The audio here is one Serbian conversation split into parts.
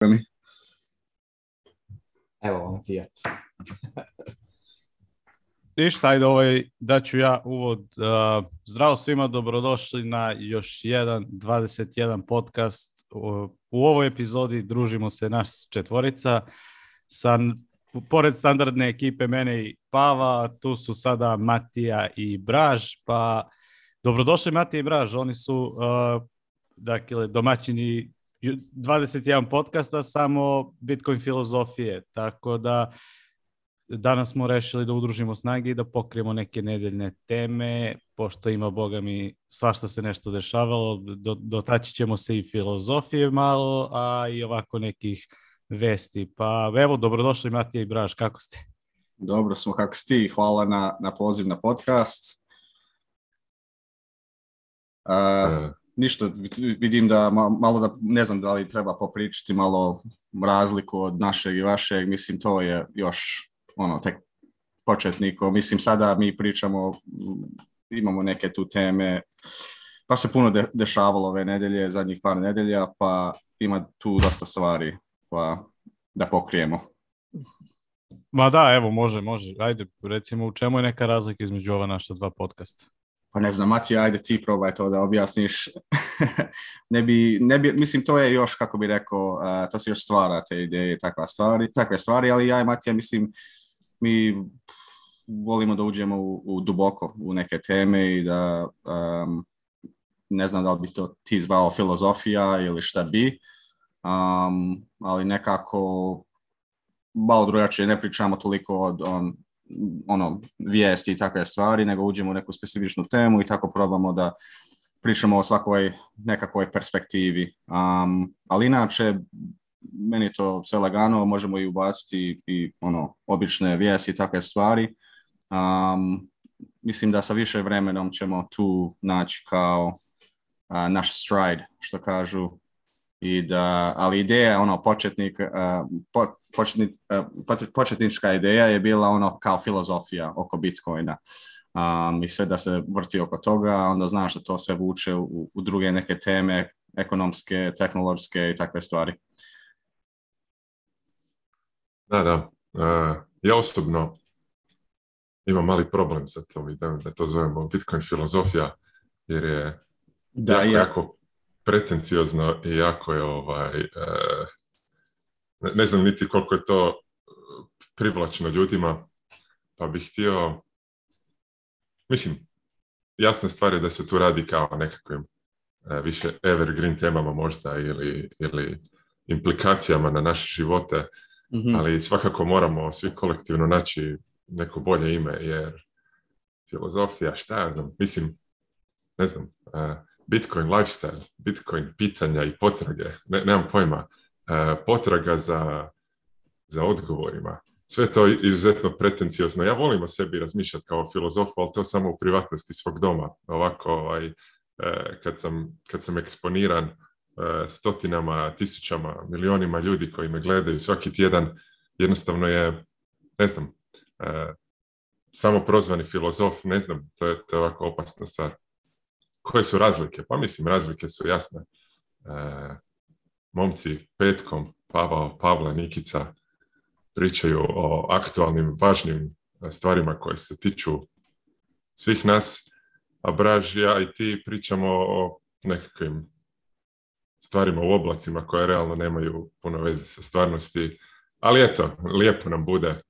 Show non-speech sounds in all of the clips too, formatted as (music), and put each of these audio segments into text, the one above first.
Really? Evo vam Fiat. (laughs) Ništa, ajde ovaj, ću ja uvod. Uh, zdravo svima, dobrodošli na još jedan 21 podcast. U, u ovoj epizodi družimo se naš četvorica. Sa, pored standardne ekipe mene i Pava, tu su sada Matija i Braž, pa dobrodošli Matija i Braž, oni su uh, dakle, domaćini 21 podcasta samo Bitcoin filozofije, tako da danas smo rešili da udružimo snage i da pokrijemo neke nedeljne teme, pošto ima, boga mi, svašta se nešto dešavalo, do, dotaći ćemo se i filozofije malo, a i ovako nekih vesti. Pa evo, dobrodošli Matija i Braš, kako ste? Dobro smo, kako ste ti? Hvala na, na poziv na podcast. Uh, ništa, vidim da malo da, ne znam da li treba popričati malo razliku od našeg i vašeg, mislim to je još ono tek početniko, mislim sada mi pričamo, mm, imamo neke tu teme, pa se puno de, dešavalo ove nedelje, zadnjih par nedelja, pa ima tu dosta stvari pa da pokrijemo. Ma da, evo, može, može. Ajde, recimo, u čemu je neka razlika između ova naša dva podcasta? pa ne znam, Matija, ajde ti probaj to da objasniš. (laughs) ne, bi, ne bi, mislim, to je još, kako bi rekao, uh, to se još stvara te ideje, takva stvari, takve stvari, ali ja i Matija, mislim, mi volimo da uđemo u, u duboko u neke teme i da, um, ne znam da li bi to ti zvao filozofija ili šta bi, um, ali nekako malo drugačije, ne pričamo toliko od, on, ono, vijesti i takve stvari, nego uđemo u neku specifičnu temu i tako probamo da pričamo o svakoj nekakvoj perspektivi. Um, ali inače, meni je to sve lagano, možemo i ubaciti i ono, obične vijesti i takve stvari. Um, mislim da sa više vremenom ćemo tu naći kao a, naš stride, što kažu, i da, ali ideja, ono, početnik, e, početni, e, početnička ideja je bila ono kao filozofija oko Bitcoina. Um, i sve da se vrti oko toga, onda znaš da to sve vuče u, u druge neke teme, ekonomske, tehnološke i takve stvari. Da, da. Uh, ja osobno imam mali problem sa tom idejom da to zovemo Bitcoin filozofija, jer je da, jako, ja. jako pretenciozno i jako je ovaj, e, ne znam niti koliko je to privlačno ljudima, pa bih htio, mislim, jasna stvar je da se tu radi kao nekakvim e, više evergreen temama možda ili, ili implikacijama na naše živote, mm -hmm. ali svakako moramo svi kolektivno naći neko bolje ime, jer filozofija, šta ja znam, mislim, ne znam, e, Bitcoin lifestyle, Bitcoin pitanja i potrage, ne, nemam pojma, e, potraga za, za odgovorima. Sve to je izuzetno pretenciozno. Ja volim o sebi razmišljati kao filozof, ali to samo u privatnosti svog doma. Ovako, ovaj, e, kad, sam, kad sam eksponiran e, stotinama, tisućama, milionima ljudi koji me gledaju svaki tjedan, jednostavno je, ne znam, samo prozvani filozof, ne znam, to je, to je ovako opasna stvar koje su razlike? Pa mislim, razlike su jasne. E, momci petkom, Pavao, Pavla, Nikica pričaju o aktualnim, važnim e, stvarima koje se tiču svih nas, a Braž, ja i ti pričamo o nekakvim stvarima u oblacima koje realno nemaju puno veze sa stvarnosti. Ali eto, lijepo nam bude, e,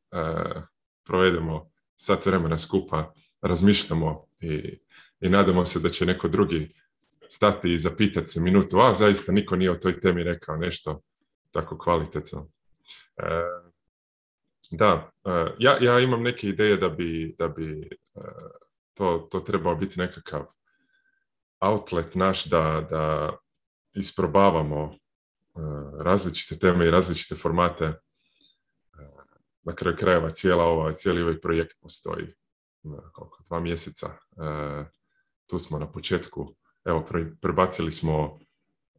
provedemo sat vremena skupa, razmišljamo i i nadamo se da će neko drugi stati i zapitati se minutu, a zaista niko nije o toj temi rekao nešto tako kvalitetno. E, da, e, ja, ja imam neke ideje da bi, da bi e, to, to trebao biti nekakav outlet naš da, da isprobavamo e, različite teme i različite formate. Na kraju krajeva cijela ova, cijeli ovaj projekt postoji koliko, dva mjeseca. E, tu smo na početku. Evo, prebacili smo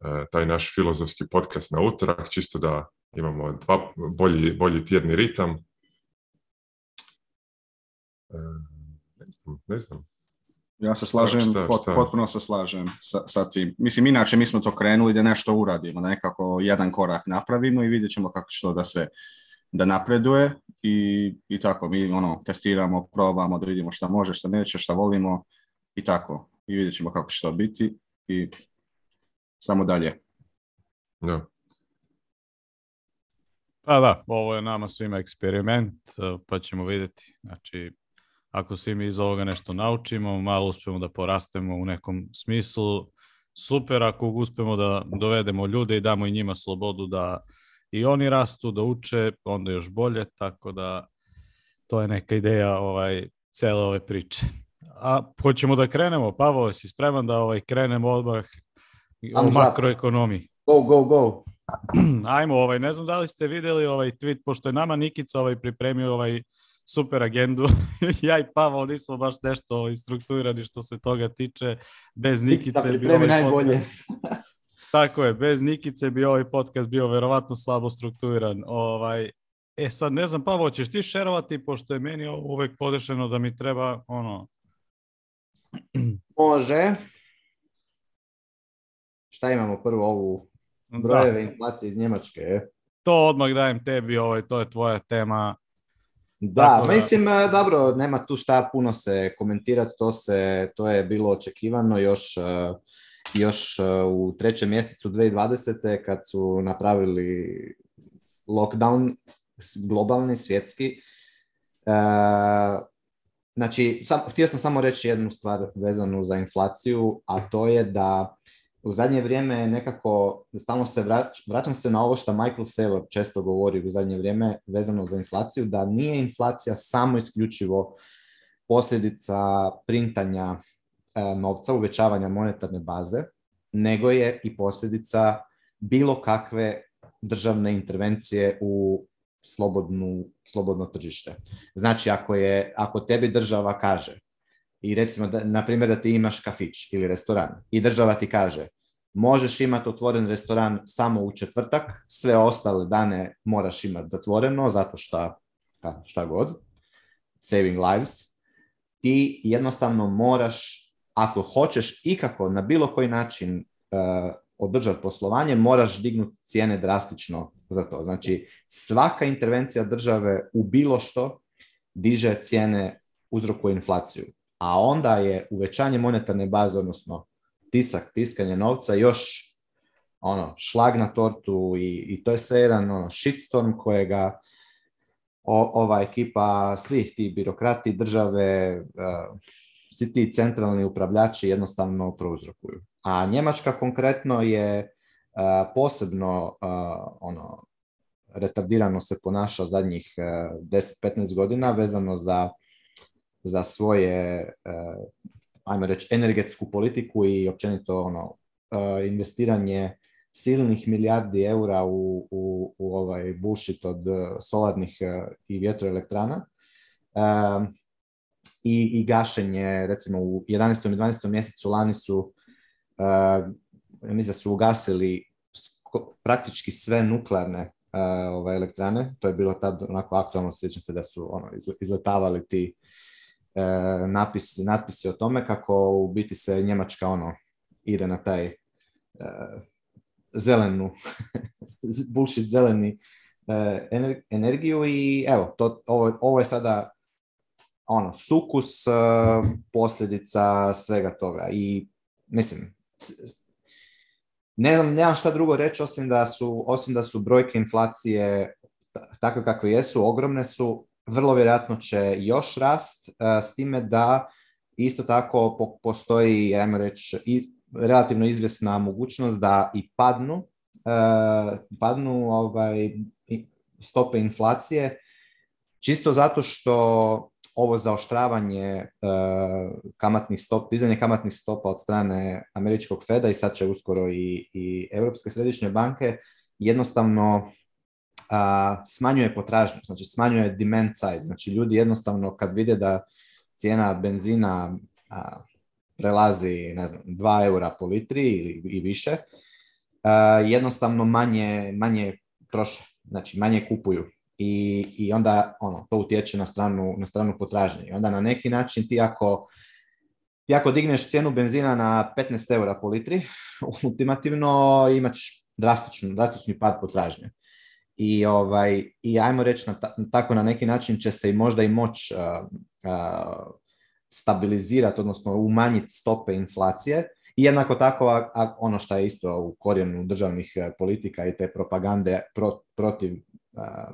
e, taj naš filozofski podcast na utorak, čisto da imamo dva, bolji, bolji tjedni ritam. E, ne znam, ne znam. Ja se slažem, šta, šta, potpuno se slažem sa, sa tim. Mislim, inače mi smo to krenuli da nešto uradimo, da nekako jedan korak napravimo i vidjet ćemo kako će to da se da napreduje i, i tako mi ono testiramo, probamo da vidimo šta može, šta neće, šta volimo i tako. I vidjet ćemo kako će to biti i samo dalje. Da. Pa da, ovo je nama svima eksperiment, e, pa ćemo videti. Znači, ako svi mi iz ovoga nešto naučimo, malo uspemo da porastemo u nekom smislu, super ako uspemo da dovedemo ljude i damo i njima slobodu da i oni rastu, da uče, onda još bolje, tako da to je neka ideja ovaj, cele ove priče a hoćemo da krenemo. Pavo, si spreman da ovaj, krenemo odmah o makroekonomiji? Go, go, go. (clears throat) Ajmo, ovaj, ne znam da li ste videli ovaj tweet, pošto je nama Nikica ovaj, pripremio ovaj super agendu. (laughs) ja i Pavo nismo baš nešto ovaj, što se toga tiče. Bez Nikice da bi ovaj najbolje. Podcast... (laughs) Tako je, bez Nikice bi ovaj podcast bio verovatno slabo strukturiran. Ovaj, e sad ne znam, Pavo, ćeš ti šerovati, pošto je meni ovo uvek podešeno da mi treba ono, Može. Šta imamo prvo ovu da. brojeve da. inflacije iz Njemačke? To odmah dajem tebi, ovaj, to je tvoja tema. Da, Tako da... mislim, e, dobro, nema tu šta puno se komentirati, to, se, to je bilo očekivano još e, još e, u trećem mjesecu 2020. kad su napravili lockdown globalni svjetski Znači, sam, htio sam samo reći jednu stvar vezanu za inflaciju, a to je da u zadnje vrijeme nekako stalno se vrać, vraćam se na ovo što Michael Saylor često govori u zadnje vrijeme vezano za inflaciju, da nije inflacija samo isključivo posljedica printanja e, novca, uvećavanja monetarne baze, nego je i posljedica bilo kakve državne intervencije u slobodnu, slobodno tržište. Znači, ako, je, ako tebi država kaže, i recimo, da, na primjer, da ti imaš kafić ili restoran, i država ti kaže, možeš imati otvoren restoran samo u četvrtak, sve ostale dane moraš imati zatvoreno, zato šta, pa, šta god, saving lives, ti jednostavno moraš, ako hoćeš ikako na bilo koji način uh, eh, održati poslovanje, moraš dignuti cijene drastično za to. Znači, svaka intervencija države u bilo što diže cijene, uzrokuje inflaciju. A onda je uvećanje monetarne baze, odnosno tisak, tiskanje novca, još ono, šlag na tortu i, i to je sve jedan ono, shitstorm kojega o, ova ekipa svih ti birokrati, države, uh, svi ti centralni upravljači jednostavno prouzrokuju. A Njemačka konkretno je posebno ono, retardirano se ponaša zadnjih 10-15 e, godina vezano za, za svoje, e, ajmo reći, energetsku politiku i općenito ono, e, investiranje silnih milijardi eura u, u, u ovaj bullshit od solarnih i vjetroelektrana i, i gašenje, recimo u 11. i 12. mjesecu lani su, mislim da su ugasili praktički sve nuklearne e, ove ovaj, elektrane, to je bilo tad onako aktualno, sjećam se da su ono, izletavali ti e, napisi, natpisi o tome kako u biti se Njemačka ono ide na taj e, zelenu, (laughs) bullshit zeleni e, ener, energiju i evo, to, ovo, ovo je sada ono, sukus e, posljedica svega toga i mislim, ne znam, nemam šta drugo reći osim da su, osim da su brojke inflacije takve kakve jesu, ogromne su, vrlo vjerojatno će još rast e, s time da isto tako postoji, ajmo reći, i relativno izvesna mogućnost da i padnu, e, padnu ovaj, stope inflacije, čisto zato što ovo zaoštravanje e, kamatnih stop, dizanje kamatnih stopa od strane američkog Feda i sad će uskoro i, i Evropske središnje banke jednostavno a, smanjuje potražnju, znači smanjuje demand side. Znači ljudi jednostavno kad vide da cijena benzina a, prelazi ne znam, 2 eura po litri ili, i više, a, e, jednostavno manje, manje troše, znači manje kupuju i, i onda ono, to utječe na stranu, na stranu potražnje. I onda na neki način ti ako, ti ako digneš cijenu benzina na 15 eura po litri, ultimativno imaš drastični, drastični pad potražnje. I, ovaj, i ajmo reći na ta, tako na neki način će se i možda i moć uh, eh, uh, eh, stabilizirati, odnosno umanjiti stope inflacije, i jednako tako a, a ono što je isto u korijenu državnih eh, politika i te propagande pro, protiv a,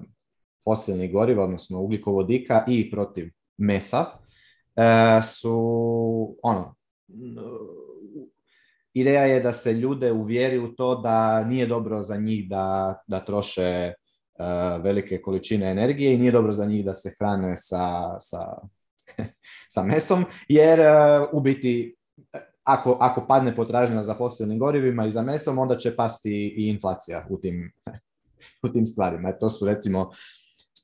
fosilnih goriva, odnosno ugljikovodika i protiv mesa, e, su ono, ideja je da se ljude uvjeri u to da nije dobro za njih da, da troše e, velike količine energije i nije dobro za njih da se hrane sa, sa, (laughs) sa mesom, jer e, u biti ako, ako padne potražnja za fosilnim gorivima i za mesom, onda će pasti i inflacija u tim, (laughs) u tim stvarima. E, to su recimo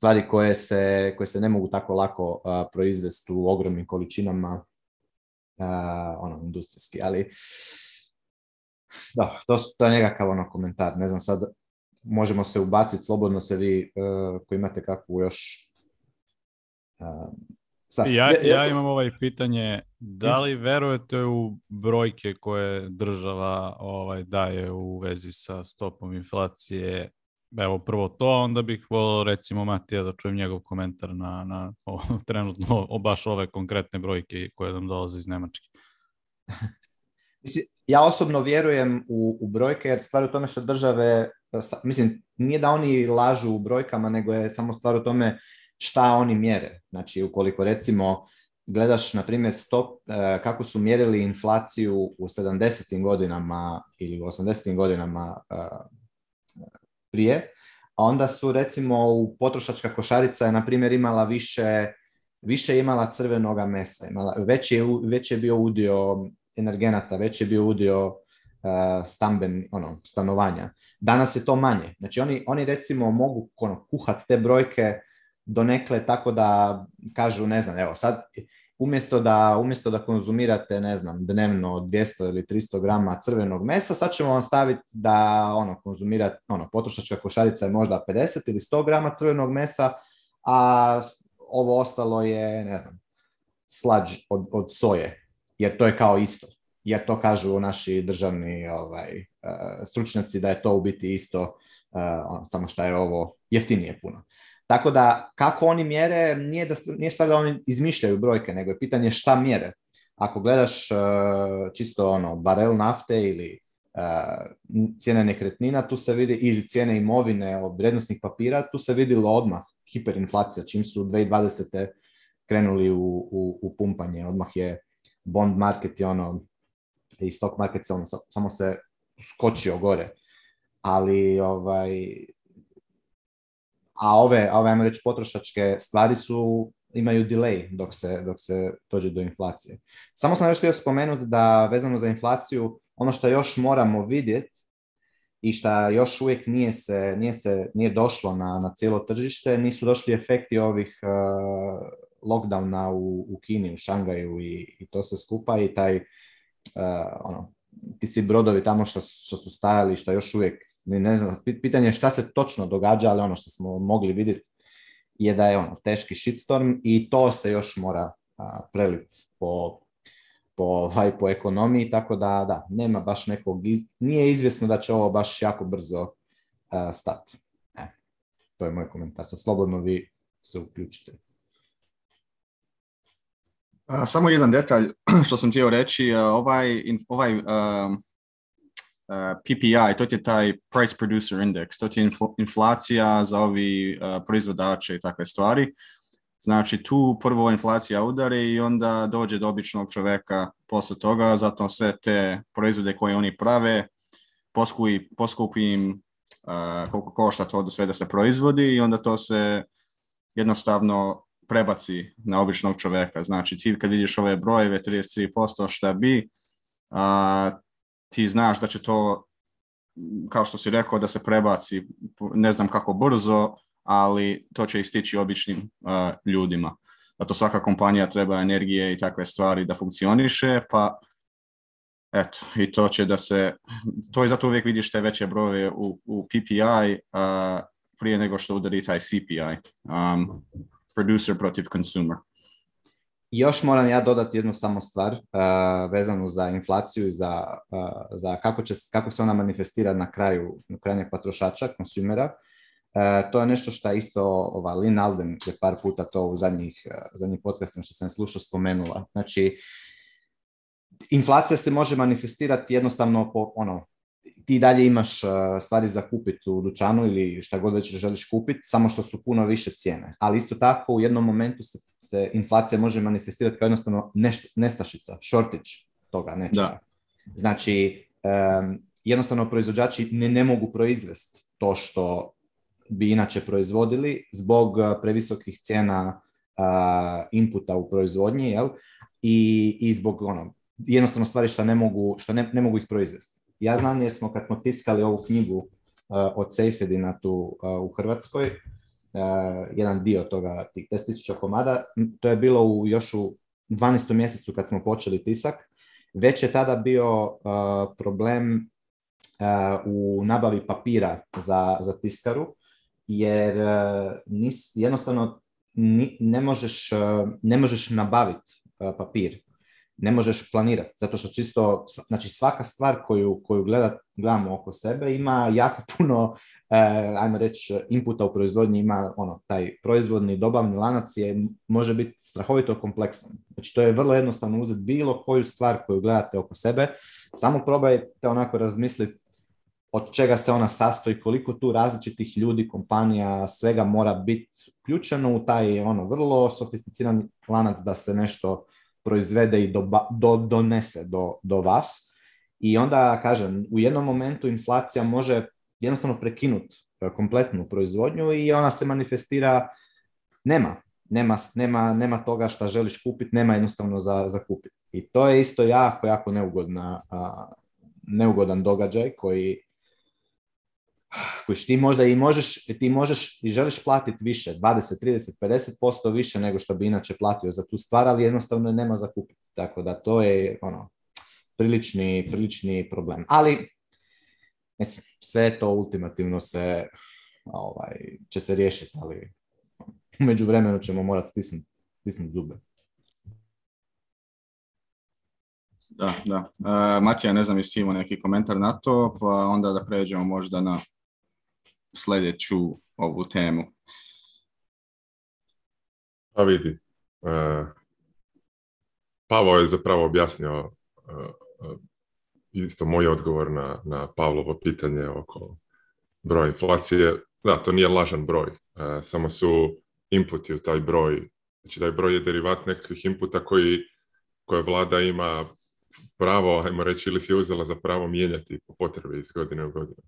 stvari koje se, koje se ne mogu tako lako uh, proizvesti u ogromnim količinama, uh, ono, industrijski, ali da, to, su, to je nekakav ono komentar, ne znam sad, možemo se ubaciti, slobodno se vi uh, e, koji imate kakvu još Stav. Ja, ja imam ovaj pitanje, da li verujete u brojke koje država ovaj daje u vezi sa stopom inflacije evo prvo to, onda bih volio recimo Matija da čujem njegov komentar na, na o, (laughs) trenutno o baš ove konkretne brojke koje nam dolaze iz Nemačke. (laughs) Mislim, ja osobno vjerujem u, u brojke jer stvar u tome što države, pa mislim, nije da oni lažu u brojkama, nego je samo stvar u tome šta oni mjere. Znači, ukoliko recimo gledaš, na primjer, stop, e, kako su mjerili inflaciju u 70. godinama ili u 80. godinama e, prije, a onda su recimo u potrošačka košarica je na primjer imala više, više imala crvenoga mesa, imala, već, je, već je bio udio energenata, već je bio udio uh, stamben, ono, stanovanja. Danas je to manje. Znači oni, oni recimo mogu ono, kuhati te brojke donekle tako da kažu, ne znam, evo sad umjesto da, umjesto da konzumirate, ne znam, dnevno 200 ili 300 grama crvenog mesa, sad ćemo vam staviti da ono, konzumirate, ono, potrošačka košarica je možda 50 ili 100 grama crvenog mesa, a ovo ostalo je, ne znam, slađ od, od soje, jer to je kao isto. Jer to kažu naši državni ovaj, eh, stručnjaci da je to u biti isto, eh, ono, samo što je ovo jeftinije puno. Tako da, kako oni mjere, nije, da, nije sad da oni izmišljaju brojke, nego je pitanje šta mjere. Ako gledaš e, čisto ono, barel nafte ili e, cijene nekretnina, tu se vidi, ili cijene imovine od vrednostnih papira, tu se vidilo odmah hiperinflacija, čim su 2020. krenuli u, u, u pumpanje. Odmah je bond market i ono, i stock market se ono, samo se skočio gore. Ali ovaj, a ove, ove ajmo reći, potrošačke stvari su imaju delay dok se, dok se dođe do inflacije. Samo sam još htio spomenuti da vezano za inflaciju, ono što još moramo vidjeti i što još uvijek nije se, nije se nije došlo na, na cijelo tržište, nisu došli efekti ovih uh, lockdowna u, u Kini, u Šangaju i, i to se skupa i taj uh, ono, ti svi brodovi tamo što, što su stajali, što još uvijek ne ne znam, pitanje je šta se točno događa, ali ono što smo mogli vidjeti je da je ono teški shitstorm i to se još mora preliti po, po, ovaj, po ekonomiji, tako da da, nema baš nekog, iz, nije izvjesno da će ovo baš jako brzo a, stati. E, to je moj komentar, sa slobodno vi se uključite. Samo jedan detalj (clears throat) što sam htio reći, ovaj, ovaj um Uh, PPI, to ti je taj price producer index, to ti je inflacija za ovi uh, proizvodače i takve stvari. Znači tu prvo inflacija udari i onda dođe do običnog čoveka posle toga, zato sve te proizvode koje oni prave poskupi, poskupi im uh, koliko košta to sve da se proizvodi i onda to se jednostavno prebaci na običnog čoveka. Znači ti kad vidiš ove brojeve 33% šta bi, a, uh, ti znaš da će to, kao što si rekao, da se prebaci, ne znam kako brzo, ali to će istići običnim uh, ljudima. Zato da svaka kompanija treba energije i takve stvari da funkcioniše, pa eto, i to će da se, to je zato uvijek vidiš te veće broje u, u PPI uh, prije nego što udari taj CPI, um, producer protiv consumer još moram ja dodati jednu samo stvar uh, vezanu za inflaciju i za, uh, za kako, će, kako se ona manifestira na kraju na krajnjeg potrošača, konsumera. Uh, to je nešto što je isto ova Lynn Alden je par puta to u zadnjih, zadnjih podcastima što sam slušao spomenula. Znači, inflacija se može manifestirati jednostavno po ono, ti dalje imaš stvari za kupiti u dućanu ili šta god već želiš kupiti, samo što su puno više cijene. Ali isto tako u jednom momentu se se inflacija može manifestirati kao jednostavno nešto, nestašica, shortage toga nečega. Da. Znači, um, jednostavno proizvođači ne, ne mogu proizvesti to što bi inače proizvodili zbog eh, previsokih cijena uh, inputa u proizvodnji, jel? I, i zbog ono, jednostavno stvari što ne mogu, što ne, ne mogu ih proizvesti. Ja znam jer smo kad smo tiskali ovu knjigu uh, od Seyfedina tu uh, u Hrvatskoj, E, jedan dio toga, tih 10.000 komada. To je bilo u, još u 12. mjesecu kad smo počeli tisak. Već je tada bio e, problem e, u nabavi papira za, za tiskaru, jer nis, jednostavno ni, ne možeš, ne možeš nabaviti papir ne možeš planirati, zato što čisto, znači svaka stvar koju, koju gleda, gledamo oko sebe ima jako (laughs) puno, eh, ajmo reći, inputa u proizvodnji, ima ono, taj proizvodni dobavni lanac je, može biti strahovito kompleksan. Znači to je vrlo jednostavno uzeti bilo koju stvar koju gledate oko sebe, samo probajte onako razmisliti od čega se ona sastoji, koliko tu različitih ljudi, kompanija, svega mora biti uključeno u taj ono vrlo sofisticiran lanac da se nešto proizvede i doba, do, donese do, do vas. I onda, kažem, u jednom momentu inflacija može jednostavno prekinuti e, kompletnu proizvodnju i ona se manifestira, nema, nema, nema, nema toga šta želiš kupiti, nema jednostavno za, za kupiti. I to je isto jako, jako neugodna, a, neugodan događaj koji kojiš ti možda i možeš, ti možeš i želiš platiti više, 20, 30, 50% više nego što bi inače platio za tu stvar, ali jednostavno nema za kupiti. Tako da to je ono, prilični, prilični problem. Ali, mislim, sve to ultimativno se, ovaj, će se riješiti, ali umeđu vremenu ćemo morati stisnuti stisnut zube. Da, da. E, Matija, ne znam, jesi imao neki komentar na to, pa onda da pređemo možda na sledeću ovu temu? Pa vidi, e, Pavo je zapravo objasnio e, e, isto moj odgovor na, na Pavlovo pitanje oko broja inflacije. Da, to nije lažan broj, samo su inputi u taj broj. Znači, taj broj je derivat nekih inputa koji, koje vlada ima pravo, ajmo reći, ili si uzela za pravo mijenjati po potrebi iz godine u godinu.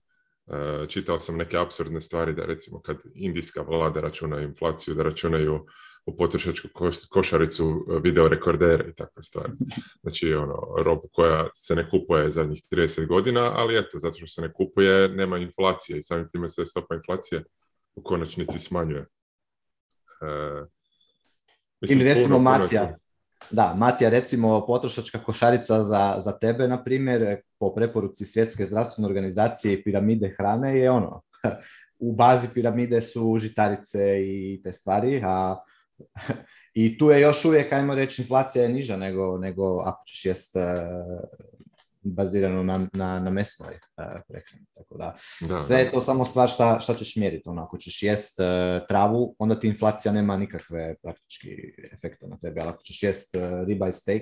E, čitao sam neke absurdne stvari da recimo kad indijska vlada računa inflaciju, da računaju u potrošačku košaricu e, video rekordere i takve stvari. (laughs) Znači, ono, robu koja se ne kupuje zadnjih 30 godina, ali eto, zato što se ne kupuje, nema inflacije i samim time se stopa inflacije u konačnici smanjuje. E, mislim, Ili recimo Matija, Da, Matija, recimo potrošačka košarica za, za tebe, na primjer, po preporuci Svjetske zdravstvene organizacije i piramide hrane je ono, (laughs) u bazi piramide su žitarice i te stvari, a (laughs) i tu je još uvijek, ajmo reći, inflacija je niža nego, nego ako ćeš jest eh, bazirano na, na, na mesnoj uh, prehrani. Tako da, da, sve da. je to samo stvar šta, šta ćeš mjeriti. Onako ćeš jest uh, travu, onda ti inflacija nema nikakve praktički efekta na tebe. Ali ako ćeš jest uh, i steak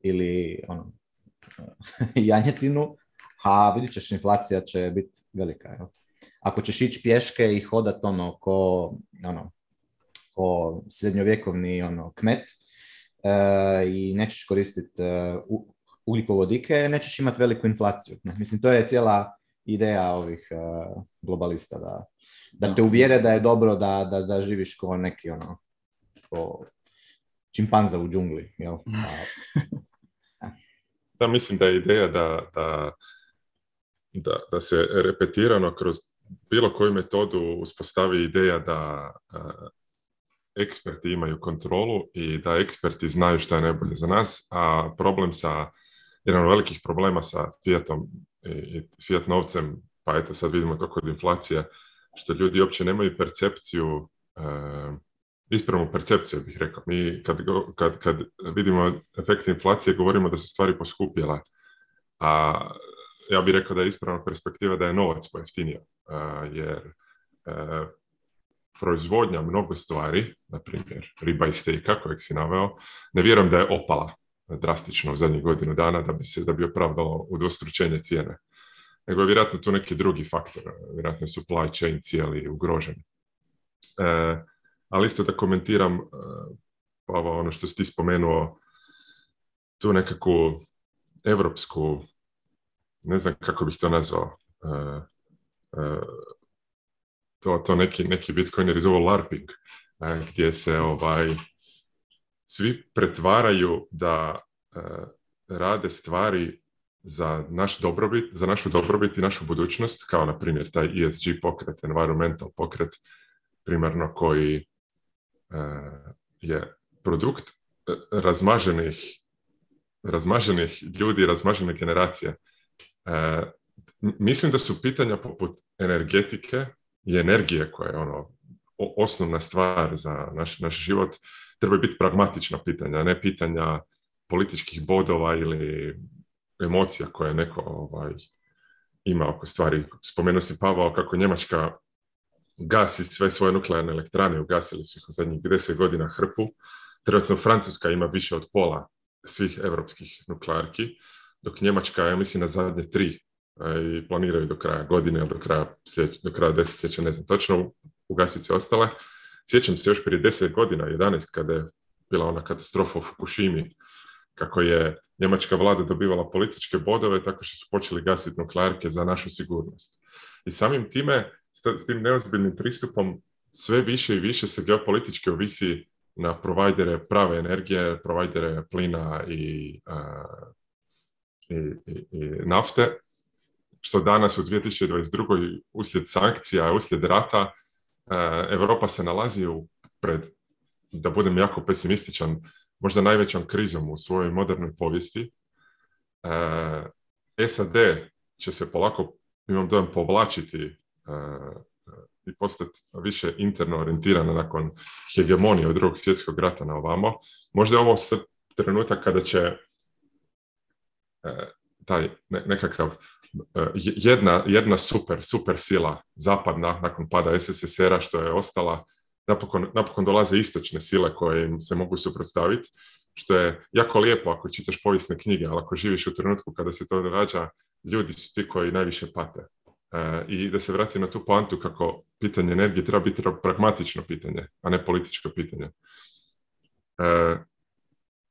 ili ono, (laughs) janjetinu, a vidit ćeš inflacija će biti velika. Jel? Ako ćeš ići pješke i hodat ono ko, ono, ko srednjovjekovni ono, kmet, Uh, i nećeš koristiti e, ugljikovodike, nećeš imati veliku inflaciju. Ne? Mislim, to je cijela ideja ovih uh, globalista, da, da te da. uvjere da je dobro da, da, da živiš kao neki ono, ko čimpanza u džungli. Jel? Mm. A, da. da, mislim da je ideja da, da, da, da se repetirano kroz bilo koju metodu uspostavi ideja da uh, eksperti imaju kontrolu i da eksperti znaju što je najbolje za nas, a problem sa jedan od velikih problema sa Fiatom i Fiat novcem, pa eto sad vidimo to kod inflacija, što ljudi uopće nemaju percepciju, eh, ispravnu percepciju bih rekao. Mi kad, kad, kad vidimo efekte inflacije govorimo da su stvari poskupjela, a ja bih rekao da je ispravna perspektiva da je novac pojeftinio, eh, jer eh, proizvodnja mnogo stvari, na primjer riba i steaka kojeg si naveo, ne vjerujem da je opala drastično u zadnjih godinu dana da bi se da bi opravdalo udvostručenje cijene. Nego je vjerojatno tu neki drugi faktor, vjerojatno je supply chain cijeli ugrožen. E, ali isto da komentiram e, pa ono što si ti spomenuo tu nekakvu evropsku ne znam kako bih to nazvao e, e, to, to neki, neki bitcoineri zovu LARPing e, gdje se ovaj svi pretvaraju da e, rade stvari za naš dobrobit, za našu dobrobit i našu budućnost, kao na primjer taj ESG pokret, environmental pokret, primarno koji e, je produkt e, razmaženih razmaženih ljudi, razmažene generacije. E, mislim da su pitanja poput energetike i energije koja je ono osnovna stvar za naš, naš život trebaju biti pragmatična pitanja, ne pitanja političkih bodova ili emocija koje neko ovaj, ima oko stvari. Spomenuo si Pavao kako Njemačka gasi sve svoje nuklearne elektrane, ugasili su ih u zadnjih 10 godina hrpu. Trenutno Francuska ima više od pola svih evropskih nuklearki, dok Njemačka, ja mislim, na zadnje tri i planiraju do kraja godine ili do kraja, do kraja desetljeća, ne znam točno, ugasiti se ostale. Sjećam se još prije 10 godina, 11, kada je bila ona katastrofa u Fukushimi, kako je njemačka vlada dobivala političke bodove tako što su počeli gasiti nuklearke za našu sigurnost. I samim time, s tim neozbiljnim pristupom, sve više i više se geopolitički ovisi na provajdere prave energije, provajdere plina i, uh, i, i, i nafte, što danas u 2022. uslijed sankcija, uslijed rata, E, Europa se nalazi u pred, da budem jako pesimističan, možda najvećom krizom u svojoj modernoj povijesti. E, SAD će se polako, imam dojam, povlačiti e, i postati više interno orijentirana nakon hegemonije od drugog svjetskog rata na ovamo. Možda je ovo trenutak kada će taj ne, nekakav e, jedna, jedna super, super sila zapadna nakon pada SSSR-a što je ostala, napokon, napokon dolaze istočne sile koje im se mogu suprotstaviti, što je jako lijepo ako čitaš povijesne knjige, ali ako živiš u trenutku kada se to događa, ljudi su ti koji najviše pate. E, I da se vratim na tu poantu kako pitanje energije treba biti pragmatično pitanje, a ne političko pitanje. E,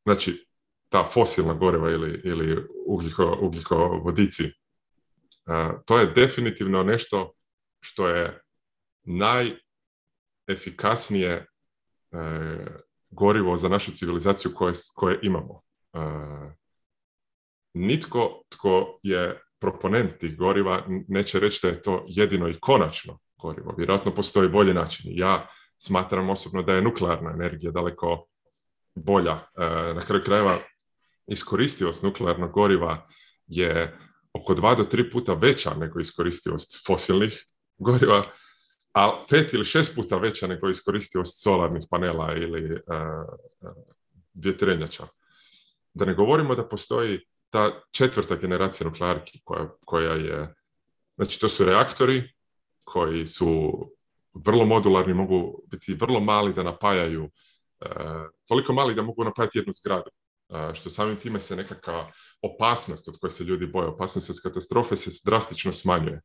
znači, ta fosilna goriva ili, ili ugljiko, ugljikovodici, e, to je definitivno nešto što je najefikasnije e, gorivo za našu civilizaciju koje, koje imamo. E, nitko tko je proponent tih goriva neće reći da je to jedino i konačno gorivo. Vjerojatno postoji bolji način. Ja smatram osobno da je nuklearna energija daleko bolja. Na kraju krajeva iskoristivost nuklearnog goriva je oko 2 do 3 puta veća nego iskoristivost fosilnih goriva, a pet ili šest puta veća nego iskoristivost solarnih panela ili e, e, vjetrenjača. Da ne govorimo da postoji ta četvrta generacija nuklearki koja, koja je, znači to su reaktori koji su vrlo modularni, mogu biti vrlo mali da napajaju, e, toliko mali da mogu napajati jednu zgradu što samim time se nekakva opasnost od koje se ljudi boje, opasnost od katastrofe se drastično smanjuje.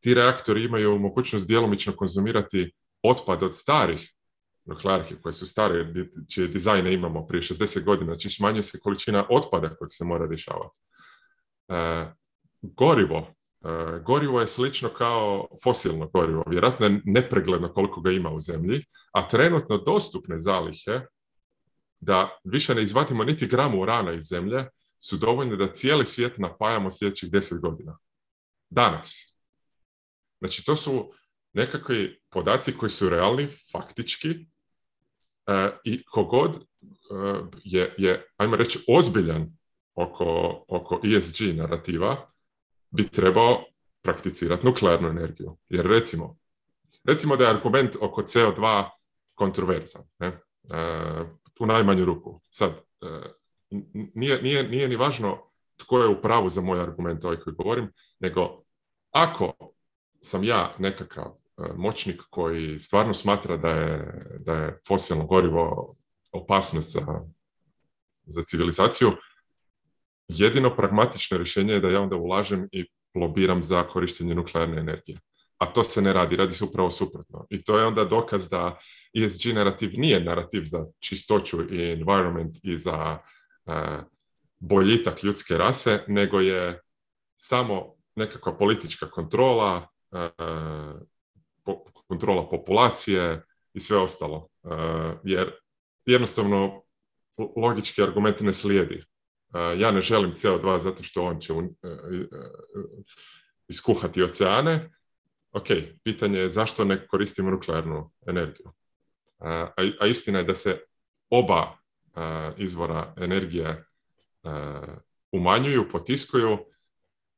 Ti reaktori imaju mogućnost djelomično konzumirati otpad od starih nuklearki koje su stare, čije dizajne imamo prije 60 godina, znači smanjuje se količina otpada kojeg se mora rješavati. E, gorivo, e, gorivo je slično kao fosilno gorivo, vjerojatno je nepregledno koliko ga ima u zemlji, a trenutno dostupne zalihe da više ne izvatimo niti gramu urana iz zemlje su dovoljne da cijeli svijet napajamo sljedećih deset godina. Danas. Znači, to su nekakvi podaci koji su realni, faktički, e, i kogod e, je, je, ajmo reći, ozbiljan oko, oko ESG narativa, bi trebao prakticirati nuklearnu energiju. Jer recimo, recimo da je argument oko CO2 kontroverzan. Ne? E, u najmanju ruku. Sad, e, nije, nije, nije ni važno tko je u pravu za moje argumente ovaj koji govorim, nego ako sam ja nekakav e, moćnik koji stvarno smatra da je, da je fosilno gorivo opasnost za, za civilizaciju, jedino pragmatično rješenje je da ja onda ulažem i lobiram za korištenje nuklearne energije. A to se ne radi, radi se upravo suprotno. I to je onda dokaz da ESG narativ nije narativ za čistoću i environment i za uh, boljitak ljudske rase, nego je samo nekakva politička kontrola, uh, po, kontrola populacije i sve ostalo. Uh, jer jednostavno logički argument ne slijedi. Ja ne želim CO2 zato što on će iskuhati oceane. Ok, pitanje je zašto ne koristimo nuklearnu energiju? Eh, a, a istina je da se oba eh, izvora energije eh, umanjuju, potiskuju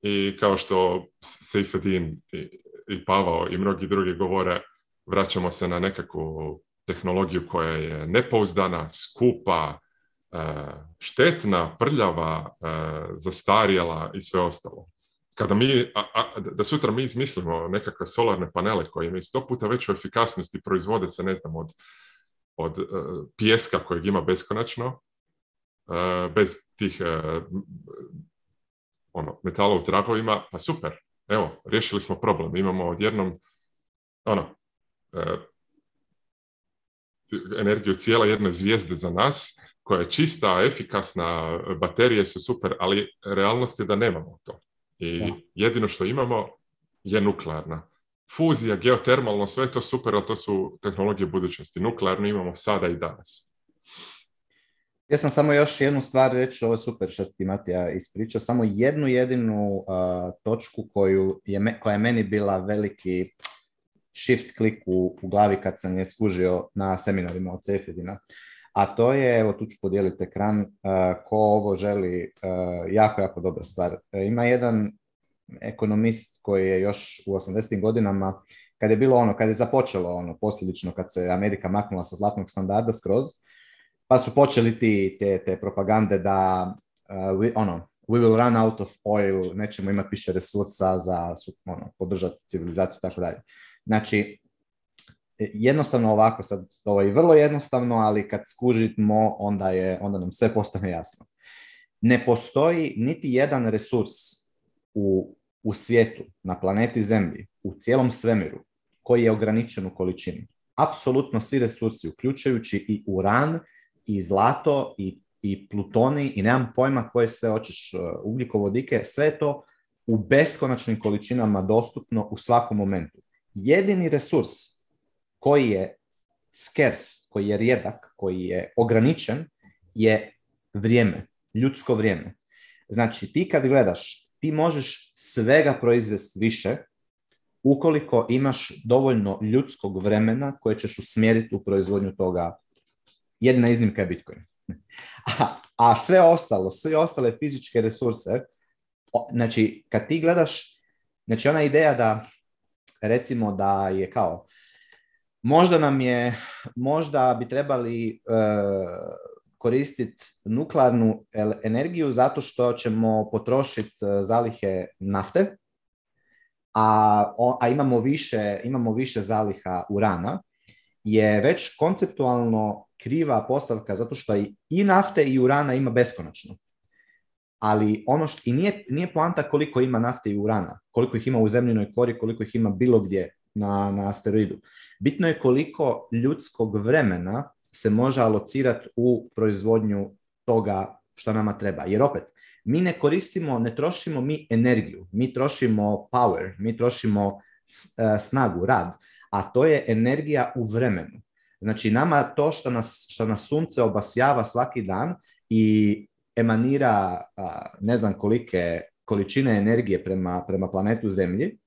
i kao što Seifedin i, i Pavao i mnogi drugi govore, vraćamo se na nekakvu tehnologiju koja je nepouzdana, skupa, štetna, prljava, zastarjela i sve ostalo kada mi, a, a, da, da sutra mi izmislimo nekakve solarne panele koje imaju sto puta veću efikasnost i proizvode se, ne znam, od, od uh, pijeska kojeg ima beskonačno, uh, bez tih uh, ono, metala u tragovima, pa super, evo, riješili smo problem, imamo odjednom ono, energiju cijela jedne zvijezde za nas, koja je čista, efikasna, baterije su super, ali realnost je da nemamo to. I da. jedino što imamo je nuklearna. Fuzija, geotermalno, sve to super, ali to su tehnologije budućnosti. Nuklearno imamo sada i danas. Ja sam samo još jednu stvar reći, ovo je super što ti Matija ispričao, samo jednu jedinu uh, točku koju je me, koja je meni bila veliki shift klik u, u glavi kad sam je skužio na seminarima od Sefedina a to je, evo tu ću podijeliti ekran, e, ko ovo želi, e, jako, jako dobra stvar. E, ima jedan ekonomist koji je još u 80. godinama, kad je bilo ono, kad je započelo ono posljedično, kad se Amerika maknula sa zlatnog standarda skroz, pa su počeli ti te, te propagande da uh, we, ono, we will run out of oil, nećemo imati više resursa za ono, podržati civilizaciju i tako dalje. Znači, jednostavno ovako sad, ovo je vrlo jednostavno, ali kad skužimo onda, je, onda nam sve postane jasno. Ne postoji niti jedan resurs u, u svijetu, na planeti Zemlji, u cijelom svemiru, koji je ograničen u količini. Apsolutno svi resursi, uključujući i uran, i zlato, i, i plutoni, i nemam pojma koje sve hoćeš uh, ugljikovodike, sve to u beskonačnim količinama dostupno u svakom momentu. Jedini resurs koji je skers, koji je rijedak, koji je ograničen, je vrijeme, ljudsko vrijeme. Znači, ti kad gledaš, ti možeš svega proizvesti više ukoliko imaš dovoljno ljudskog vremena koje ćeš usmjeriti u proizvodnju toga. Jedna iznimka je Bitcoin. (laughs) A, a sve ostalo, sve ostale fizičke resurse, znači, kad ti gledaš, znači ona ideja da, recimo da je kao, Možda nam je, možda bi trebali e, koristiti nuklearnu energiju zato što ćemo potrošiti e, zalihe nafte, a, a imamo, više, imamo više zaliha urana, je već konceptualno kriva postavka zato što i nafte i urana ima beskonačno. Ali ono što i nije, nije poanta koliko ima nafte i urana, koliko ih ima u zemljinoj kori, koliko ih ima bilo gdje na, na asteroidu. Bitno je koliko ljudskog vremena se može alocirati u proizvodnju toga što nama treba. Jer opet, mi ne koristimo, ne trošimo mi energiju, mi trošimo power, mi trošimo e, snagu, rad, a to je energija u vremenu. Znači nama to što nas, što nas sunce obasjava svaki dan i emanira ne znam kolike količine energije prema, prema planetu Zemlji,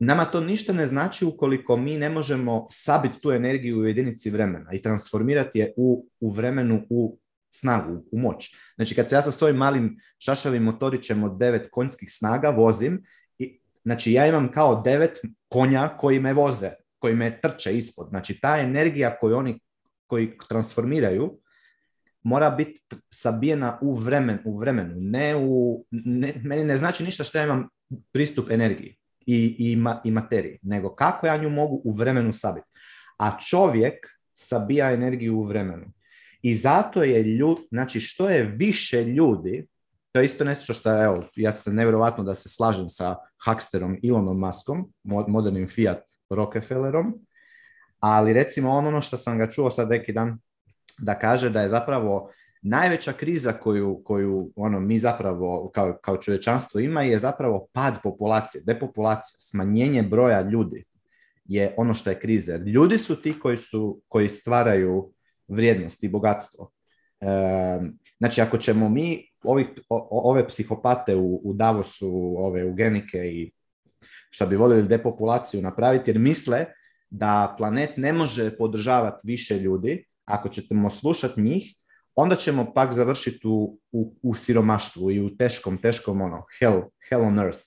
nama to ništa ne znači ukoliko mi ne možemo sabiti tu energiju u jedinici vremena i transformirati je u, u vremenu u snagu, u moć. Znači kad se ja sa svojim malim šašavim motorićem od 9 konjskih snaga vozim, i, znači ja imam kao 9 konja koji me voze, koji me trče ispod. Znači ta energija koju oni koji transformiraju mora biti sabijena u, vremen, u vremenu. Ne u, ne, meni ne znači ništa što ja imam pristup energiji i, i, ma, i materiji, nego kako ja nju mogu u vremenu sabiti. A čovjek sabija energiju u vremenu. I zato je ljud, znači što je više ljudi, to je isto nešto što, evo, ja sam nevjerovatno da se slažem sa Hucksterom Elonom Muskom, modernim Fiat Rockefellerom, ali recimo ono, što sam ga čuo sad neki dan, da kaže da je zapravo najveća kriza koju, koju ono, mi zapravo kao, kao čovečanstvo ima je zapravo pad populacije, depopulacija, smanjenje broja ljudi je ono što je kriza. Ljudi su ti koji, su, koji stvaraju vrijednost i bogatstvo. E, znači, ako ćemo mi ovih, o, ove psihopate u, u Davosu, ove eugenike i što bi voljeli depopulaciju napraviti, jer misle da planet ne može podržavati više ljudi, ako ćemo slušati njih, onda ćemo pak završiti u, u, u siromaštvu i u teškom, teškom ono, hell, hell on earth.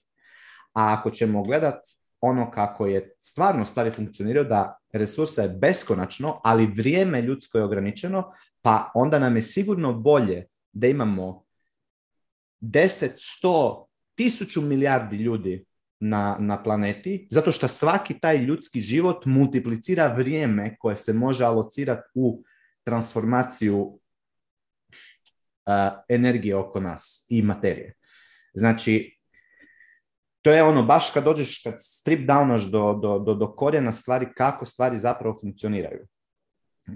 A ako ćemo gledat ono kako je stvarno stvari funkcioniraju, da resursa je beskonačno, ali vrijeme ljudsko je ograničeno, pa onda nam je sigurno bolje da imamo 10, 100, 1000 milijardi ljudi na, na planeti, zato što svaki taj ljudski život multiplicira vrijeme koje se može alocirati u transformaciju energije oko nas i materije. Znači, to je ono, baš kad dođeš, kad strip downaš do, do, do, do korijena stvari, kako stvari zapravo funkcioniraju.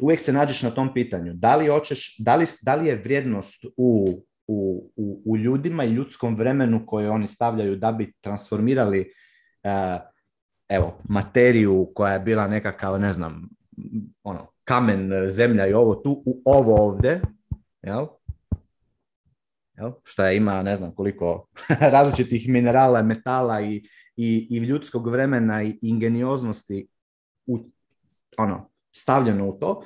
Uvijek se nađeš na tom pitanju. Da li, hoćeš, da li, da li je vrijednost u, u, u, u ljudima i ljudskom vremenu koje oni stavljaju da bi transformirali uh, evo, materiju koja je bila nekakav, ne znam, ono, kamen, zemlja i ovo tu, u ovo ovdje, jel? jel? šta ima ne znam koliko (laughs) različitih minerala, metala i, i, i ljudskog vremena i ingenioznosti u, ono, stavljeno u to,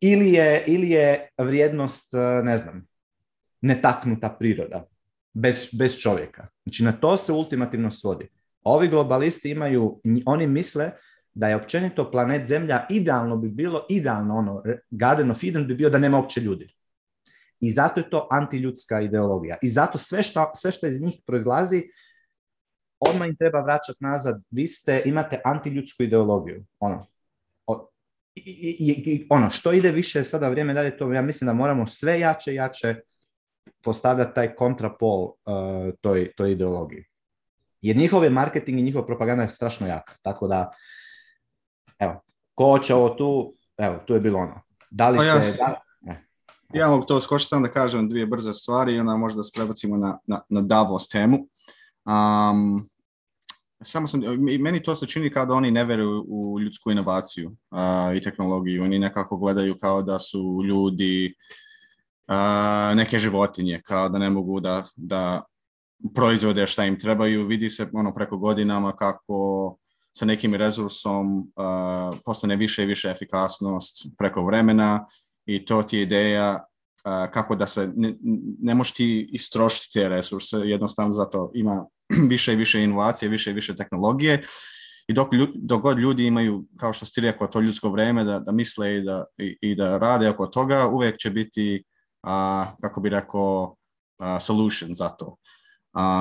ili je, ili je vrijednost, e, ne znam, netaknuta priroda, bez, bez čovjeka. Znači na to se ultimativno svodi. Ovi globalisti imaju, oni misle da je općenito planet Zemlja idealno bi bilo, idealno ono, Garden of Eden bi bio da nema opće ljudi. I zato je to antiljudska ideologija. I zato sve što, sve što iz njih proizlazi, odmah im treba vraćati nazad. Vi ste, imate antiljudsku ideologiju. Ono, o, i, i, i, ono, što ide više sada vrijeme dalje, to ja mislim da moramo sve jače jače postavljati taj kontrapol uh, toj, toj ideologiji. Jer njihov je marketing i njihova propaganda je strašno jaka. Tako da, evo, ko hoće ovo tu, evo, tu je bilo ono. Da li pa se, da, Ja mogu to skočiti sam da kažem dvije brze stvari i onda možda se prebacimo na, na, na Davos temu. Um, samo sam, meni to se čini kao da oni ne veruju u ljudsku inovaciju uh, i tehnologiju. Oni nekako gledaju kao da su ljudi uh, neke životinje, kao da ne mogu da, da proizvode šta im trebaju. Vidi se ono preko godinama kako sa nekim resursom uh, postane više i više efikasnost preko vremena i to ti je ideja a, kako da se, ne, ne možeš ti istrošiti te resurse, jednostavno zato ima (clears throat) više i više inovacije, više i više tehnologije i dok, ljud, dok god ljudi imaju, kao što ste rekao, to ljudsko vreme da, da misle i da, i, i da rade oko toga, uvek će biti, a, kako bi rekao, a, solution za to.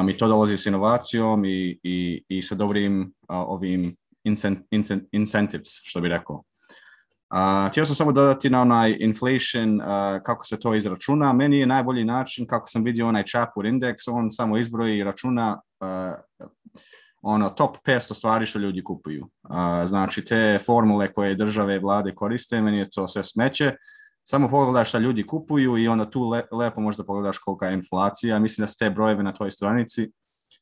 Um, I to dolazi s inovacijom i, i, i sa dobrim a, ovim incent, incent, incentives, što bi rekao. Uh, htio sam samo dodati na onaj inflation, uh, kako se to izračuna. Meni je najbolji način, kako sam vidio onaj Chapur indeks, on samo izbroji i računa uh, ono top 500 stvari što ljudi kupuju. znači te formule koje države i vlade koriste, meni je to sve smeće. Samo pogledaš šta ljudi kupuju i onda tu le, lepo možda pogledaš kolika je inflacija. Mislim da ste brojeve na tvojoj stranici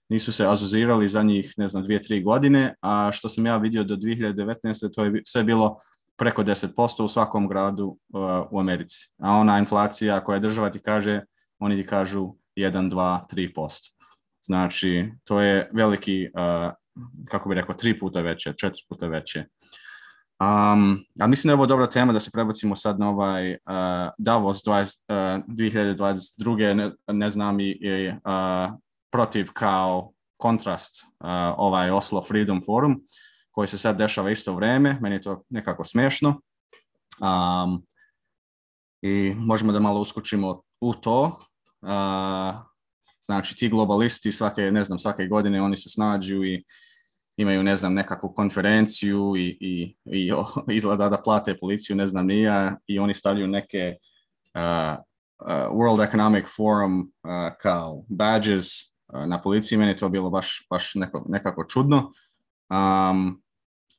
nisu se azuzirali za njih, ne znam, dvije, tri godine, a što sam ja vidio do 2019. to je sve bilo preko 10% u svakom gradu uh, u Americi. A ona inflacija koja država ti kaže, oni ti kažu 1, 2, 3%. Znači, to je veliki, uh, kako bih rekao, tri puta veće, četiri puta veće. Um, a mislim da je ovo dobra tema da se prebacimo sad na ovaj uh, Davos 20, uh, 2022. Ne, ne znam i, i uh, protiv kao kontrast uh, ovaj Oslo Freedom Forum. Uh, koji se sad dešava isto vreme, meni je to nekako smešno. Um, I možemo da malo uskočimo u to. Uh, znači, ti globalisti svake, ne znam, svake godine oni se snađu i imaju, ne znam, nekakvu konferenciju i, i, i (laughs) izgleda da plate policiju, ne znam, nija, i oni stavljaju neke uh, uh, World Economic Forum kao badges na policiji. Meni je to bilo baš, baš neko, nekako čudno. Um,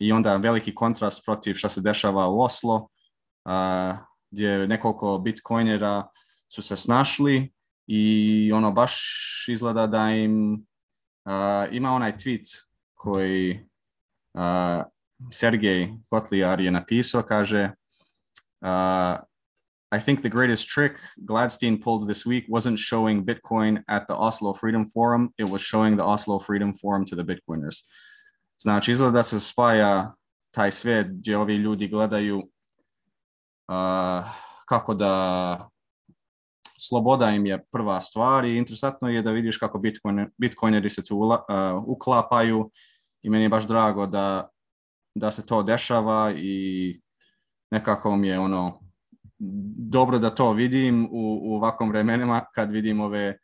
i onda veliki kontrast protiv što se dešava u Oslo, uh, gdje nekoliko bitcoinera su se snašli i ono baš izgleda da im uh, ima onaj tweet koji uh, Sergej Kotliar je napisao, kaže I think the greatest trick Gladstein pulled this week wasn't showing Bitcoin at the Oslo Freedom Forum, it was showing the Oslo Freedom Forum to the Bitcoiners. Znači, izgleda da se spaja taj svet gdje ovi ljudi gledaju uh, kako da sloboda im je prva stvar i interesantno je da vidiš kako Bitcoin, bitcoineri se tu ula, uh, uklapaju i meni je baš drago da, da se to dešava i nekako mi je ono dobro da to vidim u, u ovakvom vremenima kad vidim ove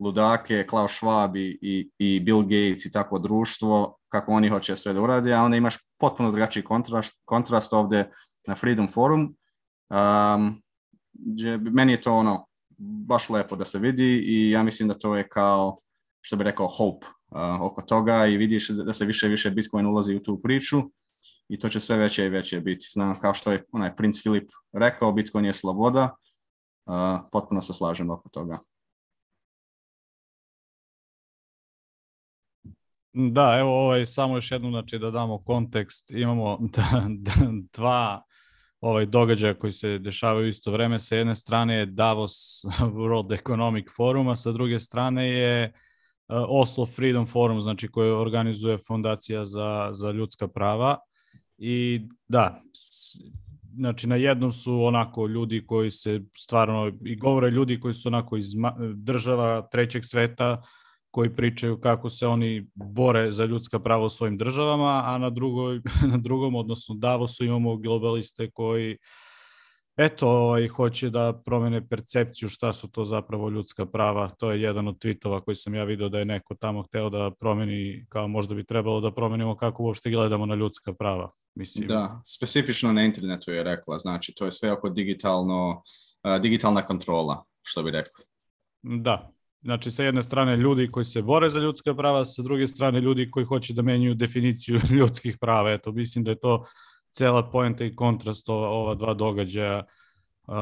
ludake, Klaus Schwab i, i, i Bill Gates i takvo društvo kako oni hoće sve da urade, a onda imaš potpuno drugačiji kontrast, kontrast ovde na Freedom Forum, um, gdje, meni je to ono baš lepo da se vidi i ja mislim da to je kao, što bi rekao, hope uh, oko toga i vidiš da se više i više Bitcoin ulazi u tu priču i to će sve veće i veće biti. Znam, kao što je onaj princ Filip rekao, Bitcoin je sloboda, uh, potpuno se slažem oko toga. Da, evo ovaj, samo još jednom znači, da damo kontekst. Imamo (laughs) da, da, dva ovaj događaja koji se dešavaju isto vreme. Sa jedne strane je Davos (laughs) World Economic Forum, a sa druge strane je e, Oslo Freedom Forum, znači koje organizuje Fondacija za, za ljudska prava. I da, znači na jednom su onako ljudi koji se stvarno, i govore ljudi koji su onako iz država trećeg sveta, koji pričaju kako se oni bore za ljudska prava u svojim državama, a na, drugoj, (laughs) na drugom, odnosno Davosu, imamo globaliste koji eto, ovaj, hoće da promene percepciju šta su to zapravo ljudska prava. To je jedan od tweetova koji sam ja video da je neko tamo hteo da promeni, kao možda bi trebalo da promenimo kako uopšte gledamo na ljudska prava. Mislim. Da, specifično na internetu je rekla, znači to je sve oko digitalno, eh, digitalna kontrola, što bi rekli. Da, Znači, sa jedne strane ljudi koji se bore za ljudska prava, sa druge strane ljudi koji hoće da menjaju definiciju (laughs) ljudskih prava. Eto, mislim da je to cela poenta i kontrast ova, ova dva događaja. Uh,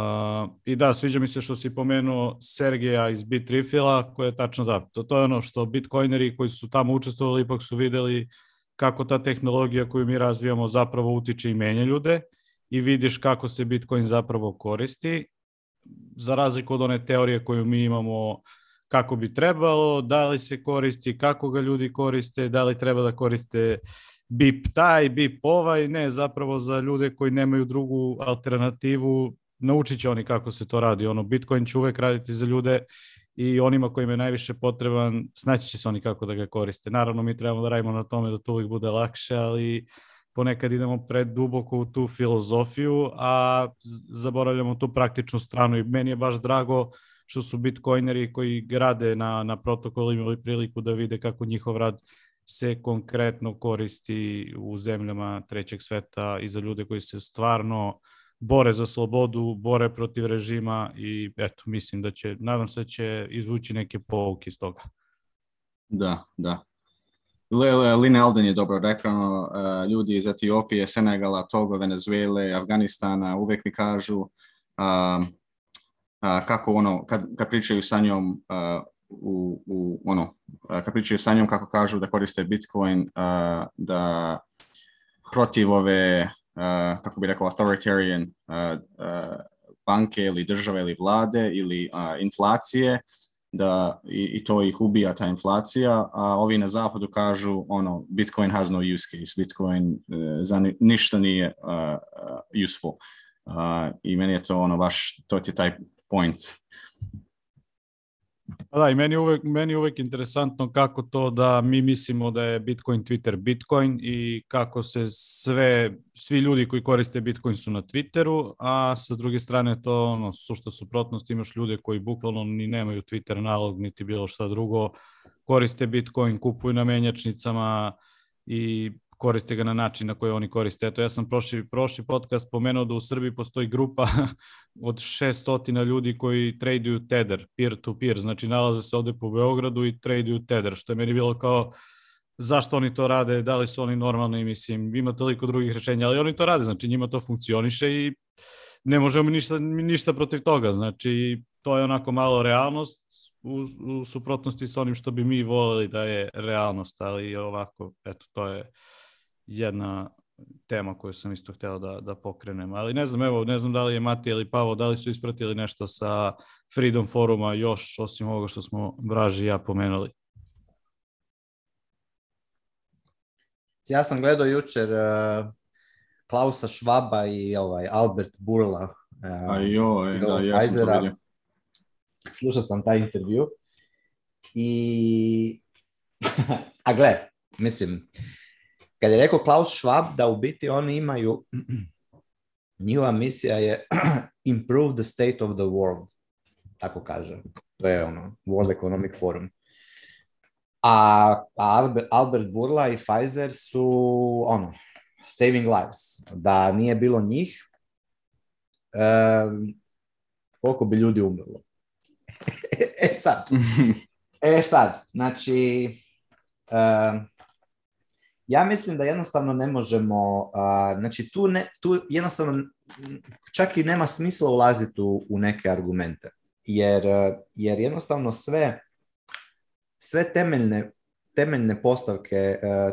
I da, sviđa mi se što si pomenuo Sergeja iz Bitrifila, koja je tačno da, to, to je ono što bitcoineri koji su tamo učestvovali ipak su videli kako ta tehnologija koju mi razvijamo zapravo utiče i menja ljude i vidiš kako se Bitcoin zapravo koristi, za razliku od one teorije koju mi imamo uh, kako bi trebalo, da li se koristi, kako ga ljudi koriste, da li treba da koriste bip taj, bip ovaj, ne, zapravo za ljude koji nemaju drugu alternativu, naučit će oni kako se to radi, ono, Bitcoin će uvek raditi za ljude i onima kojima je najviše potreban, snaći će se oni kako da ga koriste. Naravno, mi trebamo da radimo na tome da to uvijek bude lakše, ali ponekad idemo pred duboko u tu filozofiju, a zaboravljamo tu praktičnu stranu i meni je baš drago uh, što su bitcoineri koji grade na, na protokolu imali priliku da vide kako njihov rad se konkretno koristi u zemljama trećeg sveta i za ljude koji se stvarno bore za slobodu, bore protiv režima i eto, mislim da će, nadam se da će izvući neke pouke iz toga. Da, da. Le, Line Alden je dobro rekao, e, ljudi iz Etiopije, Senegala, Togo, Venezuele, Afganistana uvek mi kažu um, kako ono, kad, kad pričaju sa njom u, u ono, kad pričaju sa njom kako kažu da koriste Bitcoin, da protiv ove, kako bi rekao, authoritarian uh, banke ili države ili vlade ili inflacije, da i, i, to ih ubija ta inflacija, a ovi na zapadu kažu ono Bitcoin has no use case, Bitcoin uh, za ni, ništa nije uh, useful. Uh, I meni je to ono baš, to je taj points. Pa da, i meni je uvek, meni uvek interesantno kako to da mi mislimo da je Bitcoin Twitter Bitcoin i kako se sve, svi ljudi koji koriste Bitcoin su na Twitteru, a sa druge strane to ono, sušta suprotnost, imaš ljude koji bukvalno ni nemaju Twitter nalog niti bilo šta drugo, koriste Bitcoin, kupuju na menjačnicama i koriste ga na način na koji oni koriste. Eto, ja sam prošli, prošli podcast spomenuo da u Srbiji postoji grupa (laughs) od 600 ljudi koji traduju Tether, peer-to-peer, -peer. znači nalaze se ovde po Beogradu i traduju Tether, što je meni bilo kao zašto oni to rade, da li su oni normalni, mislim, ima toliko drugih rešenja, ali oni to rade, znači njima to funkcioniše i ne možemo ništa, ništa protiv toga, znači to je onako malo realnost, u, u suprotnosti sa onim što bi mi voleli da je realnost, ali ovako, eto, to je jedna tema koju sam isto hteo da, da pokrenem. Ali ne znam, evo, ne znam da li je Mati ili Pavo, da li su ispratili nešto sa Freedom Foruma još, osim ovoga što smo Braži i ja pomenuli. Ja sam gledao jučer uh, Klausa Švaba i ovaj Albert Burla. Uh, A jo, da, ja sam to Slušao sam taj intervju i... (laughs) A gle, mislim, uh, Kad je rekao Klaus Schwab da u biti oni imaju, njihova misija je (clears throat) improve the state of the world, tako kaže. To je ono, World Economic Forum. A, a Albert Burla i Pfizer su ono, saving lives. Da nije bilo njih, um, koliko bi ljudi umrlo. (laughs) e sad, (laughs) e sad, znači, um, ja mislim da jednostavno ne možemo, a, znači tu, ne, tu jednostavno čak i nema smisla ulaziti u, u neke argumente, jer, jer jednostavno sve, sve temeljne, temeljne postavke a,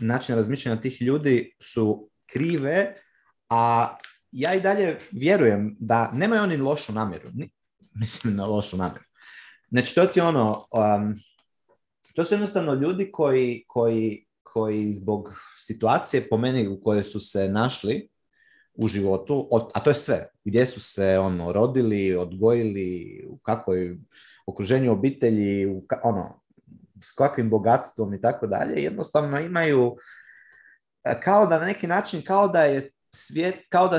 načina razmišljanja tih ljudi su krive, a ja i dalje vjerujem da nemaju oni lošu namjeru, Ni, (laughs) mislim na lošu namjeru. Znači to ti ono, um, to su jednostavno ljudi koji, koji koji zbog situacije po meni u kojoj su se našli u životu, a to je sve, gdje su se ono rodili, odgojili, u kakvoj okruženju obitelji, u ka, ono, s kakvim bogatstvom i tako dalje, jednostavno imaju e, kao da na neki način kao da je svijet, kao da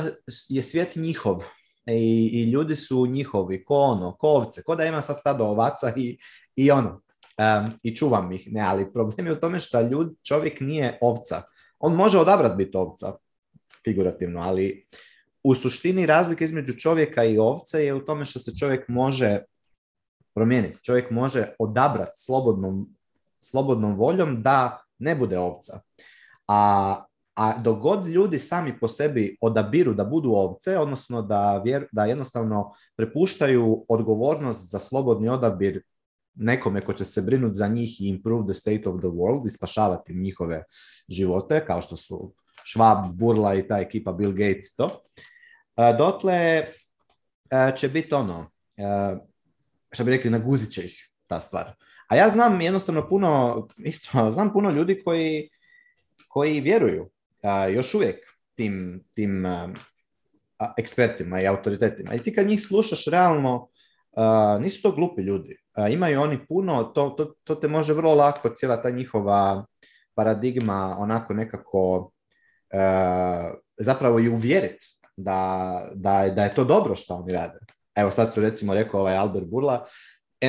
je svijet njihov e, i, i ljudi su njihovi, ko ono, ko ovce, ko da ima sad tada ovaca i, i ono, um, i čuvam ih, ne, ali problem je u tome što ljud, čovjek nije ovca. On može odabrat biti ovca, figurativno, ali u suštini razlika između čovjeka i ovce je u tome što se čovjek može promijeniti. Čovjek može odabrat slobodnom, slobodnom voljom da ne bude ovca. A, a dok god ljudi sami po sebi odabiru da budu ovce, odnosno da, vjer, da jednostavno prepuštaju odgovornost za slobodni odabir nekome ko će se brinuti za njih i improve the state of the world i spašavati njihove živote, kao što su Schwab, Burla i ta ekipa Bill Gates to, e, dotle e, će biti ono, e, što bi rekli, naguzit će ih ta stvar. A ja znam jednostavno puno, isto, (laughs) znam puno ljudi koji, koji vjeruju još uvijek tim, tim ekspertima i autoritetima. I ti kad njih slušaš realno, Uh, nisu to glupi ljudi. Uh, imaju oni puno, to, to, to, te može vrlo lako cijela ta njihova paradigma onako nekako uh, zapravo i uvjeriti da, da, da, je to dobro što oni rade. Evo sad su recimo rekao ovaj Albert Burla,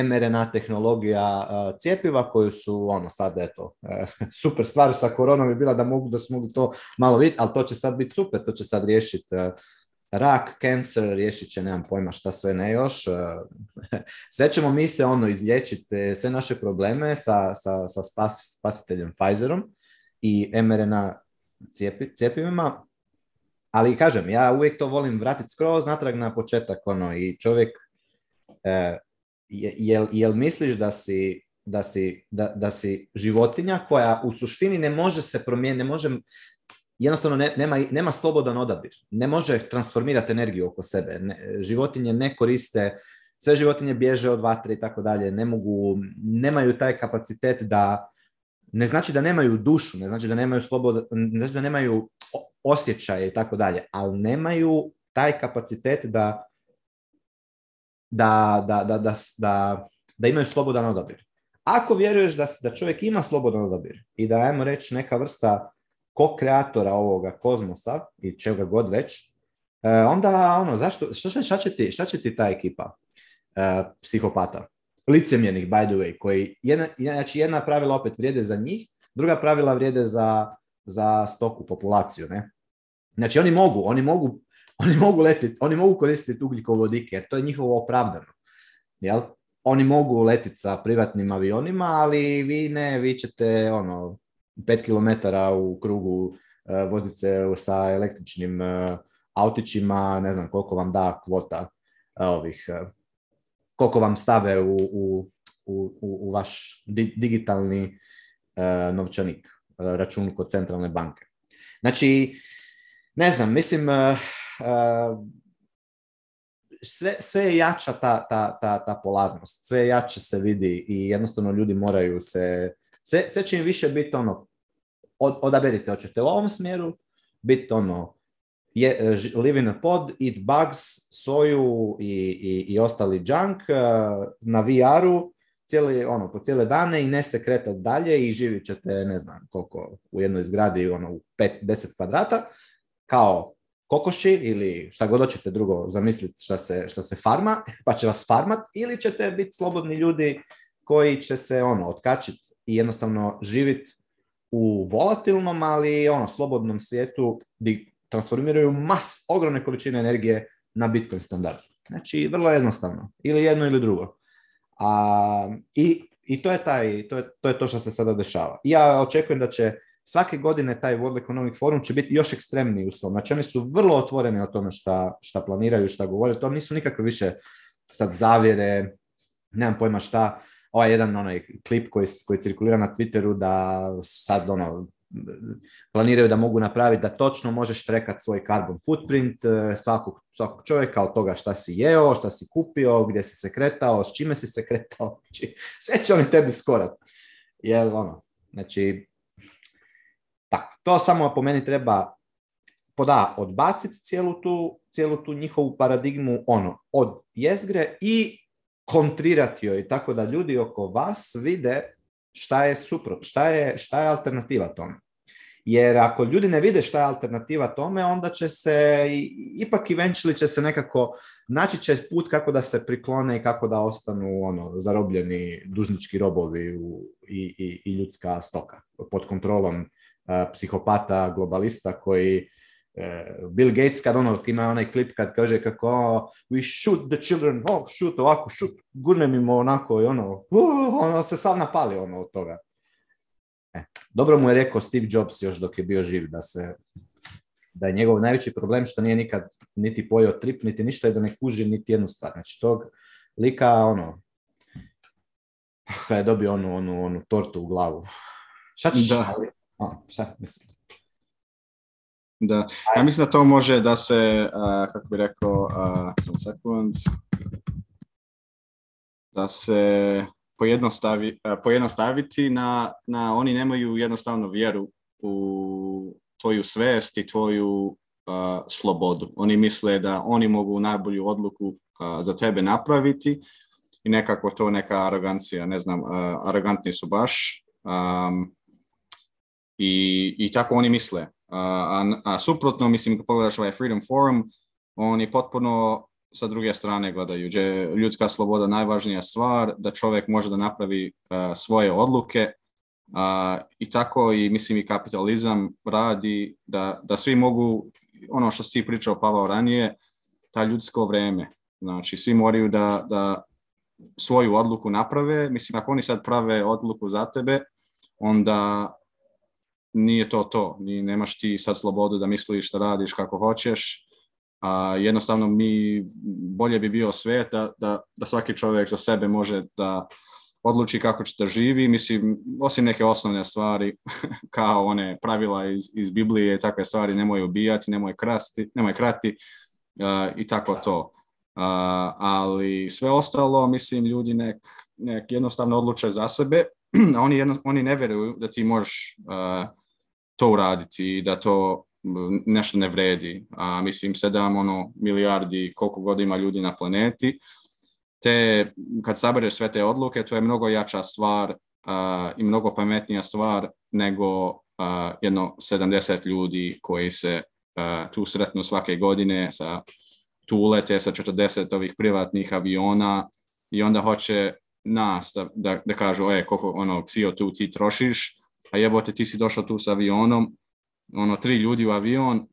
mRNA tehnologija e, cijepiva koju su ono sad eto e, (laughs) super stvar sa koronom je bila da mogu da su to malo vidjeti, ali to će sad biti super, to će sad riješiti rak, cancer, riješit će, nemam pojma šta sve ne još. E, sve ćemo mi se ono izlječiti, e, sve naše probleme sa, sa, sa spas, spasiteljem Pfizerom i mRNA cijepi, cijepivima. Ali kažem, ja uvijek to volim vratiti skroz natrag na početak ono, i čovjek, e, jel, jel misliš da si da si, da, da si životinja koja u suštini ne može se promijeniti, ne može jednostavno ne, nema, nema slobodan odabir. Ne može transformirati energiju oko sebe. Ne, životinje ne koriste, sve životinje bježe od vatre i tako dalje. Ne mogu, nemaju taj kapacitet da, ne znači da nemaju dušu, ne znači da nemaju sloboda, ne znači da nemaju osjećaje i tako dalje, ali nemaju taj kapacitet da da, da, da, da imaju slobodan odabir. Ako vjeruješ da, da čovjek ima slobodan odabir i da, ajmo reći, neka vrsta ko kreatora ovoga kozmosa i čega god već, e, onda ono, zašto, šta, šta, će ti, šta će ti ta ekipa uh, psihopata? Licemjenih, by the way, koji jedna, znači jedna pravila opet vrijede za njih, druga pravila vrijede za, za stoku, populaciju, ne? Znači oni mogu, oni mogu, oni mogu letiti, oni mogu koristiti ugljikovodike, jer to je njihovo opravdano, jel? Oni mogu letiti sa privatnim avionima, ali vi ne, vi ćete, ono, 5 km u krugu eh, vozite sa električnim eh, autićima, ne znam koliko vam da kvota eh, ovih, koliko vam stave u, u, u, u vaš digitalni novčanik, račun kod centralne banke. Znači, ne znam, mislim, sve, sve je jača ta, ta, ta, ta polarnost, sve jače se vidi i jednostavno ljudi moraju se sve, sve će im više biti ono, od, odaberite, hoćete u ovom smjeru, biti ono, je, e, live in a pod, eat bugs, soju i, i, i ostali junk e, na VR-u cijeli, ono, po cijele dane i ne se kretati dalje i živit ćete, ne znam koliko, u jednoj zgradi ono, u 5-10 kvadrata, kao kokoši ili šta god hoćete drugo zamisliti šta se, šta se farma, (laughs) pa će vas farmat ili ćete biti slobodni ljudi koji će se ono otkačiti i jednostavno živit u volatilnom, ali ono, slobodnom svijetu gdje transformiraju mas ogromne količine energije na Bitcoin standard. Znači, vrlo jednostavno. Ili jedno ili drugo. A, i, I to je taj, to je, to je to što se sada dešava. Ja očekujem da će svake godine taj World Economic Forum će biti još ekstremniji u svom. Znači, oni su vrlo otvoreni o tome šta, šta planiraju, šta govore. To nisu nikakve više sad zavjere, nemam pojma šta ovaj jedan onaj klip koji, koji cirkulira na Twitteru da sad ono, planiraju da mogu napraviti da točno možeš trekat svoj carbon footprint eh, svakog, svakog čovjeka od toga šta si jeo, šta si kupio, gdje si se kretao, s čime si se kretao. (laughs) Znači, sve će oni tebi skorat. Jel, ono, znači, tak, to samo po meni treba poda odbaciti cijelu tu, cijelu tu njihovu paradigmu ono, od jezgre i kontrirati joj, tako da ljudi oko vas vide šta je suprot, šta je, šta je alternativa tome. Jer ako ljudi ne vide šta je alternativa tome, onda će se, ipak eventually će se nekako, naći će put kako da se priklone i kako da ostanu ono, zarobljeni dužnički robovi u, i, i, i, ljudska stoka pod kontrolom uh, psihopata, globalista koji Eh, Bill Gates kad ono ima onaj klip kad kaže kako oh, we shoot the children, oh shoot ovako, shoot, gurnem im onako i ono, uh, ono se sam napali ono od toga. E, dobro mu je rekao Steve Jobs još dok je bio živ da se da je njegov najveći problem što nije nikad niti pojeo trip, niti ništa i da ne kuži niti jednu stvar. Znači tog lika ono pa, kada je dobio onu, onu, onu tortu u glavu. Šta ćeš? Da. Ali, a, šta, mislim. Da, ja mislim da to može da se, uh, kako bih rekao, uh, samo sekund, da se pojednostavi, uh, pojednostaviti na, na, oni nemaju jednostavno vjeru u tvoju svest i tvoju slobodu. Oni misle da oni mogu najbolju odluku za tebe napraviti i nekako to neka arogancija, ne znam, arogantni su baš um, i, i tako oni misle a, a suprotno, mislim, kad pogledaš ovaj Freedom Forum, oni potpuno sa druge strane gledaju, gdje ljudska sloboda najvažnija stvar, da čovjek može da napravi a, e, svoje odluke a, i tako i mislim i kapitalizam radi da, da svi mogu, ono što si ti pričao Pavao ranije, ta ljudsko vreme, znači svi moraju da, da svoju odluku naprave, mislim ako oni sad prave odluku za tebe, onda nije to to, ni nemaš ti sad slobodu da misliš šta radiš kako hoćeš, a jednostavno mi bolje bi bio svet da, da, da svaki čovjek za sebe može da odluči kako će da živi, mislim, osim neke osnovne stvari, (laughs) kao one pravila iz, iz Biblije, takve stvari, nemoj ubijati, nemoj, krasti, nemoj krati uh, i tako da. to. Uh, ali sve ostalo, mislim, ljudi nek, nek jednostavno odluče za sebe, (clears throat) a oni, jedno, oni ne veruju da ti možeš uh, to uraditi i da to nešto ne vredi. A, mislim, sedam ono, milijardi koliko god ima ljudi na planeti, te kad sabereš sve te odluke, to je mnogo jača stvar a, i mnogo pametnija stvar nego a, jedno 70 ljudi koji se a, tu sretnu svake godine sa tu ulete sa 40 ovih privatnih aviona i onda hoće nas da, da, da kažu e, koliko ono, CO2 ti trošiš, a jebote ti si došao tu sa avionom, ono tri ljudi u avion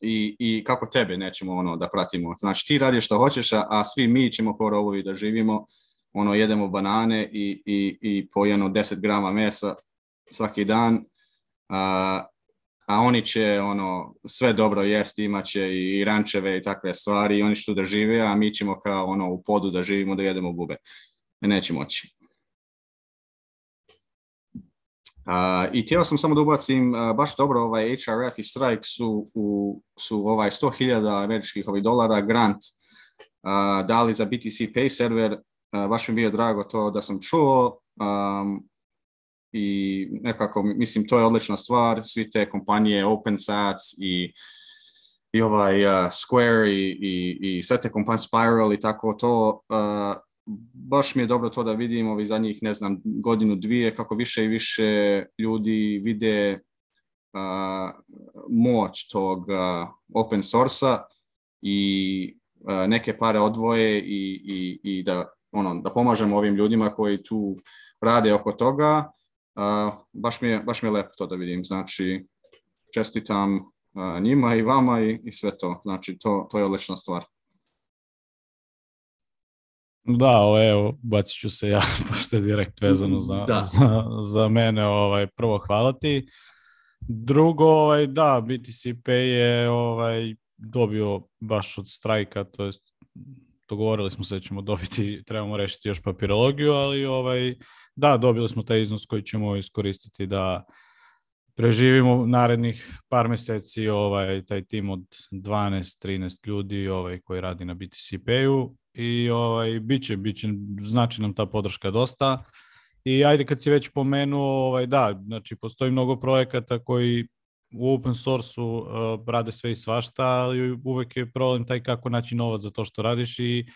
i, i kako tebe nećemo ono da pratimo. Znači ti radiš što hoćeš, a, a svi mi ćemo ko robovi da živimo, ono jedemo banane i, i, i po 10 grama mesa svaki dan, a, a oni će ono sve dobro jesti, imaće i rančeve i takve stvari i oni što da žive, a mi ćemo kao ono u podu da živimo, da jedemo bube. E, neće moći. I htio sam samo da ubacim, baš dobro, ovaj HRF i Strike su, u, su ovaj 100.000 američkih ovih ovaj, dolara grant uh, dali za BTC Pay server. Baš mi bio drago to da sam čuo. Um, i nekako, mislim, to je odlična stvar, svi te kompanije, OpenSats i, i ovaj uh, Square i, i, i sve te kompanije Spiral i tako to, uh, baš mi je dobro to da vidim ovih zadnjih, ne znam, godinu, dvije, kako više i više ljudi vide a, moć tog a, open source-a i a, neke pare odvoje i, i, i da, ono, da pomažemo ovim ljudima koji tu rade oko toga. baš, mi je, baš mi je lepo to da vidim. Znači, čestitam njima i vama i, i sve to. Znači, to, to je odlična stvar. Da, o, evo, bacit ću se ja, (laughs) pošto je direkt vezano za, da. za, za mene. Ovaj, prvo, hvala ti. Drugo, ovaj, da, BTCP je ovaj, dobio baš od strajka, to jest dogovorili smo se da ćemo dobiti, trebamo rešiti još papirologiju, ali ovaj, da, dobili smo taj iznos koji ćemo iskoristiti da preživimo narednih par meseci ovaj, taj tim od 12-13 ljudi ovaj, koji radi na BTCP-u i ovaj, biće, biće, znači nam ta podrška dosta. I ajde kad si već pomenuo, ovaj, da, znači postoji mnogo projekata koji u open source-u uh, rade sve i svašta, ali uvek je problem taj kako naći novac za to što radiš i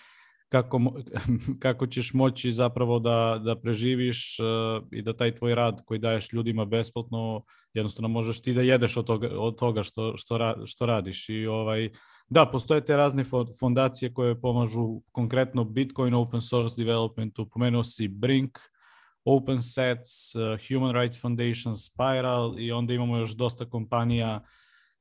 kako, (laughs) kako ćeš moći zapravo da, da preživiš uh, i da taj tvoj rad koji daješ ljudima besplatno, jednostavno možeš ti da jedeš od toga, od toga što, što, ra, što radiš. I ovaj, Da, postoje te razne fondacije koje pomažu konkretno Bitcoin open source developmentu. Pomenuo si Brink, OpenSets, eh, Human Rights Foundation, Spiral i onda imamo još dosta kompanija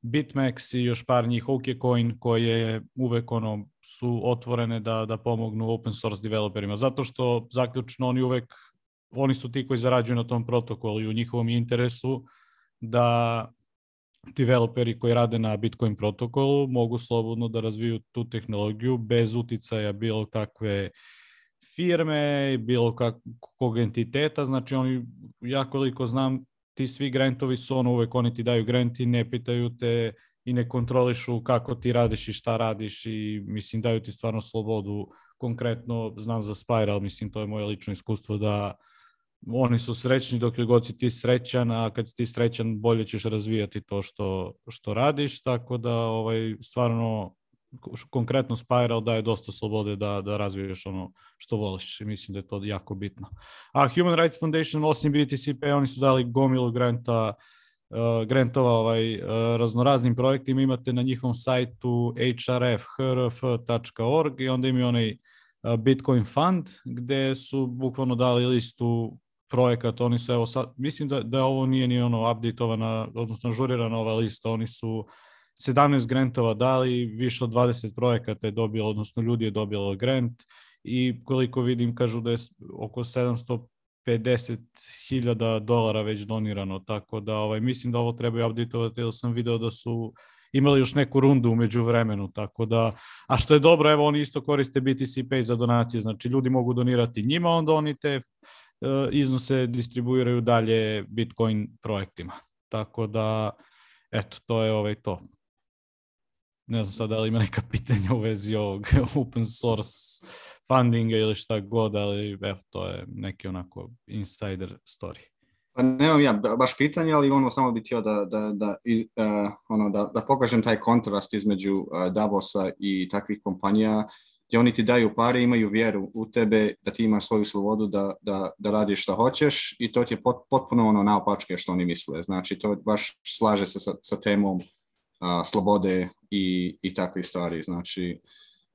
Bitmax i još par njih OKCoin koje uvek ono, su otvorene da, da pomognu open source developerima. Zato što zaključno oni uvek oni su ti koji zarađuju na tom protokolu i u njihovom interesu da developeri koji rade na Bitcoin protokolu mogu slobodno da razviju tu tehnologiju bez uticaja bilo kakve firme, bilo kakvog entiteta, znači oni, ja koliko znam, ti svi grantovi su ono, uvek oni ti daju grant i ne pitaju te i ne kontrolišu kako ti radiš i šta radiš i mislim daju ti stvarno slobodu, konkretno znam za Spiral, mislim to je moje lično iskustvo da uh, oni su srećni dok je god si ti srećan, a kad si ti srećan bolje ćeš razvijati to što, što radiš, tako da ovaj, stvarno konkretno Spiral daje dosta slobode da, da razviješ ono što voliš i mislim da je to jako bitno. A Human Rights Foundation osim BTCP oni su dali gomilu granta uh, grantova ovaj, uh, raznoraznim projektima, imate na njihovom sajtu hrf.org i onda imaju onaj eh, Bitcoin fund gde su bukvalno dali listu projekat, oni su, evo sad, mislim da, da ovo nije ni ono updateovana, odnosno žurirana ova lista, oni su 17 grantova dali, više od 20 projekata je dobilo, odnosno ljudi je dobilo grant i koliko vidim kažu da je oko 750.000 dolara već donirano, tako da ovaj, mislim da ovo treba i updateovati, jer sam video da su imali još neku rundu umeđu vremenu, tako da, a što je dobro, evo oni isto koriste BTC Pay za donacije, znači ljudi mogu donirati njima, onda oni te E, iznose distribuiraju dalje Bitcoin projektima. Tako da, eto, to je ovaj to. Ne znam sad da li ima neka pitanja u vezi ovog (laughs) open source fundinga ili šta god, ali evo, to je neki onako insider story. Pa nemam ja baš pitanje, ali ono samo bih htio da, da, da, iz, uh, ono, da, da pokažem taj kontrast između uh, Davosa i takvih kompanija gdje oni ti daju pare, imaju vjeru u tebe da ti imaš svoju slobodu da, da, da radiš šta hoćeš i to ti je potpuno ono naopačke što oni misle. Znači to baš slaže se sa, sa temom a, slobode i, i takve stvari. Znači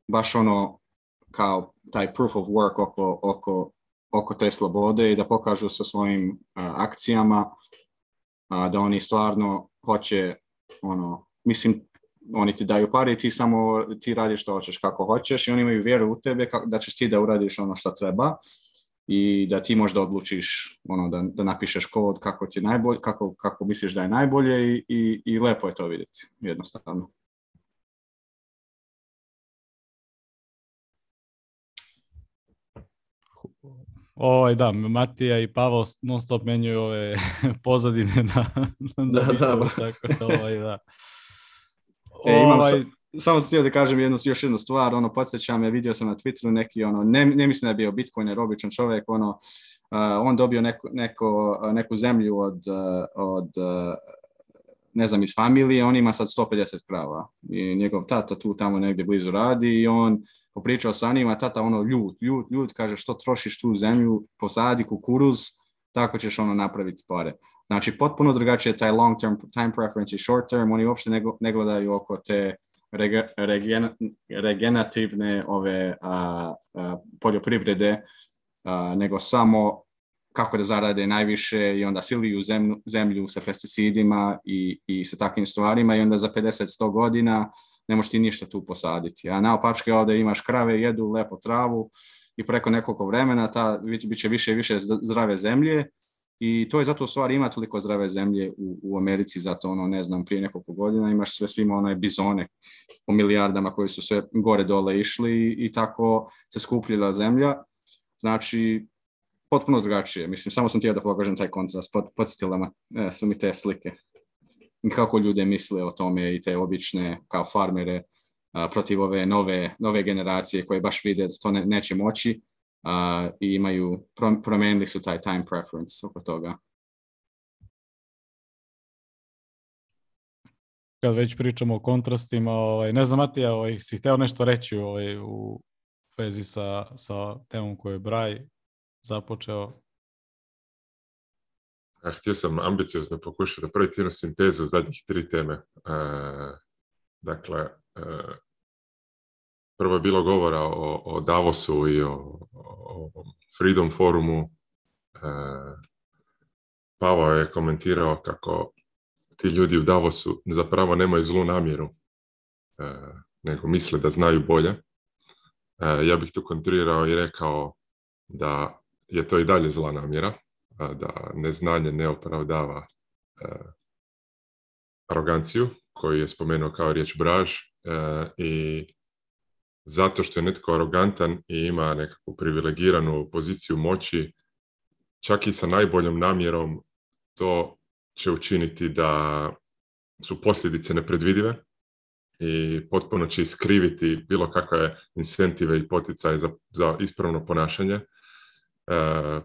baš ono kao taj proof of work oko, oko, oko te slobode i da pokažu sa svojim a, akcijama a, da oni stvarno hoće ono, mislim oni ti daju pare i ti samo ti radiš što hoćeš kako hoćeš i oni imaju vjeru u tebe kako, da ćeš ti da uradiš ono što treba i da ti možda odlučiš ono, da, da napišeš kod kako ti najbolje, kako, kako misliš da je najbolje i, i, i lepo je to vidjeti jednostavno. Ovaj, da, Matija i Pavo non stop menjuju ove (laughs) pozadine na, na da, da, da, tako da, ovaj, da. (laughs) E, imam ovaj... samo sam htio da kažem jednu, još jednu stvar, ono, podsjećam me, vidio sam na Twitteru neki, ono, ne, ne mislim da je bio Bitcoin, jer običan čovjek, ono, uh, on dobio neko, neko, neku zemlju od, od ne znam, iz familije, on ima sad 150 krava i njegov tata tu tamo negdje blizu radi i on popričao sa njima, tata ono ljut, ljut, ljut, kaže što trošiš tu zemlju, posadi kukuruz, tako ćeš ono napraviti pare. Znači, potpuno drugačije taj long term, time preference i short term, oni uopšte ne, gledaju oko te rege, regenerativne ove a, a, poljoprivrede, a, nego samo kako da zarade najviše i onda siliju zemlju, zemlju sa pesticidima i, i sa takvim stvarima i onda za 50-100 godina ne možeš ti ništa tu posaditi. A naopačke ovde imaš krave, jedu lepo travu, i preko nekoliko vremena ta bit će više i više zdrave zemlje i to je zato u stvari ima toliko zdrave zemlje u, u Americi, zato ono ne znam prije nekoliko godina imaš sve svima one bizone po milijardama koji su sve gore dole išli i i tako se skupljila zemlja. Znači, potpuno drugačije. Mislim, samo sam htio da pokažem taj kontrast. Pod, podsjetila e, su mi te slike. I kako ljude misle o tome i te obične kao farmere protiv ove nove, nove generacije koje baš vide da to ne, neće moći a, i imaju, promenili su taj time preference oko toga. Kad već pričamo o kontrastima, ovaj, ne znam Matija, ovaj, si hteo nešto reći ovaj, u vezi sa, sa temom koju je Braj započeo? A, htio sam ambiciozno pokušati da praviti jednu sintezu zadnjih tri teme. E, dakle, e, prvo je bilo govora o, o Davosu i o, o Freedom forumu, e, Pavao je komentirao kako ti ljudi u Davosu zapravo nemaju zlu namjeru, e, nego misle da znaju bolje. E, ja bih tu kontrirao i rekao da je to i dalje zla namjera, da neznanje ne opravdava aroganciju, koju je spomenuo kao riječ braž, i zato što je netko arogantan i ima nekakvu privilegiranu poziciju moći, čak i sa najboljom namjerom to će učiniti da su posljedice nepredvidive i potpuno će iskriviti bilo kakve incentive i poticaje za, za ispravno ponašanje. E,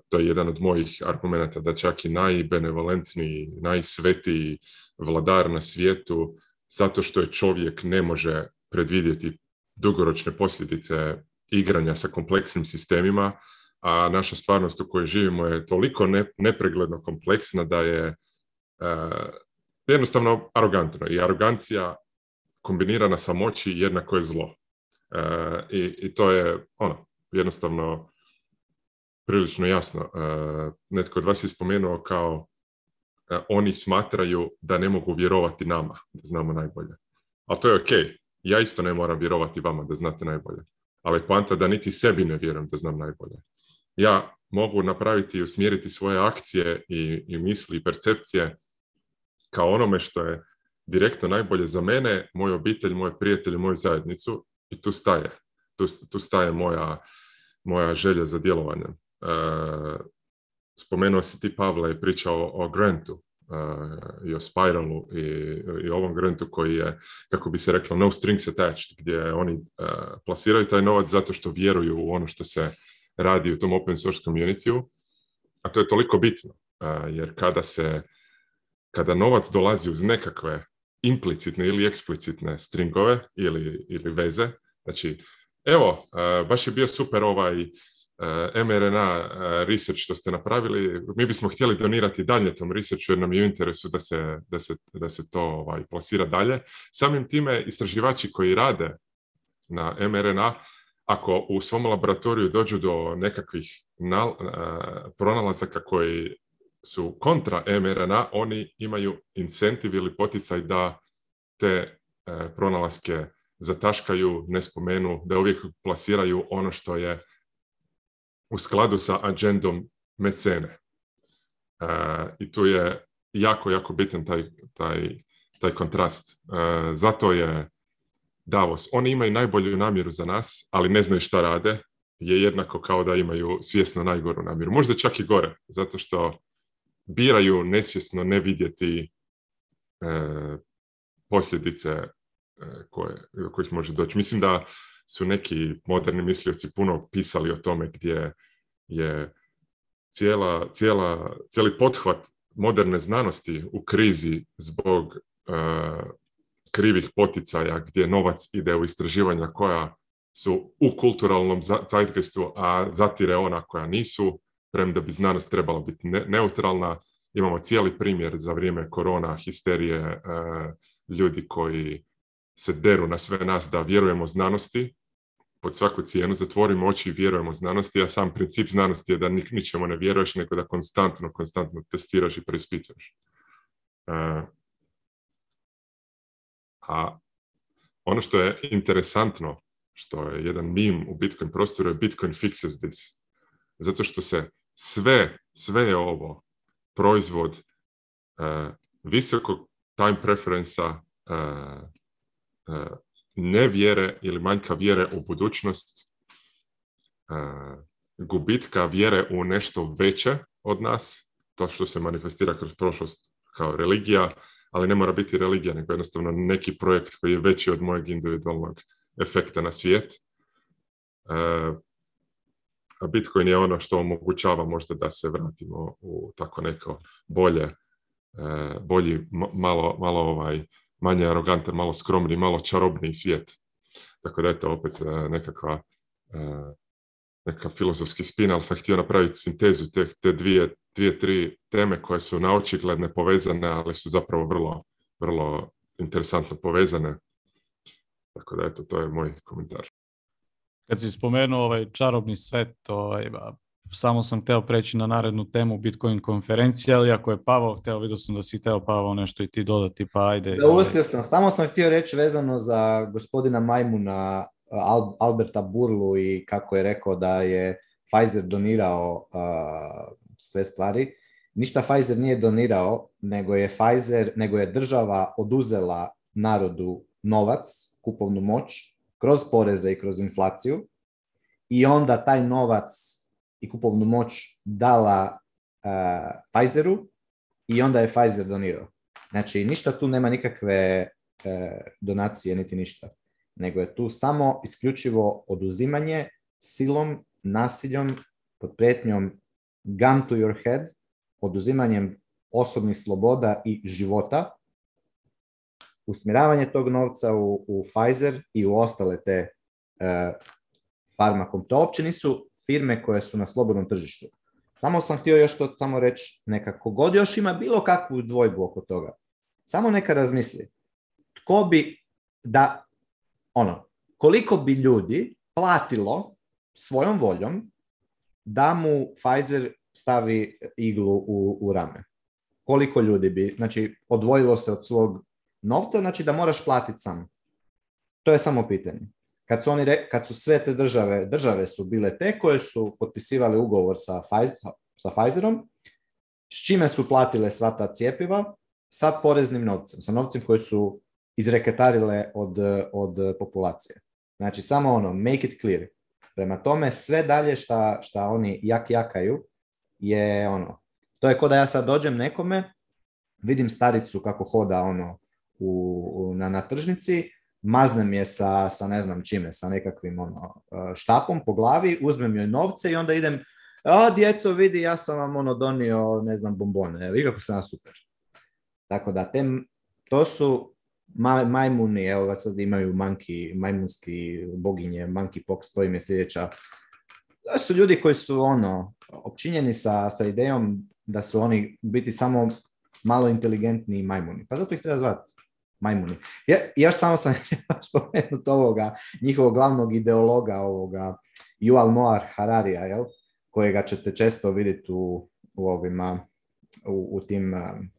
to je jedan od mojih argumenta da čak i najbenevolentniji, najsvetiji vladar na svijetu, zato što je čovjek ne može predvidjeti dugoročne posljedice igranja sa kompleksnim sistemima, a naša stvarnost u kojoj živimo je toliko ne, nepregledno kompleksna da je uh, jednostavno arogantno. I arogancija kombinirana sa moći jednako je zlo. Uh, i, i, to je ono, jednostavno prilično jasno. Uh, netko od vas je spomenuo kao oni smatraju da ne mogu vjerovati nama, da znamo najbolje. A to je ok, ja isto ne moram vjerovati vama da znate najbolje. Ali poanta da niti sebi ne vjerujem da znam najbolje. Ja mogu napraviti i usmjeriti svoje akcije i, i misli i percepcije kao onome što je direktno najbolje za mene, moju obitelj, moje prijatelje, moju zajednicu i tu staje. Tu, tu staje moja, moja želja za djelovanje. E, spomenuo si ti Pavla i pričao o, o grantu. Eh, i o Spiralu i, i ovom grantu koji je, kako bi se reklo, no strings attached, gdje oni eh, plasiraju taj novac zato što vjeruju u ono što se radi u tom open source community a to je toliko bitno, eh, jer kada se kada novac dolazi uz nekakve implicitne ili eksplicitne stringove ili, ili veze, znači, evo, baš je bio super ovaj Eh, mRNA eh, research što ste napravili, mi bismo htjeli donirati dalje tom researchu jer nam je u interesu da se, da se, da se to ovaj, plasira dalje. Samim time istraživači koji rade na mRNA, ako u svom laboratoriju dođu do nekakvih nal, eh, pronalazaka koji su kontra mRNA, oni imaju incentiv ili poticaj da te pronalaske zataškaju, ne spomenu, da uvijek plasiraju ono što je u skladu sa agendom mecene. Uh, I tu je jako, jako bitan taj, taj, taj kontrast. Uh, zato je Davos. Oni imaju najbolju namjeru za nas, ali ne znaju šta rade, je jednako kao da imaju svjesno najgoru namjeru. Možda čak i gore, zato što biraju nesvjesno ne vidjeti e, posljedice e, koje, kojih može doći. Mislim da su neki moderni mislioci puno pisali o tome gdje je cijela, cijela, cijeli pothvat moderne znanosti u krizi zbog uh, krivih poticaja gdje novac ide u istraživanja koja su u kulturalnom zeitgeistu, a zatire ona koja nisu, premda bi znanost trebala biti ne neutralna. Imamo cijeli primjer za vrijeme korona, histerije, e, ljudi koji se deru na sve nas da vjerujemo znanosti, pod svaku cijenu zatvorimo oči i vjerujemo znanosti, a sam princip znanosti je da ni, ničemu ne vjeruješ, nego da konstantno, konstantno testiraš i preispituješ. Uh, a ono što je interesantno, što je jedan mim u Bitcoin prostoru, je Bitcoin fixes this. Zato što se sve, sve je ovo proizvod uh, visokog time preferensa uh, nevjere ili manjka vjere u budućnost, e, gubitka vjere u nešto veće od nas, to što se manifestira kroz prošlost kao religija, ali ne mora biti religija, nego jednostavno neki projekt koji je veći od mojeg individualnog efekta na svijet. E, a Bitcoin je ono što omogućava možda da se vratimo u tako neko bolje, e, bolji, malo, malo ovaj, manje arogantan, malo skromni, malo čarobni svijet. Tako da, eto, opet e, nekakva e, neka filozofski spin, ali sam htio napraviti sintezu te, te dvije, dvije, tri teme koje su na očigledne povezane, ali su zapravo vrlo, vrlo interesantno povezane. Tako da, eto, to je moj komentar. Kad si spomenuo ovaj čarobni svet, ovaj, samo sam teo preći na narednu temu Bitcoin konferencija, ali ako je Pavao hteo, vidio sam da si teo Pavao nešto i ti dodati, pa ajde. Zaustio sam, samo sam htio reći vezano za gospodina Majmuna Al Alberta Burlu i kako je rekao da je Pfizer donirao uh, sve stvari. Ništa Pfizer nije donirao, nego je Pfizer, nego je država oduzela narodu novac, kupovnu moć, kroz poreze i kroz inflaciju i onda taj novac i kupovnu moć dala uh, Pfizeru i onda je Pfizer donirao. Znači, ništa tu nema nikakve uh, donacije, niti ništa. Nego je tu samo isključivo oduzimanje silom, nasiljom, pod pretnjom gun to your head, oduzimanjem osobnih sloboda i života, usmjeravanje tog novca u, u Pfizer i u ostale te e, farmakom. To uopće nisu firme koje su na slobodnom tržištu. Samo sam htio još to samo reći, nekako god još ima bilo kakvu dvojbu oko toga. Samo neka razmisli. Tko bi da, ono, koliko bi ljudi platilo svojom voljom da mu Pfizer stavi iglu u, u rame. Koliko ljudi bi, znači, odvojilo se od svog novca, znači da moraš platiti sam. To je samo pitanje kad su, oni re, kad su sve te države, države su bile te koje su potpisivale ugovor sa, Pfizer, sa Pfizerom, s čime su platile sva ta cjepiva, sa poreznim novcem, sa novcem koji su izreketarile od, od populacije. Znači, samo ono, make it clear. Prema tome, sve dalje šta, šta oni jak jakaju je ono, to je ko da ja sad dođem nekome, vidim staricu kako hoda ono u, u na, na tržnici, maznem je sa, sa ne znam čime, sa nekakvim ono, e, štapom po glavi, uzmem joj novce i onda idem, a djeco vidi ja sam vam ono donio ne znam bombone, evo igrako se na super. Tako da te, to su ma, majmuni, evo ga sad imaju manki, majmunski boginje, manki pox, to im je sljedeća. To su ljudi koji su ono, općinjeni sa, sa idejom da su oni biti samo malo inteligentni majmuni. Pa zato ih treba zvati majmuni. Ja, još samo sam (laughs) spomenut ovoga, njihovog glavnog ideologa ovoga, Yuval Noar Hararija, jel? kojega ćete često vidjeti u, u ovima, u, u tim, um,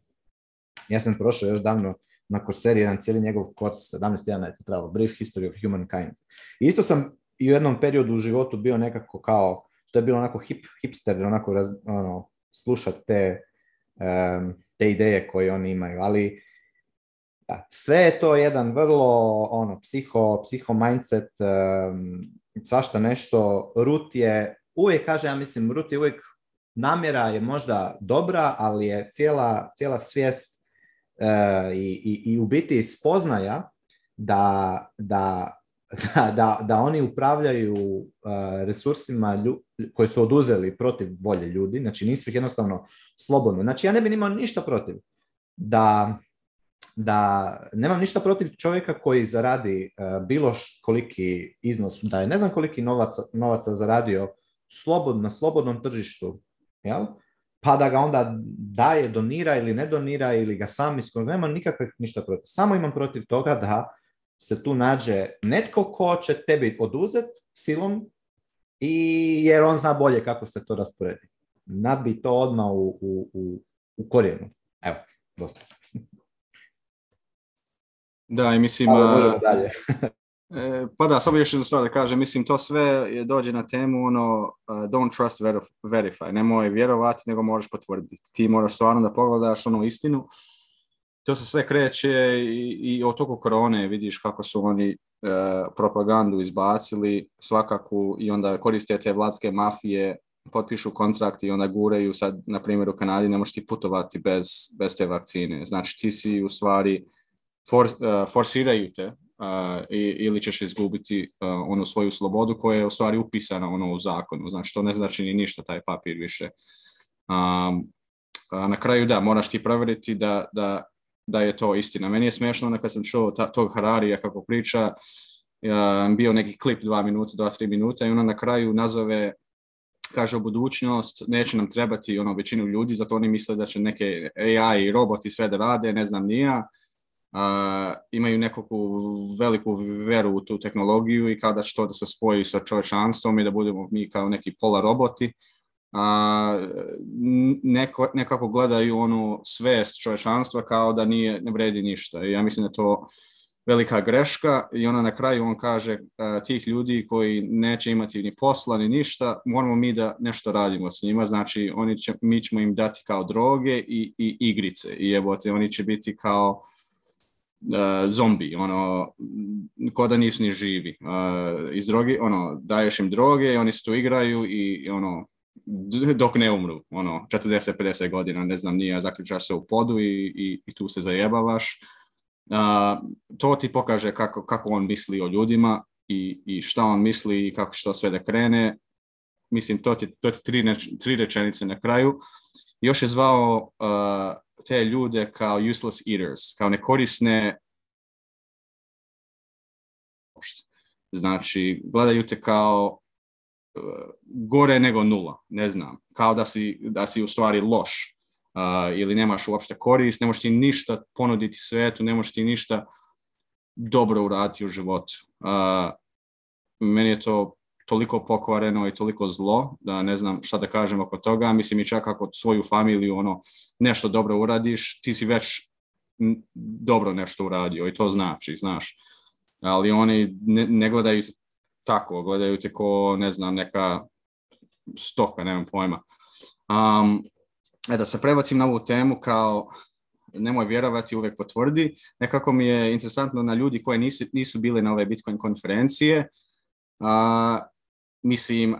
ja sam prošao još davno na Coursera jedan cijeli njegov kurs, 17 jedan je trebalo, Brief History of Humankind. I isto sam i u jednom periodu u životu bio nekako kao, to je bilo onako hip, hipster, onako raz, ono, slušat te, um, te ideje koje oni imaju, ali Da, sve je to jedan vrlo ono, psiho, psiho mindset, um, svašta nešto. Rut je, uvijek kaže, ja mislim, Rut je uvijek, namjera je možda dobra, ali je cijela, cijela svijest uh, i, i, i u biti spoznaja da, da, da, da, da oni upravljaju uh, resursima lju, koji su oduzeli protiv volje ljudi, znači nisu ih jednostavno slobodno. Znači ja ne bi imao ništa protiv da da nemam ništa protiv čovjeka koji zaradi e, bilo koliki iznos, da je ne znam koliki novaca, novaca zaradio slobodno, na slobodnom tržištu, jel? pa da ga onda daje, donira ili ne donira ili ga sam iskoristuje, nemam nikakvih ništa protiv. Samo imam protiv toga da se tu nađe netko ko će tebi oduzet silom i jer on zna bolje kako se to rasporedi. Nabi da to odmah u, u, u, u korijenu. Evo, dosta. Da, i mislim... Ali dalje. (laughs) E, pa da, samo još jednu stvar da kažem, mislim to sve je dođe na temu ono don't trust verify, nemoj vjerovati nego možeš potvrditi, ti moraš stvarno da pogledaš ono istinu, to se sve kreće i, i od toku korone vidiš kako su oni uh, propagandu izbacili svakaku i onda koriste te vladske mafije, potpišu kontrakt i onda guraju sad, na primjer u Kanadi ne možeš ti putovati bez, bez te vakcine, znači ti si u stvari for, uh, forsiraju te uh, ili ćeš izgubiti uh, onu svoju slobodu koja je u stvari upisana ono u zakonu. Znači, to ne znači ni ništa taj papir više. Um, a na kraju, da, moraš ti proveriti da, da, da je to istina. Meni je smiješno onda kad sam čuo ta, tog Hararija kako priča, um, bio neki klip dva minuta, dva, tri minuta i ono na kraju nazove kaže o budućnost, neće nam trebati ono većinu ljudi, zato oni misle da će neke AI i roboti sve da rade, ne znam nija, a, imaju nekakvu veliku veru u tu tehnologiju i kada što da se spoji sa čovečanstvom i da budemo mi kao neki pola roboti, a, neko, nekako gledaju onu svest čovečanstva kao da nije, ne vredi ništa. I ja mislim da to velika greška i ona na kraju on kaže a, tih ljudi koji neće imati ni posla ni ništa, moramo mi da nešto radimo s njima, znači oni će, mi ćemo im dati kao droge i, i igrice i evo oni će biti kao uh, zombi, ono, ko da nisu ni živi. Uh, iz droge, ono, daješ im droge i oni se tu igraju i, ono, dok ne umru, ono, 40-50 godina, ne znam, nije, zaključaš se u podu i, i, i tu se zajebavaš. Uh, to ti pokaže kako, kako on misli o ljudima i, i šta on misli i kako što sve da krene. Mislim, to ti, to ti tri, tri rečenice na kraju. Još je zvao uh, te ljude kao useless eaters, kao nekorisne Znači, gledaju te kao uh, gore nego nula, ne znam, kao da si, da si u stvari loš uh, ili nemaš uopšte korist, ne možeš ti ništa ponuditi svetu, ne možeš ti ništa dobro uraditi u životu. Uh, meni je to toliko pokvareno i toliko zlo da ne znam šta da kažem oko toga. Mislim i čak ako svoju familiju ono nešto dobro uradiš, ti si već dobro nešto uradio i to znači, znaš. Ali oni ne, ne gledaju te tako, gledaju te ko, ne znam, neka stoka, nemam pojma. Um, e da se prebacim na ovu temu kao nemoj vjerovati, uvek potvrdi. Nekako mi je interesantno na ljudi koji nisi, nisu bili na ove Bitcoin konferencije, a, mislim,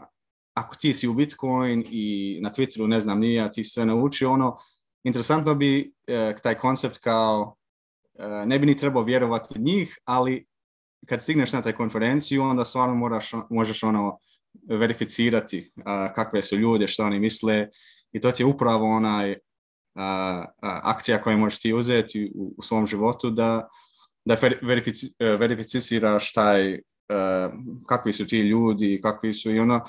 ako ti si u Bitcoin i na Twitteru, ne znam, nije, ti si sve naučio, ono, interesantno bi e, taj koncept kao, e, ne bi ni trebao vjerovati njih, ali kad stigneš na taj konferenciju, onda stvarno moraš, možeš ono, verificirati a, kakve su ljude, šta oni misle i to ti je upravo onaj a, a, akcija koju možeš ti uzeti u, u svom životu da, da e, verificiraš taj Ehm, kakvi su ti ljudi, kakvi su i ona.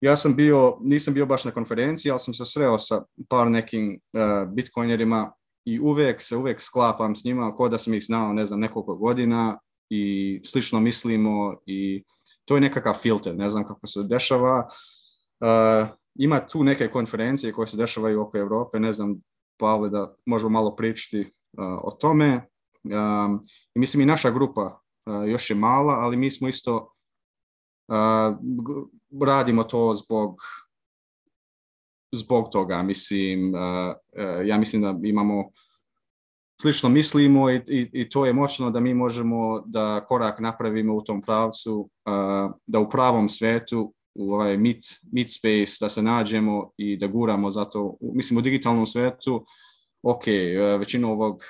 Ja sam bio, nisam bio baš na konferenciji, ali sam se sreo sa par nekim e, bitcoinerima i uvek se, uvek sklapam s njima, ko da sam ih znao, ne znam, nekoliko godina i slično mislimo i to je nekakav filter, ne znam kako se dešava. Uh, ima tu neke konferencije koje se dešavaju oko Evrope, ne znam, Pavle, da možemo malo pričati uh, o tome. Um, I mislim i naša grupa još je mala, ali mi smo isto uh, radimo to zbog zbog toga, mislim, e, ja mislim da imamo slično mislimo i, i, i to je moćno da mi možemo da korak napravimo u tom pravcu, uh, da u pravom svetu, u ovaj mid, mid space, da se nađemo i da guramo zato, mislim u digitalnom svetu, ok, e, većinu ovog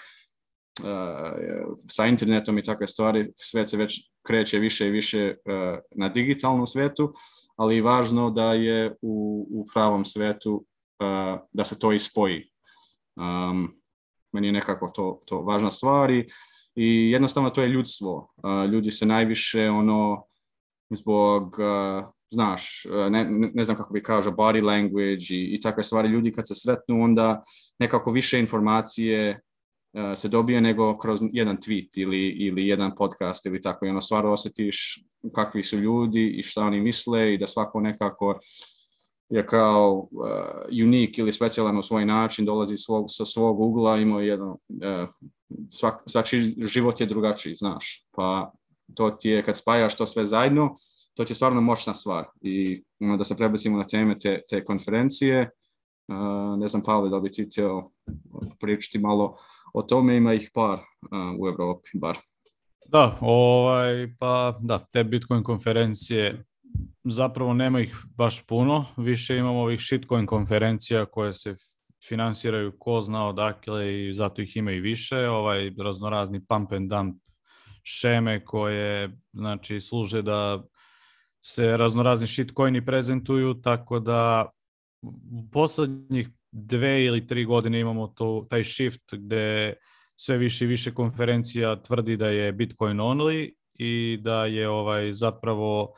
Uh, sa internetom i takve stvari, svet se već kreće više i više uh, na digitalnom svetu, ali je važno da je u, u pravom svetu uh, da se to ispoji. Um, meni je nekako to, to važna stvar i, i jednostavno to je ljudstvo. ljudi se najviše ono zbog znaš, ne, ne znam kako bi kažao, body language i, i takve stvari, ljudi kad se sretnu, onda nekako više informacije E, se dobije nego kroz jedan tweet ili, ili jedan podcast ili tako i ono stvar osjetiš kakvi su ljudi i šta oni misle i da svako nekako je kao uh, e, unik ili specijalan u svoj način, dolazi svog, sa svog ugla, ima jedan, uh, e, svak, svači život je drugačiji, znaš, pa to ti je kad spajaš to sve zajedno, to ti je stvarno moćna stvar i um, da se prebacimo na teme te, te konferencije, uh, ne znam Pavle da bi ti htio pričati malo o tome ima ih par u Evropi, bar. Da, ovaj, pa da, te Bitcoin konferencije zapravo nema ih baš puno, više imamo ovih shitcoin konferencija koje se finansiraju ko zna odakle i zato ih ima i više, ovaj raznorazni pump and dump šeme koje znači služe da se raznorazni shitcoini prezentuju, tako da u poslednjih dve ili tri godine imamo to, taj shift gde sve više i više konferencija tvrdi da je Bitcoin only i da je ovaj zapravo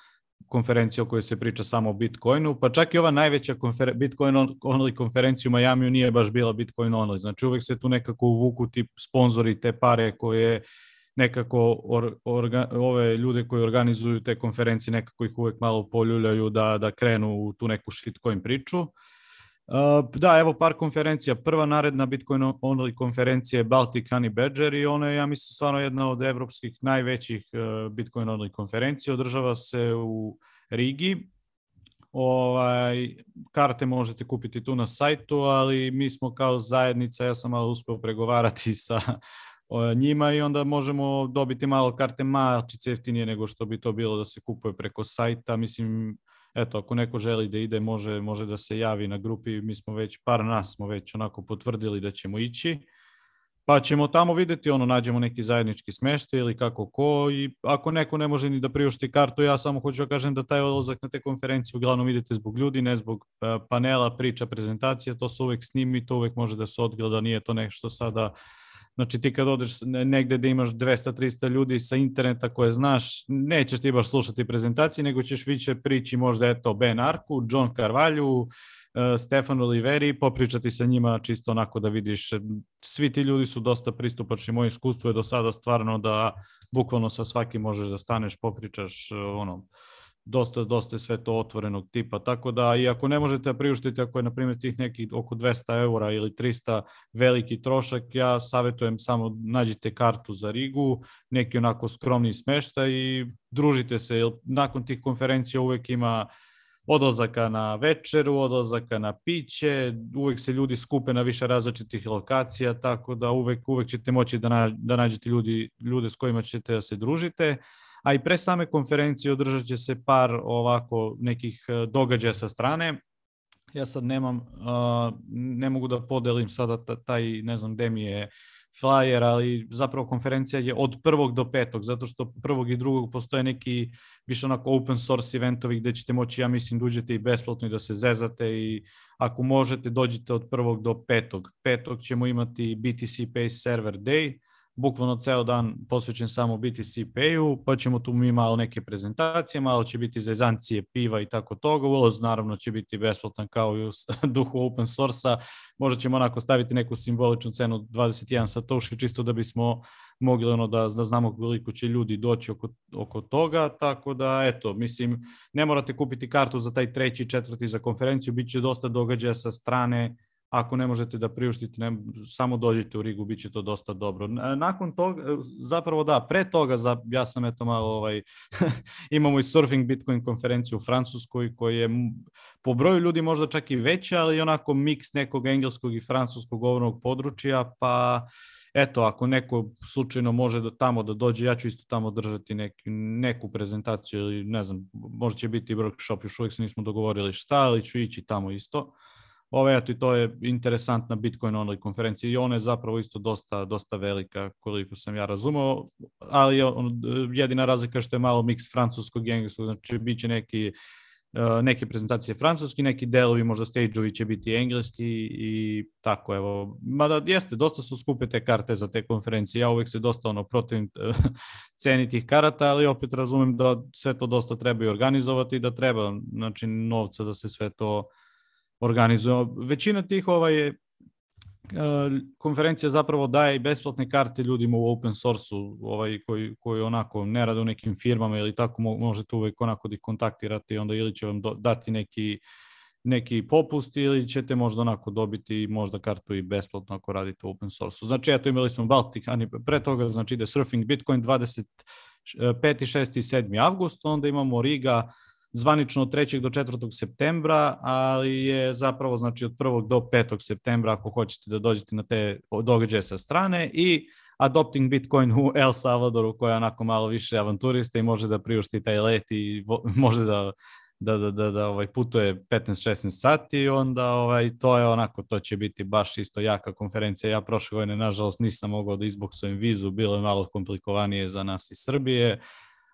konferencija o kojoj se priča samo o Bitcoinu, pa čak i ova najveća konfer Bitcoin only konferencija u Majamiju nije baš bila Bitcoin only, znači uvek se tu nekako uvuku ti sponzori te pare koje nekako or, orga, ove ljude koji organizuju te konferencije nekako ih uvek malo poljuljaju da, da krenu u tu neku shitcoin priču. Uh, Uh, da, evo par konferencija. Prva naredna Bitcoin only konferencija je Baltic Honey Badger i ona je, ja mislim, stvarno jedna od evropskih najvećih uh, Bitcoin only konferencija. Održava se u Rigi. Ovaj, karte možete kupiti tu na sajtu, ali mi smo kao zajednica, ja sam malo uspeo pregovarati (laughs) sa uh, njima i onda možemo dobiti malo karte malčice jeftinije nego što bi to bilo da se kupuje preko sajta. Mislim, eto, ako neko želi da ide, može, može da se javi na grupi, mi smo već, par nas smo već onako potvrdili da ćemo ići, pa ćemo tamo videti, ono, nađemo neki zajednički smešte ili kako ko i ako neko ne može ni da priušti kartu, ja samo hoću da kažem da taj odlazak na te konferencije uglavnom idete zbog ljudi, ne zbog e, panela, priča, prezentacija, to se uvek snimi, to uvek može da se odgleda, nije to nešto sada uh, Znači ti kad odeš negde da imaš 200-300 ljudi sa interneta koje znaš, nećeš ti baš slušati prezentacije, nego ćeš više prići možda eto Ben Arku, John Carvalju, uh, Stefan Oliveri, popričati sa njima čisto onako da vidiš, svi ti ljudi su dosta pristupačni, moje iskustvo je do sada stvarno da bukvalno sa svakim možeš da staneš, popričaš uh, ono, dosta, dosta je sve to otvorenog tipa. Tako da i ako ne možete da priuštiti, ako je na primjer tih nekih oko 200 eura ili 300 veliki trošak, ja savjetujem samo nađite kartu za Rigu, neki onako skromni smešta i družite se. Jer nakon tih konferencija uvek ima odlazaka na večeru, odlazaka na piće, uvek se ljudi skupe na više različitih lokacija, tako da uvek, uvek ćete moći da, da nađete ljudi, ljude s kojima ćete da se družite. Uh, a i pre same konferencije održat će se par ovako nekih e, događaja sa strane. Ja sad nemam, e, ne mogu da podelim sada taj, ne znam gde mi je flyer, ali zapravo konferencija je od prvog do petog, zato što prvog i drugog postoje neki više onako open source eventovi gde ćete moći, ja mislim, da uđete i besplatno i da se zezate i ako možete dođite od prvog do petog. Petog ćemo imati BTC Pay Server Day, bukvalno ceo dan posvećen samo BTC Pay-u, pa ćemo tu mi malo neke prezentacije, malo će biti za zezancije piva i tako toga, uloz naravno će biti besplatan kao i u (laughs) duhu open source-a, možda ćemo onako staviti neku simboličnu cenu 21 satoshi, čisto da bismo mogli ono da, da znamo koliko će ljudi doći oko, oko toga, tako da eto, mislim, ne morate kupiti kartu za taj treći, četvrti za konferenciju, bit će dosta događaja sa strane Ako ne možete da priuštite, ne, samo dođite u Rigu, bit će to dosta dobro. E, nakon toga, e, zapravo da, pre toga, za, ja sam eto malo, ovaj, (laughs) imamo i Surfing Bitcoin konferenciju u Francuskoj, koja je po broju ljudi možda čak i veća, ali onako miks nekog engleskog i francuskog govornog područja, pa eto, ako neko slučajno može da tamo da dođe, ja ću isto tamo držati neki, neku prezentaciju ili ne znam, možda će biti workshop, još uvijek se nismo dogovorili šta, ali ću ići tamo isto. Ove, eto, i to je interesantna Bitcoin only konferencija i ona je zapravo isto dosta, dosta velika koliko sam ja razumeo, ali jedina razlika što je malo miks francuskog i engleskog, znači bit će neki e, neke prezentacije francuski, neki delovi, možda stage-ovi će biti engleski i tako, evo. Mada jeste, dosta su skupe te karte za te konferencije. Ja uvek se dosta ono protivim e, (laughs) ceni tih karata, ali opet razumem da sve to dosta treba i organizovati i da treba, znači, novca da se sve to uh, organizujemo. Većina tih ovaj, eh, konferencija zapravo daje i besplatne karte ljudima u open source-u ovaj, koji, koji onako ne rade u nekim firmama ili tako možete uvek onako da ih kontaktirate i onda ili će vam dati neki neki popust ili ćete možda onako dobiti možda kartu i besplatno ako radite u open source-u. Znači, eto imali smo Baltic, ani pre toga znači ide Surfing Bitcoin 25. 6. Eh, i 7. avgust, onda imamo Riga zvanično od 3. do 4. septembra, ali je zapravo znači od 1. do 5. septembra ako hoćete da dođete na te događaje sa strane i adopting Bitcoin u El Salvadoru koja je onako malo više avanturista i može da priušti taj let i (laughs) može da da, da, da, da ovaj, putuje 15-16 sati i onda ovaj, to je onako, to će biti baš isto jaka konferencija. Ja prošle godine, nažalost, nisam mogao da izboksujem vizu, bilo je malo komplikovanije za nas iz Srbije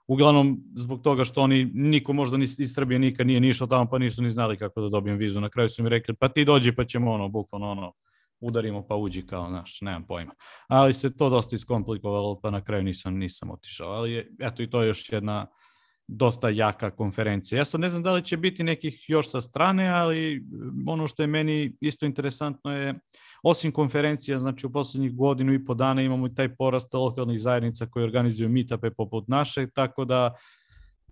uglavnom zbog toga što oni, niko možda ni, iz Srbije nikad nije nišao tamo, pa nisu ni znali kako da dobijem vizu. Na kraju su mi rekli, pa ti dođi pa ćemo ono, bukvalno ono, udarimo pa uđi kao, znaš, nemam pojma. Ali se to dosta iskomplikovalo, pa na kraju nisam, nisam otišao. Ali je, eto i to je još jedna dosta jaka konferencija. Ja sad ne znam da li će biti nekih još sa strane, ali ono što je meni isto interesantno je uh, Osim konferencija, znači u poslednjih godinu i po dana imamo i taj porast lokalnih zajednica koji organizuju meetupe poput naše, tako da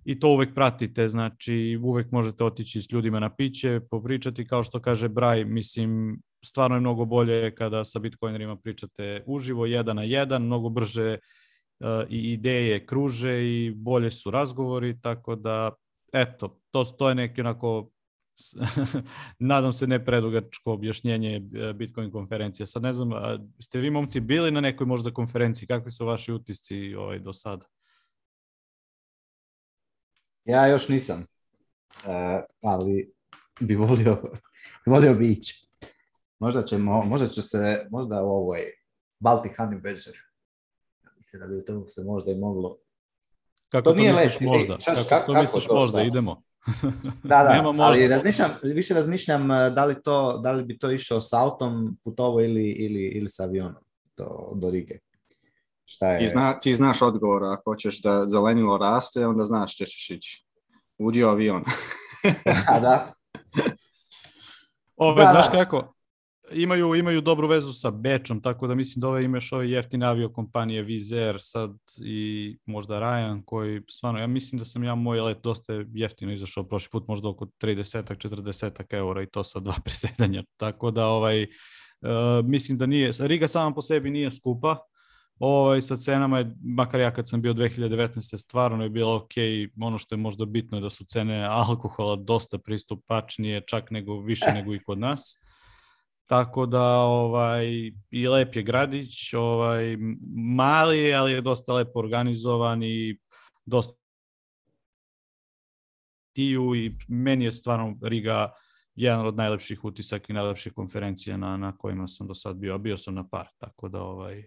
i to uvek pratite, znači uvek možete otići s ljudima na piće, popričati, kao što kaže Braj, mislim, stvarno je mnogo bolje kada sa bitcoinerima pričate uživo, jedan na jedan, mnogo brže uh, i ideje kruže i bolje su razgovori, tako da, eto, to, to je neki onako (laughs) nadam se ne predugačko objašnjenje e, Bitcoin konferencije. Sad ne znam, ste vi momci bili na nekoj možda konferenciji? Kakvi su vaši utisci ovaj, do sada? Ja još nisam, uh, ali bi volio, (laughs) volio bi ići. Možda ćemo, možda će se, možda u ovoj Baltic Honey Badger. Mislim da bi to se možda i moglo. Kako to, to misliš možda? Kako, e, kako, to misliš možda? Idemo. (laughs) da, da, Nema ali razmišljam, više razmišljam e, da li, to, da li bi to išao s autom putovo ili, ili, ili s avionom do, do Rige. Šta je? Ti, zna, ti znaš odgovor, ako hoćeš da zelenilo raste, onda znaš če ćeš ići. Uđi u avion. (laughs) A da, da. Ove, da, znaš da. kako? imaju, imaju dobru vezu sa Bečom, tako da mislim da ove ima ove jeftine avio kompanije Vizer sad i možda Ryan koji stvarno, ja mislim da sam ja moj let dosta jeftino izašao prošli put, možda oko 30 40 eura i to sa dva (laughs) presedanja, tako da ovaj, uh, mislim da nije, Riga sama po sebi nije skupa, ovaj, sa cenama je, makar ja kad sam bio 2019. stvarno je bilo ok, ono što je možda bitno je da su cene alkohola dosta pristupačnije, čak nego više nego i kod nas Tako da ovaj, i lep je gradić, ovaj, mali je, ali je dosta lepo organizovan i dosta tiju i meni je stvarno Riga jedan od najlepših utisaka i najlepših konferencija na, na kojima sam do sad bio, bio sam na par, tako da ovaj,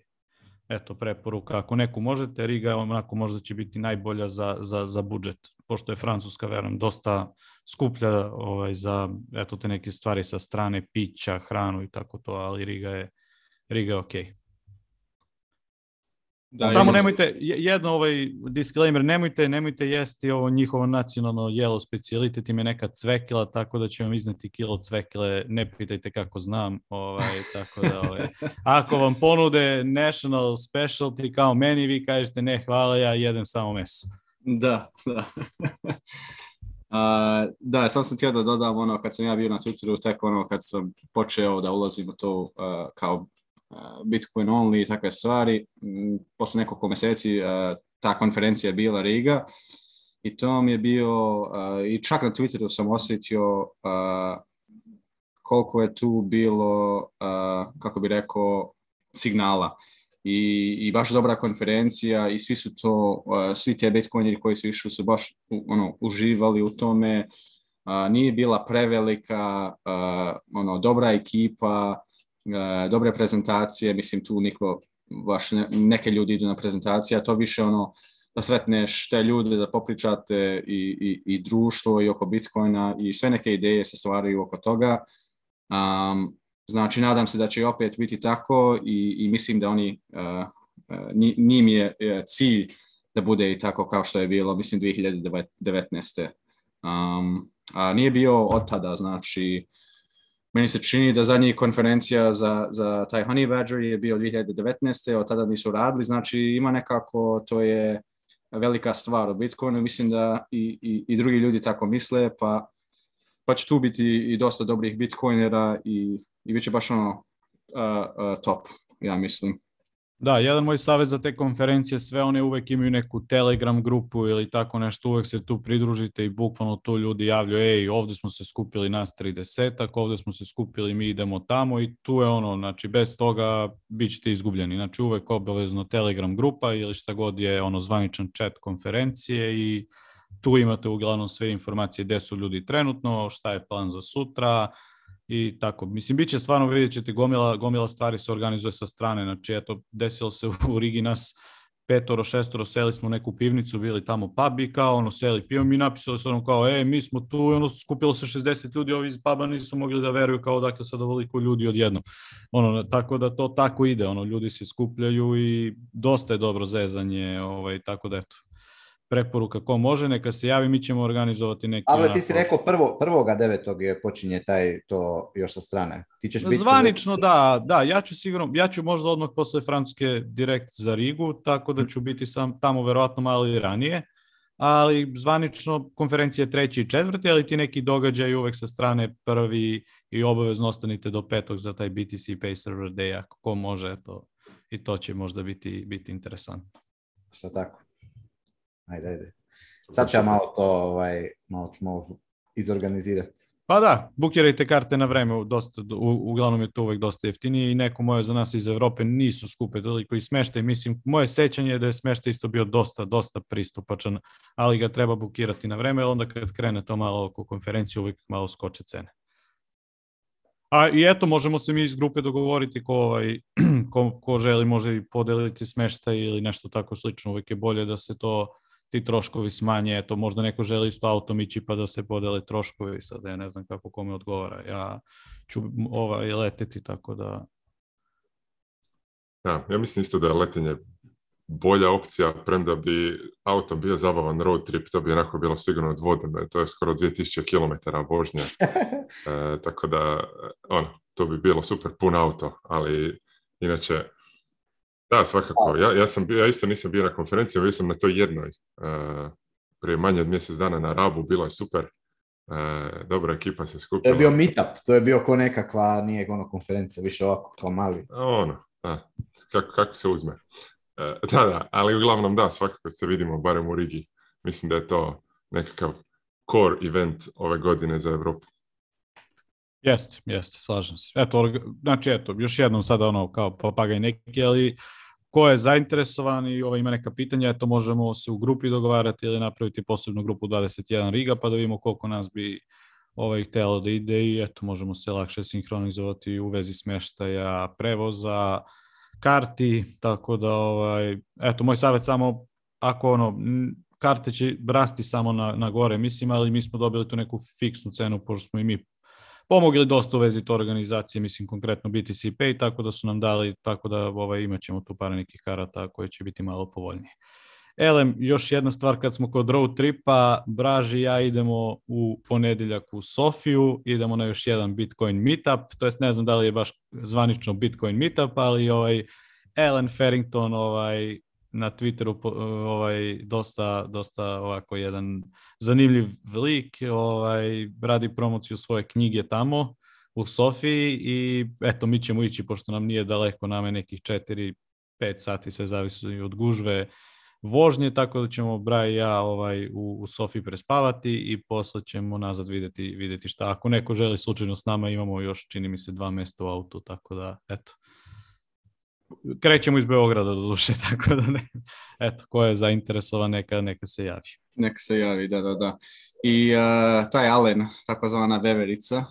eto, preporuka. Ako neku možete, Riga onako možda će biti najbolja za, za, za budžet, pošto je Francuska, verujem, dosta skuplja ovaj, za eto, te neke stvari sa strane, pića, hranu i tako to, ali Riga je, Riga je okej. Okay. Da, Samo nemojte, jedno ovaj disclaimer, nemojte, nemojte jesti ovo njihovo nacionalno jelo specijalitet im je neka cvekila, tako da će vam izneti kilo cvekile, ne pitajte kako znam, ovaj, (laughs) tako da ovaj, ako vam ponude national specialty kao meni, vi kažete ne hvala, ja jedem samo meso. Da, da. Uh, (laughs) da, sam sam htio da dodam ono kad sam ja bio na Twitteru, tek ono kad sam počeo da ulazim u to uh, kao Bitcoin only i takve stvari. Mm, posle nekoliko meseci ta konferencija je bila Riga i to mi je bio, i čak na Twitteru sam osetio koliko je tu bilo, kako bi rekao, signala. I, i baš dobra konferencija i svi su to, svi te bitcoineri koji su išli su baš ono, uživali u tome, nije bila prevelika, ono, dobra ekipa, E, dobre prezentacije, mislim tu niko, baš ne, neke ljudi idu na prezentacije, a to više ono da sretneš te ljude, da popričate i, i, i društvo i oko Bitcoina i sve neke ideje se stvaraju oko toga. Um, znači, nadam se da će opet biti tako i, i mislim da oni, uh, njim je cilj da bude i tako kao što je bilo, mislim, 2019. Um, a nije bio od tada, znači, uh, meni se čini da zadnji konferencija za, za taj Honey Badger je bio 2019. Od tada nisu radili, znači ima nekako, to je velika stvar u Bitcoinu. Mislim da i, i, i drugi ljudi tako misle, pa, pa će tu biti i dosta dobrih Bitcoinera i, i bit će baš ono uh, uh, top, ja mislim. Da, jedan moj savjet za te konferencije, sve one uvek imaju neku Telegram grupu ili tako nešto, uvek se tu pridružite i bukvalno tu ljudi javljaju, ej, ovde smo se skupili nas 30, ovde smo se skupili, mi idemo tamo i tu je ono, znači bez toga bit ćete izgubljeni. Znači uvek obavezno Telegram grupa ili šta god je ono zvaničan chat konferencije i tu imate uglavnom sve informacije gde su ljudi trenutno, šta je plan za sutra, i tako. Mislim, bit će stvarno, vidjet ćete, gomila, gomila stvari se organizuje sa strane. Znači, eto, desilo se u Rigi nas petoro, šestoro, seli smo u neku pivnicu, bili tamo pub i kao ono, seli pivom mi napisali se ono kao, e, mi smo tu i ono, skupilo se 60 ljudi, ovi iz puba nisu mogli da veruju kao dakle sad ovoliko ljudi odjednom. Ono, tako da to tako ide, ono, ljudi se skupljaju i dosta je dobro zezanje, ovaj, tako da eto, preporuka ko može, neka se javi, mi ćemo organizovati neki... Ali ti si rekao prvo, prvoga devetog je počinje taj to još sa strane. Ti ćeš biti... Zvanično da, da, ja ću sigurno, ja ću možda odmah posle Francuske direkt za Rigu, tako da hm. ću biti sam tamo verovatno malo i ranije, ali zvanično konferencija treći i četvrti, ali ti neki događaj uvek sa strane prvi i obavezno ostanite do petog za taj BTC Pay Server Day, ako ko može, to, i to će možda biti, biti interesantno. Sa tako? Ajde, ajde. Sad ću ja malo to, ovaj, malo malo izorganizirati. Pa da, bukirajte karte na vreme, dosta, u, uglavnom je to uvek dosta jeftinije i neko moje za nas iz Evrope nisu skupe toliko i smeštaj, mislim, moje sećanje je da je smeštaj isto bio dosta, dosta pristupačan, ali ga treba bukirati na vreme, onda kad krene to malo oko konferencije uvek malo skoče cene. A i eto, možemo se mi iz grupe dogovoriti ko, ovaj, (clears throat) ko, ko želi možda i podeliti smeštaj ili nešto tako slično, uvek je bolje da se to ti troškovi smanje, eto možda neko želi isto auto mići pa da se podele troškovi, sad ja ne znam kako kome odgovara, ja ću ovaj leteti tako da... Ja, da, ja mislim isto da je letenje bolja opcija, premda bi auto bio zabavan road trip, to bi onako bilo sigurno od da to je skoro 2000 km vožnje, (laughs) e, tako da, ono, to bi bilo super pun auto, ali inače Da, svakako. Da. Ja, ja, sam, ja isto nisam bio na konferenciji, bio sam na toj jednoj. Uh, prije manje od mjesec dana na Rabu, bilo je super. Uh, dobra ekipa se skupila. To je bio meetup, to je bio ko nekakva, nije ono konferencija, više ovako kao mali. Ono, da, kako, kako se uzme. Uh, da, da, ali uglavnom da, svakako se vidimo, barem u Rigi. Mislim da je to nekakav core event ove godine za Evropu. Jeste, jeste, slažem se. Eto, znači, eto, još jednom sada ono kao papagaj neki, ali ko je zainteresovan i ovaj ima neka pitanja, eto, možemo se u grupi dogovarati ili napraviti posebnu grupu 21 Riga, pa da vidimo koliko nas bi ovaj htelo da ide i eto, možemo se lakše sinhronizovati u vezi smeštaja, prevoza, karti, tako da, ovaj, eto, moj savjet samo, ako ono, karte će rasti samo na, na gore, mislim, ali mi smo dobili tu neku fiksnu cenu, pošto smo i mi pomogli dosta u vezi to organizacije, mislim konkretno BTC Pay, tako da su nam dali, tako da ovaj, imat ćemo tu par nekih karata koje će biti malo povoljnije. Elem, još jedna stvar kad smo kod road tripa, Braži i ja idemo u ponedeljak u Sofiju, idemo na još jedan Bitcoin meetup, to jest ne znam da li je baš zvanično Bitcoin meetup, ali ovaj Ellen Farrington ovaj, na Twitteru ovaj, dosta, dosta ovako jedan zanimljiv lik, ovaj, radi promociju svoje knjige tamo u Sofiji i eto mi ćemo ići pošto nam nije daleko name nekih 4-5 sati, sve zavisi od gužve vožnje, tako da ćemo Braj i ja ovaj, u, u Sofiji prespavati i posle ćemo nazad videti, videti šta. Ako neko želi slučajno s nama, imamo još, čini mi se, dva mesta u autu, tako da, eto, krećemo iz Beograda do duše, (laughs) tako da ne. Eto, ko je zainteresovan, neka, neka se javi. Neka se javi, da, da, da. I uh, taj Alen, takozvana veverica, uh,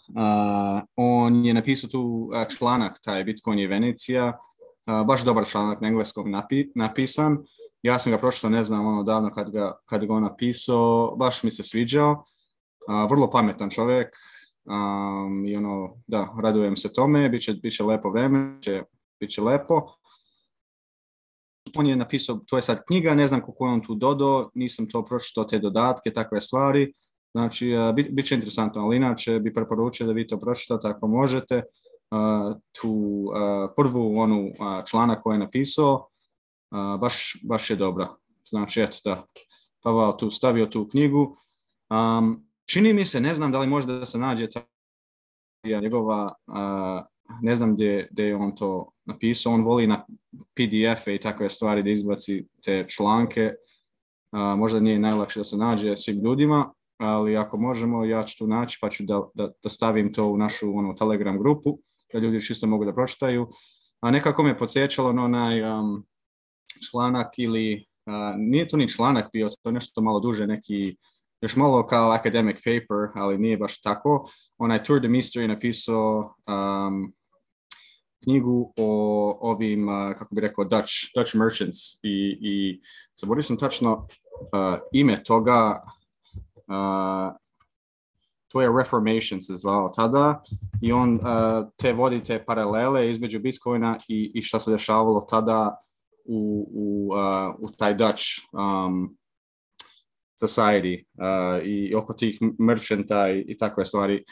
on je napisao tu e, članak, taj Bitcoin je Venecija, uh, baš dobar članak na engleskom napi, napisan. Ja sam ga pročitao, ne znam, ono davno kad ga, kad ga on napisao, baš mi se sviđao. Uh, vrlo pametan čovjek um, i ono, da, radujem se tome, biće, biće lepo vreme, će biće lepo. On je napisao, to je sad knjiga, ne znam kako je on tu dodao, nisam to pročitao, te dodatke, takve stvari. Znači, e, bit, bit će interesantno, ali inače bi preporučio da vi to pročitate ako možete. Uh, tu uh, prvu onu uh, člana koju je napisao, uh, baš, baš je dobra. Znači, eto da, Pavao tu stavio tu knjigu. Um, čini mi se, ne znam da li može da se nađe ta njegova uh, ne znam gdje, gdje je on to napisao, on voli na PDF-e i takve stvari da izbaci te članke, a, možda nije najlakše da se nađe svim ljudima, ali ako možemo, ja ću tu naći pa ću da, da, da stavim to u našu ono, Telegram grupu, da ljudi čisto mogu da pročitaju. A nekako me podsjećalo na onaj um, članak ili, uh, nije to ni članak bio, to je nešto malo duže, neki još malo kao academic paper, ali nije baš tako. Onaj Tour de Mister je napisao um, knjigu o ovim, uh, kako bi rekao, Dutch, Dutch merchants i, i zaboravio sam tačno uh, ime toga, uh, to je Reformation se zvao tada i on uh, te vodite paralele između Bitcoina i, i šta se dešavalo tada u, u, uh, u taj Dutch um, Society uh, i oko tih merchanta i, i takve stvari.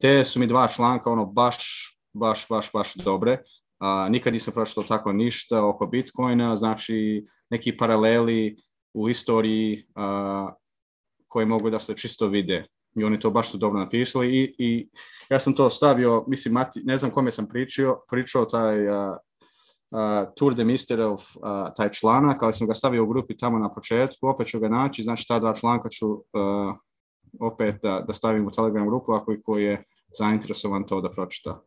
Te su mi dva članka ono baš, baš, baš, baš dobre. Uh, nikad nisam pročitao tako ništa oko Bitcoina, znači neki paraleli u istoriji uh, koje mogu da se čisto vide. I oni to baš su dobro napisali i, i ja sam to stavio, mislim, mati, ne znam kome sam pričao, pričao taj uh, Tour de Misterov uh, taj članak, ali sam ga stavio u grupi tamo na početku, opet ću ga naći, znači ta dva članka ću uh, opet da, da stavim u Telegram grupu ako i ko je zainteresovan to da pročita.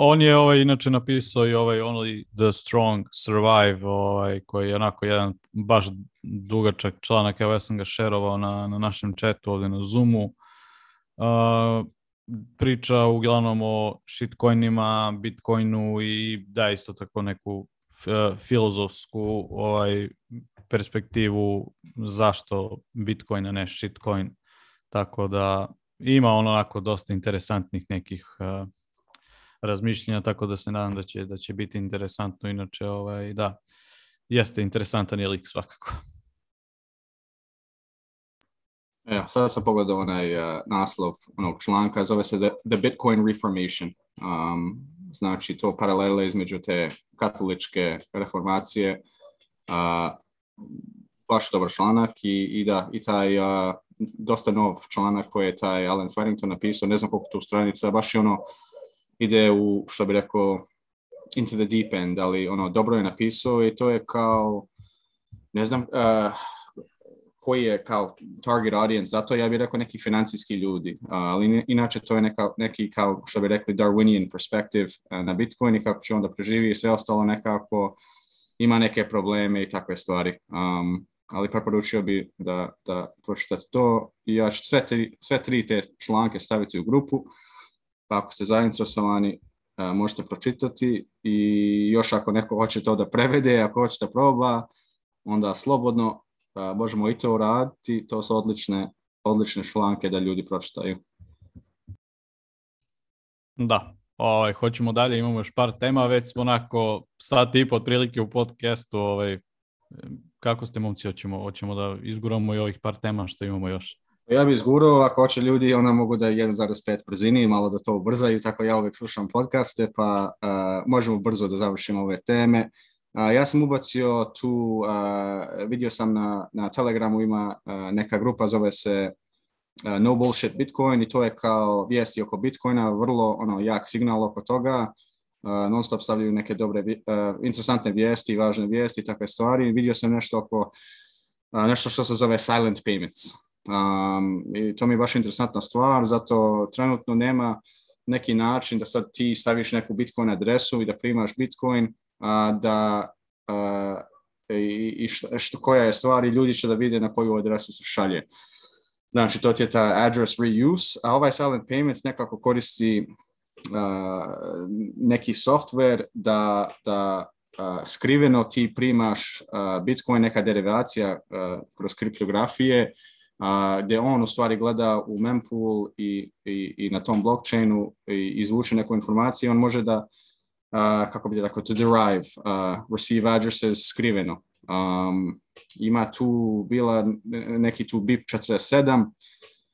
On je ovaj inače napisao i ovaj Only the Strong Survive, ovaj koji je onako jedan baš dugačak članak, evo ja sam ga šerovao na, na našem chatu ovde na Zoomu. Uh, priča uglavnom o shitcoinima, bitcoinu i da isto tako neku uh, filozofsku ovaj perspektivu zašto bitcoin a ne shitcoin. Tako da ima onako dosta interesantnih nekih uh, razmišljenja, tako da se nadam da će, da će biti interesantno. Inače, ovaj, da, jeste interesantan je lik svakako. Evo, sad sam pogledao onaj uh, naslov onog članka, zove se The, The Bitcoin Reformation. Um, znači, to paralele između te katoličke reformacije. Uh, baš dobar članak i, i da, i taj uh, dosta nov članak koji je taj Alan Farrington napisao, ne znam koliko tu stranica, baš je ono, ide u, što bi rekao, into the deep end, ali ono, dobro je napisao i to je kao, ne znam, uh, koji je kao target audience, zato ja bih rekao neki financijski ljudi, ali inače to je neka, neki kao što bi rekli Darwinian perspective na Bitcoin i kako će onda preživi i sve ostalo nekako ima neke probleme i takve stvari. Um, ali preporučio bi da, da pročitate to i ja ću sve tri, sve tri te članke staviti u grupu, pa ako ste zainteresovani uh, možete pročitati i još ako neko hoće to da prevede, ako hoće da proba, onda slobodno, Pa možemo i to uraditi, to su odlične, odlične šlanke da ljudi pročitaju. Da, ovaj, hoćemo dalje, imamo još par tema, već smo onako sat i po otprilike u podcastu, ovaj, kako ste momci, hoćemo, hoćemo da izguramo i ovih par tema što imamo još. Ja bih izgurao, ako hoće ljudi, ona mogu da je 1.5 brzini, malo da to ubrzaju, tako ja uvek slušam podcaste, pa uh, možemo brzo da završimo ove teme ja sam ubacio tu, a, vidio sam na, na Telegramu ima a, neka grupa, zove se No Bullshit Bitcoin i to je kao vijesti oko Bitcoina, vrlo ono, jak signal oko toga. non stop stavljaju neke dobre, interesantne vijesti, važne vijesti i takve stvari. Vidio sam nešto oko nešto što se zove silent payments. Um, I to mi je baš interesantna stvar, zato trenutno nema neki način da sad ti staviš neku Bitcoin adresu i da primaš Bitcoin, a, da a, e, i, i što, što, koja je stvar i ljudi će da vide na koju adresu se šalje. Znači, to ti je ta address reuse, a ovaj Silent Payments nekako koristi uh, neki software da, da uh, skriveno ti primaš uh, Bitcoin, neka derivacija uh, kroz kriptografije, uh, gde on u stvari gleda u mempool i, i, i na tom blockchainu i izvuče neku informaciju, on može da uh, uh, kako bi rekao, to derive uh, receive addresses skriveno. Um, ima tu bila neki tu BIP 47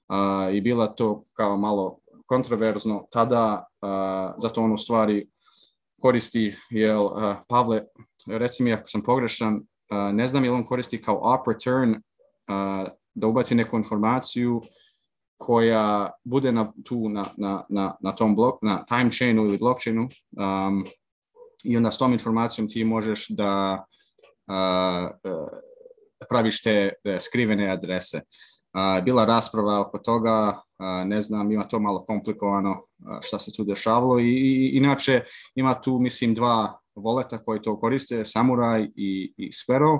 uh, i bila to kao malo kontroverzno tada, uh, zato on u stvari koristi, jel, uh, Pavle, reci mi ako sam pogrešan, uh, ne znam jel on koristi kao op return uh, da ubaci neku informaciju koja bude na, tu na, na, na, na tom blok, na time chainu ili blockchainu um, i onda s tom informacijom ti možeš da uh, uh, praviš te skrivene adrese. Uh, bila rasprava oko toga, uh, ne znam, ima to malo komplikovano uh, šta se tu dešavalo i, i inače ima tu, mislim, dva voleta koji to koriste, Samurai i, i Sphero,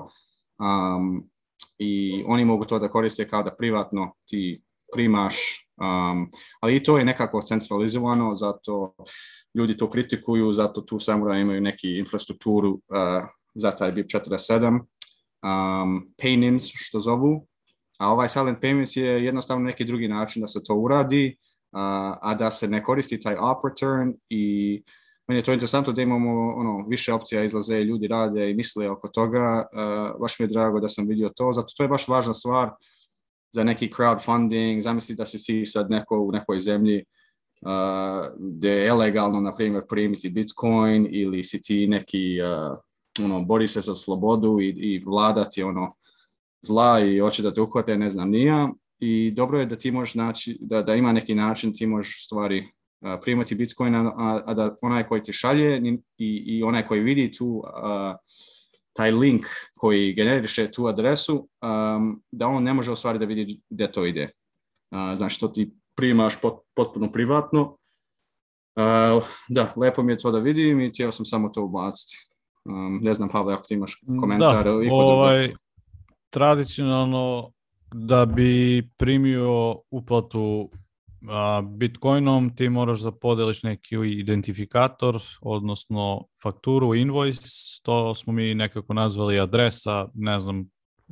um, i oni mogu to da koriste kao da privatno ti primaš, um, ali i to je nekako centralizovano, zato ljudi to kritikuju, zato tu samura imaju neki infrastrukturu uh, za taj BIP47, um, payments što zovu, a ovaj silent payments je jednostavno neki drugi način da se to uradi, uh, a da se ne koristi taj op return i meni je to interesantno da imamo ono, više opcija izlaze, ljudi rade i misle oko toga, uh, baš mi je drago da sam vidio to, zato to je baš važna stvar za neki crowdfunding, zamisli da si ti sad neko u nekoj zemlji uh, gde je legalno, na primjer, primiti Bitcoin ili si ti neki, uh, ono, bori se za slobodu i, i vlada ti, ono, zla i hoće da te uhvate, ne znam, nija. I dobro je da ti možeš naći, da, da ima neki način, ti možeš stvari uh, primati bitcoin, a, a da onaj koji ti šalje i, i onaj koji vidi tu uh, taj link koji generiše tu adresu, um, da on ne može u stvari da vidi gde to ide. Uh, znači, to ti primaš pot, potpuno privatno. Uh, da, lepo mi je to da vidim i htio sam samo to ubaciti. Um, ne znam, Pavle, ako ti imaš komentar. Da, i ovaj, dobro. tradicionalno da bi primio uplatu a, Bitcoinom ti moraš da podeliš neki identifikator, odnosno fakturu, invoice, to smo mi nekako nazvali adresa, ne znam,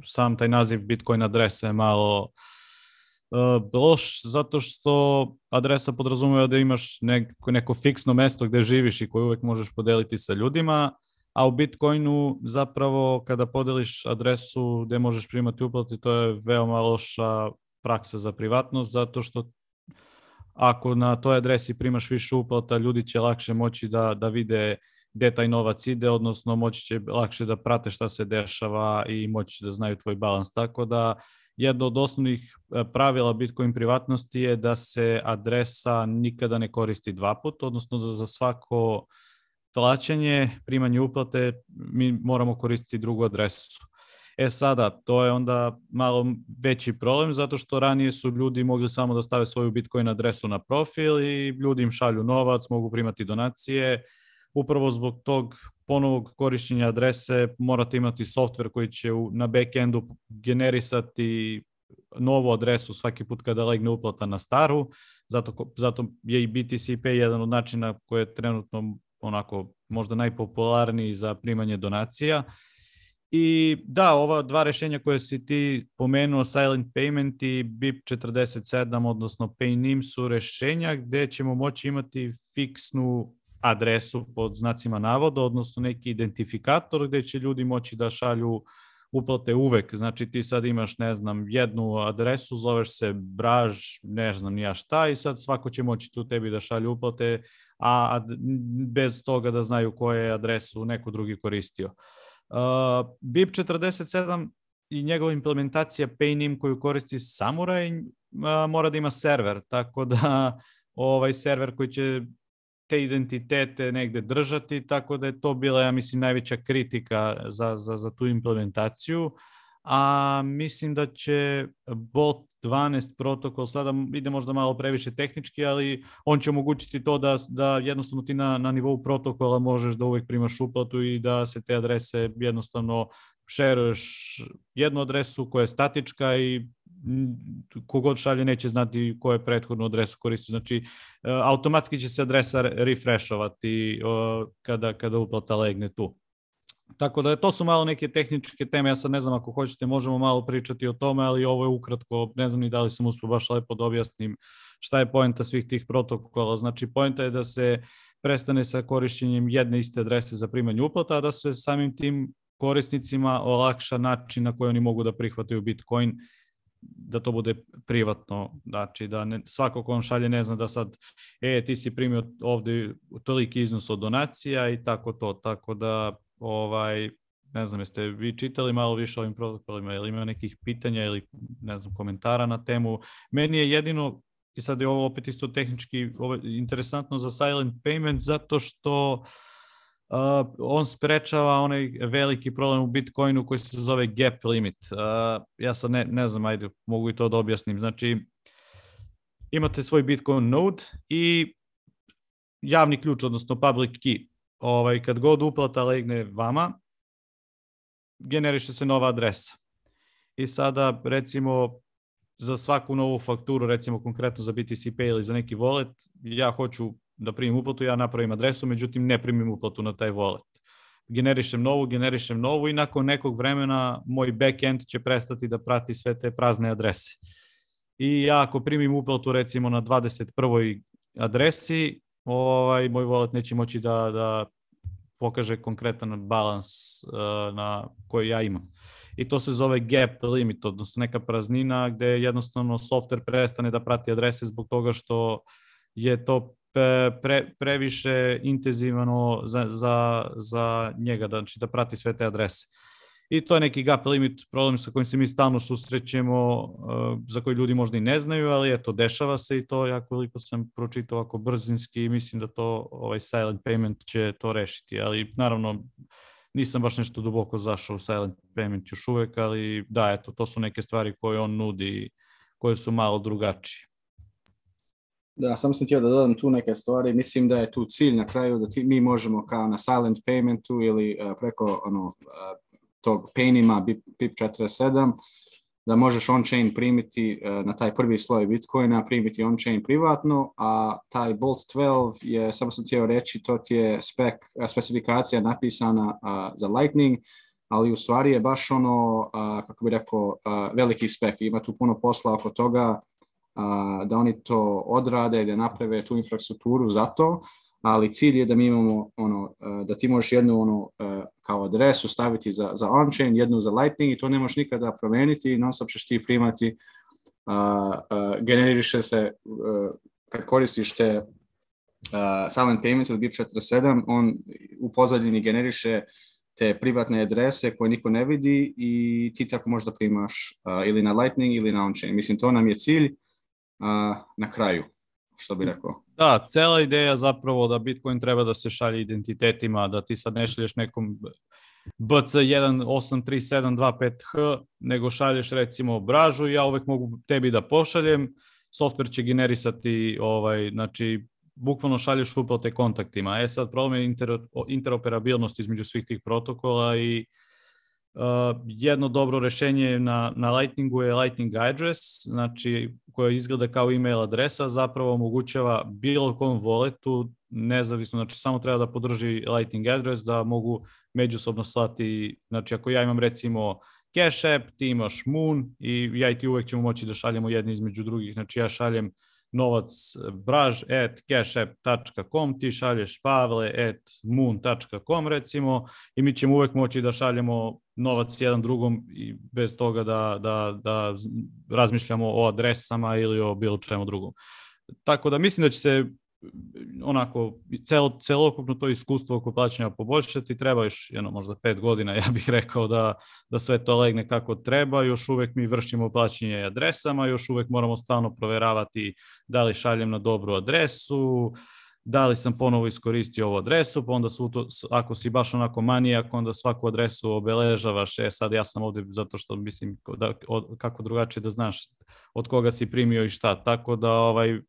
sam taj naziv Bitcoin adresa je malo uh, loš, zato što adresa podrazumeva da imaš neko, neko fiksno mesto gde živiš i koje uvek možeš podeliti sa ljudima, a u Bitcoinu zapravo kada podeliš adresu gde možeš primati uplati, to je veoma loša praksa za privatnost, zato što Ako na toj adresi primaš više uplata, ljudi će lakše moći da, da vide gde taj novac ide, odnosno moći će lakše da prate šta se dešava i moći će da znaju tvoj balans. Tako da jedno od osnovnih e, pravila Bitcoin privatnosti je da se adresa nikada ne koristi dva put, odnosno da za svako plaćanje, primanje uplate, mi moramo koristiti drugu adresu. E sada, to je onda malo veći problem zato što ranije su ljudi mogli samo da stave svoju Bitcoin adresu na profil i ljudi im šalju novac, mogu primati donacije. Upravo zbog tog ponovog korišćenja adrese morate imati softver koji će na backendu generisati novu adresu svaki put kada legne uplata na staru, zato, zato je i BTC Pay jedan od načina koji je trenutno onako možda najpopularniji za primanje donacija. Uh, I da, ova dva rešenja koje si ti pomenuo, Silent Payment i BIP47, odnosno Paynim, su rešenja gde ćemo moći imati fiksnu adresu pod znacima navoda, odnosno neki identifikator gde će ljudi moći da šalju uplate uvek. Znači ti sad imaš, ne znam, jednu adresu, zoveš se Braž, ne znam ja šta i sad svako će moći tu tebi da šalje uplate, a, a bez toga da znaju koje je adresu neko drugi koristio. Uh, Uh, BIP 47 i njegova implementacija Paynim koju koristi Samurai uh, mora da ima server, tako da ovaj server koji će te identitete negde držati, tako da je to bila, ja mislim, najveća kritika za, za, za tu implementaciju. Uh, a mislim da će bot 12 protokol, sada ide možda malo previše tehnički, ali on će omogućiti to da, da jednostavno ti na, na nivou protokola možeš da uvek primaš uplatu i da se te adrese jednostavno šeruješ jednu adresu koja je statička i kogod šalje neće znati koju je prethodnu adresu koristio. Znači, e, automatski će se adresa refreshovati kada, kada uplata legne tu. Tako da to su malo neke tehničke teme, ja sad ne znam ako hoćete možemo malo pričati o tome, ali ovo je ukratko, ne znam ni da li sam uspio baš lepo da objasnim šta je poenta svih tih protokola. Znači poenta je da se prestane sa korišćenjem jedne iste adrese za primanje uplata, a da se samim tim korisnicima olakša način na koji oni mogu da prihvataju Bitcoin, da to bude privatno, znači da ne, svako ko vam šalje ne zna da sad, e, ti si primio ovde toliki iznos od donacija i tako to, tako da Ovaj, ne znam, jeste vi čitali malo više o ovim protokolima, ili ima nekih pitanja ili, ne znam, komentara na temu. Meni je jedino, i sad je ovo opet isto tehnički ovo, interesantno za silent payment, zato što Uh, on sprečava onaj veliki problem u Bitcoinu koji se zove gap limit. Uh, ja sad ne, ne znam, ajde, mogu i to da objasnim. Znači, imate svoj Bitcoin node i javni ključ, odnosno public key ovaj, kad god uplata legne vama, generiše se nova adresa. I sada, recimo, za svaku novu fakturu, recimo konkretno za BTC Pay ili za neki wallet, ja hoću da primim uplatu, ja napravim adresu, međutim ne primim uplatu na taj wallet. Generišem novu, generišem novu i nakon nekog vremena moj backend će prestati da prati sve te prazne adrese. I ja ako primim uplatu recimo na 21. adresi, ovaj, moj wallet neće moći da, da pokaže konkretan balans uh, na koji ja imam. I to se zove gap limit, odnosno neka praznina gde jednostavno softver prestane da prati adrese zbog toga što je to pre, previše intenzivno za, za, za njega, da, znači da prati sve te adrese. Uh, i to je neki gap limit problem sa kojim se mi stalno susrećemo, e, za koji ljudi možda i ne znaju, ali eto, dešava se i to, ja koliko sam pročitao ovako brzinski, mislim da to ovaj silent payment će to rešiti, ali naravno nisam baš nešto duboko zašao u silent payment još uvek, ali da, eto, to su neke stvari koje on nudi, koje su malo drugačije. Da, samo sam htio da dodam tu neke stvari. Mislim da je tu cilj na kraju da ti, mi možemo kao na silent paymentu ili uh, preko ono, uh, tog painima BIP47, da možeš on-chain primiti e, na taj prvi sloj Bitcoina, primiti on-chain privatno, a taj Bolt 12 je, samo sam htio reći, to ti je spec, e, specifikacija napisana za Lightning, ali u stvari je baš ono, kako bi rekao, veliki spek. Ima tu puno posla oko toga da oni to odrade da naprave tu infrastrukturu za to, ali cilj je da mi imamo ono, eh, da ti možeš jednu ono, eh, kao adresu staviti za, za onchain jednu za lightning i to ne možeš nikada promeniti i non stop ćeš ti primati, a, eh, a, generiše se a, kad koristiš te uh, silent payments ili BIP47, on u pozadini generiše te privatne adrese koje niko ne vidi i ti tako možda primaš uh, ili na Lightning ili na onchain Mislim, to nam je cilj uh, na kraju, što bi hm. rekao. Da, cela ideja zapravo da Bitcoin treba da se šalje identitetima, da ti sad ne šalješ nekom bc 183725 h nego šalješ recimo bražu ja uvek mogu tebi da pošaljem, software će generisati, ovaj, znači, bukvalno šalješ uplate kontaktima. E sad, problem je inter, interoperabilnost između svih tih protokola i uh, Uh, jedno dobro rešenje na, na Lightningu je Lightning address, znači koja izgleda kao email adresa, zapravo omogućava bilo kom voletu nezavisno, znači samo treba da podrži Lightning address da mogu međusobno slati, znači ako ja imam recimo Cash App, ti imaš Moon i ja i ti uvek ćemo moći da šaljemo jedni između drugih, znači ja šaljem uh, novac eh, braž at cashapp.com, ti šalješ pavle at moon.com recimo i mi ćemo uvek moći da šaljemo novac jedan drugom i bez toga da, da, da razmišljamo o adresama ili o bilo čemu drugom. Tako da mislim da će se onako celo, celokupno to iskustvo oko plaćanja poboljšati, treba još jedno možda pet godina, ja bih rekao da, da sve to legne kako treba, još uvek mi vršimo plaćanje adresama, još uvek moramo stalno proveravati da li šaljem na dobru adresu, da li sam ponovo iskoristio ovu adresu, pa onda su to, ako si baš onako manijak, onda svaku adresu obeležavaš, e sad ja sam ovde zato što mislim da, od, kako drugačije da znaš od koga si primio i šta, tako da ovaj,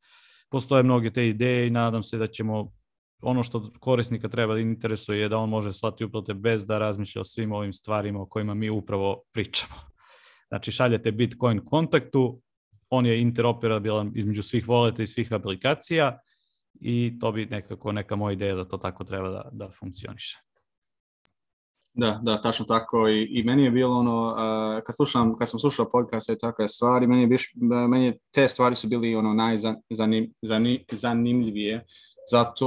postoje mnoge te ideje i nadam se da ćemo ono što korisnika treba da interesuje je da on može slati uplate bez da razmišlja o svim ovim stvarima o kojima mi upravo pričamo. (laughs) Znači šaljete Bitcoin kontaktu, on je interoperabilan između svih voleta i svih aplikacija i to bi nekako neka moja ideja da to tako treba da, da funkcioniše. Da, da, tačno tako I, i meni je bilo ono, uh, kad, slušam, kad sam slušao podcaste i takve stvari, meni je, biš, meni te stvari su bili ono najzanimljivije, zato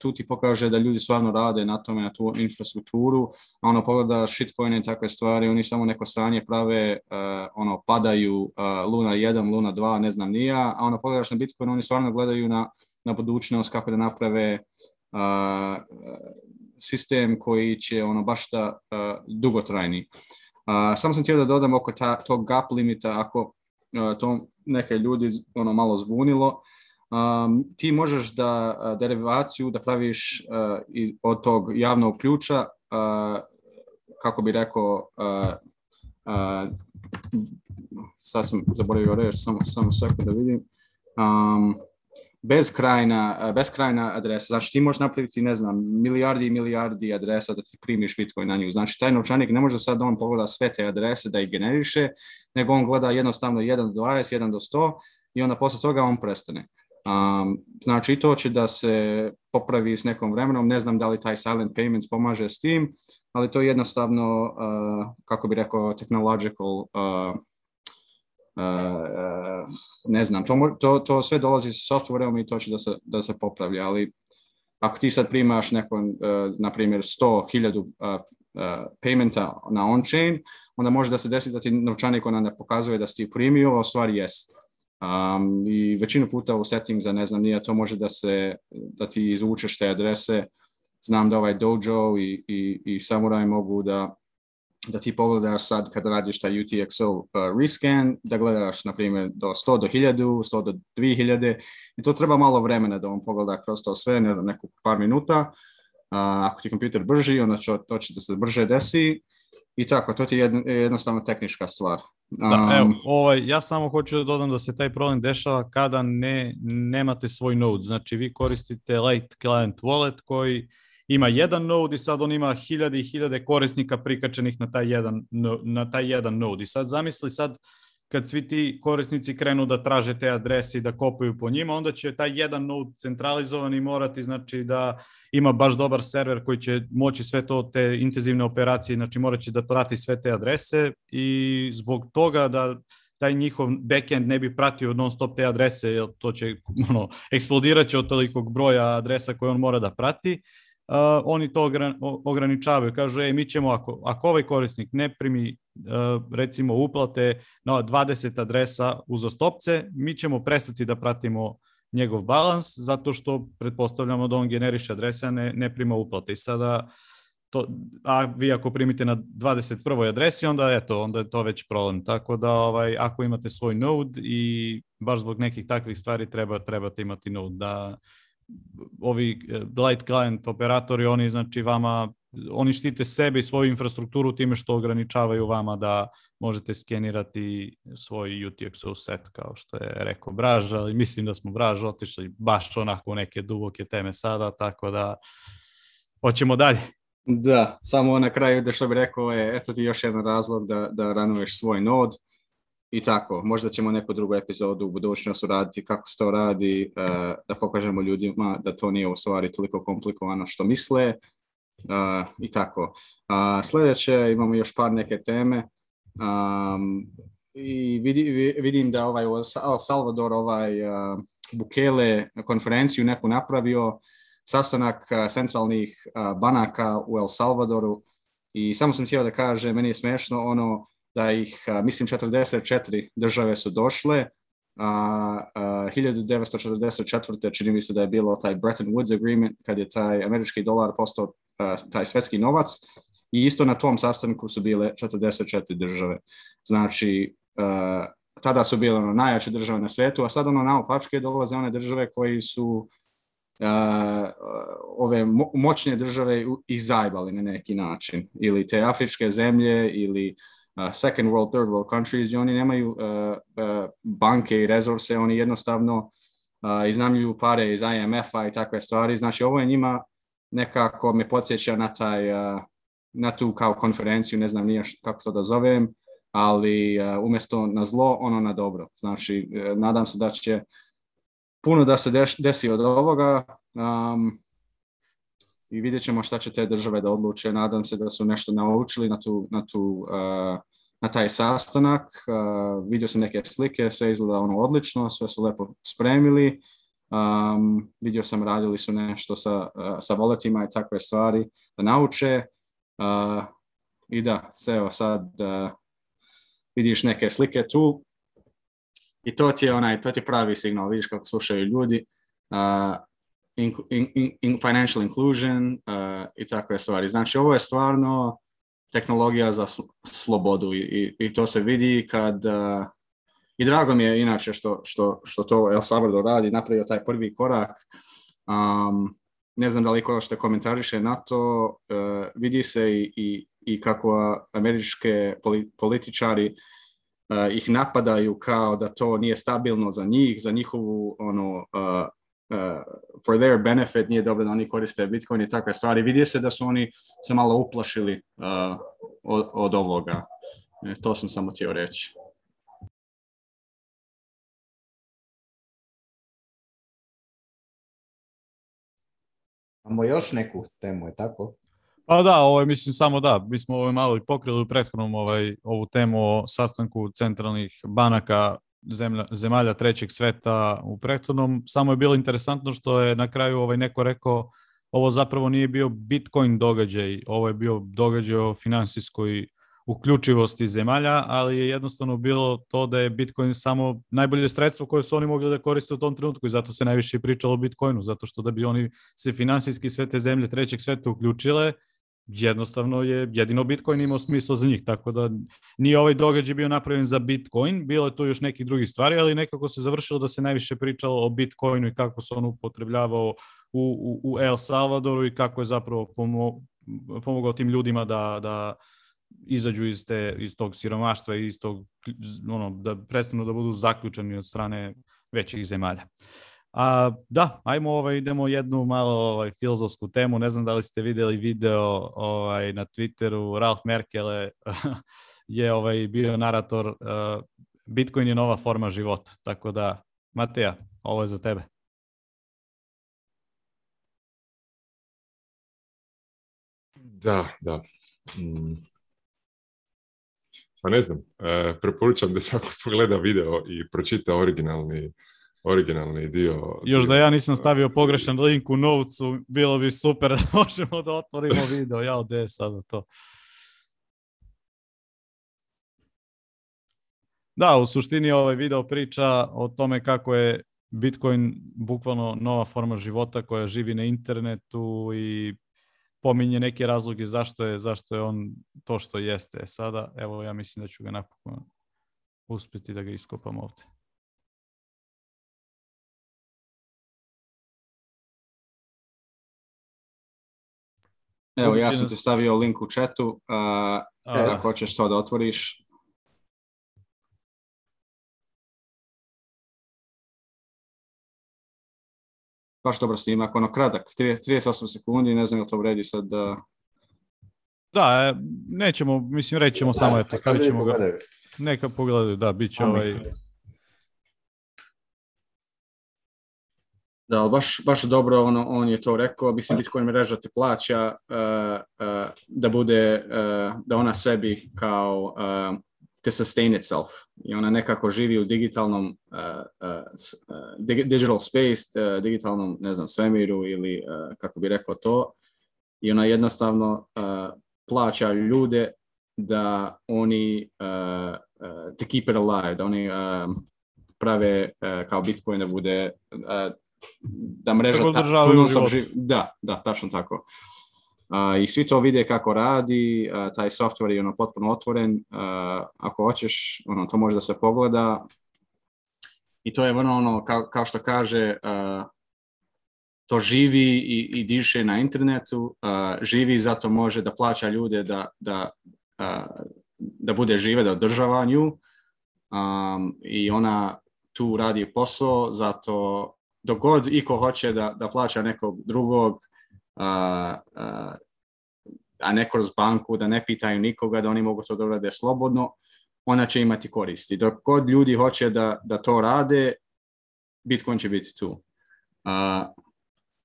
tu ti pokaže da ljudi stvarno rade na tome, na tu infrastrukturu, a ono pogleda shitcoine i takve stvari, oni samo neko stranje prave, uh, ono padaju uh, Luna 1, Luna 2, ne znam nija, a ono pogledaš na Bitcoin, oni stvarno gledaju na, na budućnost kako da naprave Uh, sistem koji će ono baš da dugotrajni. Samo sam htio da dodam oko ta, tog gap limita, ako to neke ljudi ono malo zbunilo, um, ti možeš da a, derivaciju da praviš uh, i, od tog javnog ključa, uh, kako bi rekao, uh, uh, sad sam zaboravio reći, samo, samo sekund da vidim. Um, bezkrajna, e, bezkrajna adresa. Znači ti možeš napraviti, ne znam, milijardi i milijardi adresa da ti primiš Bitcoin na nju. Znači taj novčanik ne može sad da on pogleda sve te adrese da ih generiše, nego on gleda jednostavno 1 do 20, 1 do 100 i onda posle toga on prestane. Um, znači to će da se popravi s nekom vremenom, ne znam da li taj silent payments pomaže s tim, ali to je jednostavno, uh, kako bi rekao, technological uh, Eh, eh, ne znam, to, to, to sve dolazi sa softwareom i to će da se, da se popravlja, ali ako ti sad primaš neko, eh, na primjer, 100.000 paymenta na on-chain, onda može da se desi da ti novčanik ona ne pokazuje da si ti primio, a u stvari jes. Um, I većinu puta u setting za ne znam nije, to može da se, da ti izvučeš te adrese. Znam da ovaj Dojo i, i, i Samurai mogu da da ti pogledaš sad kad radiš taj UTXO uh, rescan, da gledaš na primjer do 100 do 1000, 100 do 2000 i to treba malo vremena da on pogleda kroz to sve, ne znam, neku par minuta. Uh, ako ti kompjuter brži, onda će, to će da se brže desi i tako, to ti je jedno, jednostavno tehnička stvar. Um, da, evo, ovaj, ja samo hoću da dodam da se taj problem dešava kada ne, nemate svoj node, znači vi koristite light client wallet koji ima jedan node i sad on ima hiljade i hiljade korisnika prikačenih na taj jedan, na taj jedan node. I sad zamisli sad kad svi ti korisnici krenu da traže te adrese i da kopaju po njima, onda će taj jedan node centralizovani morati znači da ima baš dobar server koji će moći sve to te intenzivne operacije, znači moraće da prati sve te adrese i zbog toga da taj njihov backend ne bi pratio non stop te adrese, jer to će, ono, eksplodirati od tolikog broja adresa koje on mora da prati uh, oni to ogran, ograničavaju. Kažu, ej, mi ćemo, ako, ako ovaj korisnik ne primi uh, recimo uplate na 20 adresa uzastopce, mi ćemo prestati da pratimo njegov balans, zato što pretpostavljamo da on generiše adrese, a ne, ne prima uplate. I sada, to, a vi ako primite na 21. adresi, onda eto, onda je to već problem. Tako da, ovaj, ako imate svoj node i baš zbog nekih takvih stvari treba, trebate imati node da, ovi e, light client operatori, oni znači vama, oni štite sebe i svoju infrastrukturu time što ograničavaju vama da možete skenirati svoj UTXO set kao što je rekao Braž, ali mislim da smo Braž otišli baš onako u neke duboke teme sada, tako da hoćemo dalje. Da, samo na kraju da što bih rekao je, eto ti još jedan razlog da, da ranuješ svoj node, i tako. Možda ćemo neku drugu epizodu u budućnosti raditi kako se to radi, e, da pokažemo ljudima da to nije u stvari toliko komplikovano što misle e, i tako. sledeće imamo još par neke teme. Um, i vidi, vidim da ovaj El Salvador ovaj uh, Bukele konferenciju neku napravio sastanak uh, centralnih uh, banaka u El Salvadoru i samo sam htio da kažem meni je smešno ono da ih, mislim, 44 države su došle, a, a, 1944. čini mi se da je bilo taj Bretton Woods Agreement, kad je taj američki dolar postao a, taj svetski novac, i isto na tom sastanku su bile 44 države. Znači, a, tada su bile ono, najjače države na svetu, a sad ono naopačke dolaze one države koji su uh, ove mo moćne države i zajbali na neki način. Ili te afričke zemlje, ili second world, third world countries i oni nemaju e, e, banke i resurse, oni jednostavno iznamljuju pare iz IMF-a i takve stvari. Znači ovo je njima nekako me podsjeća na taj e, na tu kao konferenciju, ne znam nije kako to da zovem, ali umjesto na zlo, ono na dobro. Znači, nadam se da će puno da se desi od ovoga. Um, i vidjet ćemo šta će te države da odluče. Nadam se da su nešto naučili na, tu, na, tu, e, na taj sastanak. E, vidio sam neke slike, sve izgleda ono odlično, sve su lepo spremili. Um, vidio sam radili su nešto sa, e, sa voletima i takve stvari da nauče. Uh, I da, se evo sad uh, vidiš neke slike tu i to ti je onaj, to ti pravi signal, vidiš kako slušaju ljudi. Uh, in, in, in financial inclusion uh, i takve stvari. Znači, ovo je stvarno tehnologija za slobodu i, i to se vidi kad... Uh, I drago mi je inače što, što, što to El Salvador radi, napravio taj prvi korak. Um, ne znam da li ko što komentariše na to, uh, vidi se i, i, i kako američke političari uh, ih napadaju kao da to nije stabilno za njih, za njihovu ono, uh, Uh, for their benefit nije dobro da oni koriste Bitcoin i takve stvari. Vidi se da su oni se malo uplašili uh, od, od ovoga. E, to sam samo htio reći. Imamo još neku temu, je tako? Pa da, ovo je, mislim samo da, mi smo ovo malo i pokrili u prethodnom ovaj, ovu temu o sastanku centralnih banaka zemlja, zemalja trećeg sveta u prethodnom. Samo je bilo interesantno što je na kraju ovaj neko rekao ovo zapravo nije bio Bitcoin događaj, ovo je bio događaj o finansijskoj uključivosti zemalja, ali je jednostavno bilo to da je Bitcoin samo najbolje sredstvo koje su oni mogli da koriste u tom trenutku i zato se najviše pričalo o Bitcoinu, zato što da bi oni se finansijski sve te zemlje trećeg sveta uključile, jednostavno je jedino Bitcoin imao smisla za njih, tako da nije ovaj događaj bio napravljen za Bitcoin, bilo je tu još nekih drugi stvari, ali nekako se završilo da se najviše pričalo o Bitcoinu i kako se on upotrebljavao u, u, u El Salvadoru i kako je zapravo pomo, pomogao tim ljudima da, da izađu iz, te, iz tog siromaštva i iz tog, ono, da prestanu da budu zaključani od strane većih zemalja. Uh, A, da, ajmo, ovaj, idemo jednu malo ovaj, filozofsku temu. Ne znam da li ste videli video ovaj, na Twitteru. Ralf Merkel (laughs) je ovaj, bio narator uh, Bitcoin je nova forma života. Tako da, Mateja, ovo je za tebe. Da, da. Mm. Pa ne znam, e, preporučam da svako pogleda video i pročita originalni originalni dio. Još da ja nisam da. stavio pogrešan link u novcu, bilo bi super da (laughs) možemo da otvorimo (laughs) video. Ja gde je sada to? Da, u suštini ovaj video priča o tome kako je Bitcoin bukvalno nova forma života koja živi na internetu i pominje neke razloge zašto je, zašto je on to što jeste. E sada, evo, ja mislim da ću ga napokon uspeti da ga iskopam ovde. Evo, ja sam ti stavio link u chatu, uh, da hoćeš to da otvoriš. Baš dobro snimak, ono kradak, 30, 38 sekundi, ne znam je to vredi sad da... Da, e, nećemo, mislim, rećemo samo, eto, stavit ćemo ga. Neka pogledaju, da, bit će ovaj... Da, baš, baš dobro ono, on je to rekao. Mislim, Bitcoin mreža te plaća uh, uh, da bude, uh, da ona sebi kao te sustain itself. I ona nekako živi u digitalnom digital space, digitalnom, ne znam, svemiru ili kako bi rekao to. I ona jednostavno plaća ljude da oni to keep it alive, da oni um, prave uh, kao Bitcoin da bude uh, da mreža ta, tu non stop Da, da, tačno tako. Uh, I svi to vide kako radi, uh, taj software je ono potpuno otvoren, uh, ako hoćeš, ono, to može da se pogleda. I to je ono, ono kao, kao što kaže, to živi i, i diše na internetu, živi zato može da plaća ljude da, da, da bude žive, da održava nju um, i ona tu radi posao zato dok god iko hoće da, da plaća nekog drugog, a, a, a ne kroz banku, da ne pitaju nikoga, da oni mogu to da urade slobodno, ona će imati koristi. Dok god ljudi hoće da, da to rade, Bitcoin će biti tu. A,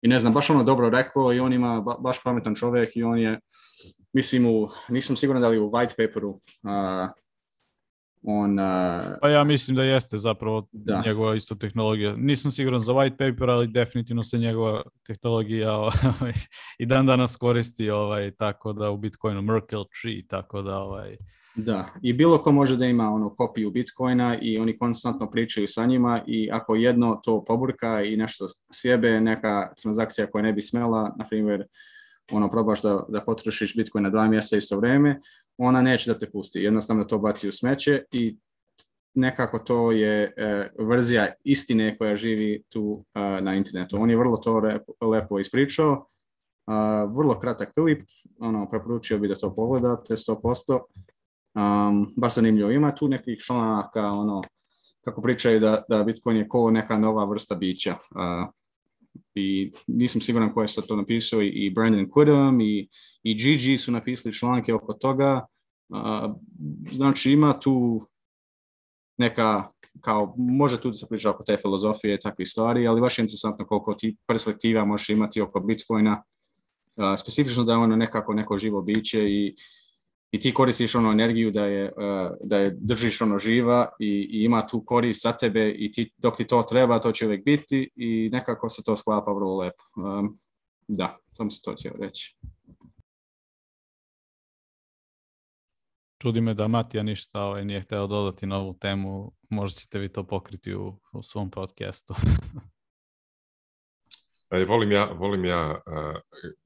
I ne znam, baš ono dobro rekao i on ima ba, baš pametan čovjek i on je, mislim, u, nisam siguran da li u white paperu a, on... Uh, pa ja mislim da jeste zapravo da. njegova isto tehnologija. Nisam siguran za white paper, ali definitivno se njegova tehnologija (laughs) ovaj, i dan danas koristi ovaj, tako da u Bitcoinu Merkle tree, tako da ovaj, da, i bilo ko može da ima ono kopiju Bitcoina i oni konstantno pričaju sa njima i ako jedno to poburka i nešto sjebe, neka transakcija koja ne bi smela, na primjer, ono probaš da, da potrošiš Bitcoin na dva mjesta isto vrijeme, ona neće da te pusti, jednostavno to baci u smeće i nekako to je e, verzija istine koja živi tu e, na internetu. On je vrlo to lepo, lepo ispričao, uh, vrlo kratak klip, ono, preporučio bi da to pogledate 100%, um, baš zanimljivo. Ima tu nekih članaka, ono, kako pričaju da, da Bitcoin je ko neka nova vrsta bića, uh, i nisam siguran ko je sad to napisao, i Brandon Quidam, i, i Gigi su napisali članke oko toga. Uh, znači ima tu neka, kao, može tu da se priča oko te filozofije i takve stvari, ali baš je interesantno koliko ti perspektiva možeš imati oko Bitcoina, uh, specifično da je ono nekako neko živo biće i i ti koristiš onu energiju da je, e, da je držiš ono živa i, i ima tu korist za tebe i ti, dok ti to treba, to će uvijek biti i nekako se to sklapa vrlo lepo. E, da, samo se to htio reći. Čudi me da Matija ništa ovaj, nije hteo dodati na ovu temu. Možda ćete vi to pokriti u, u svom podcastu. (laughs) volim ja, volim ja uh,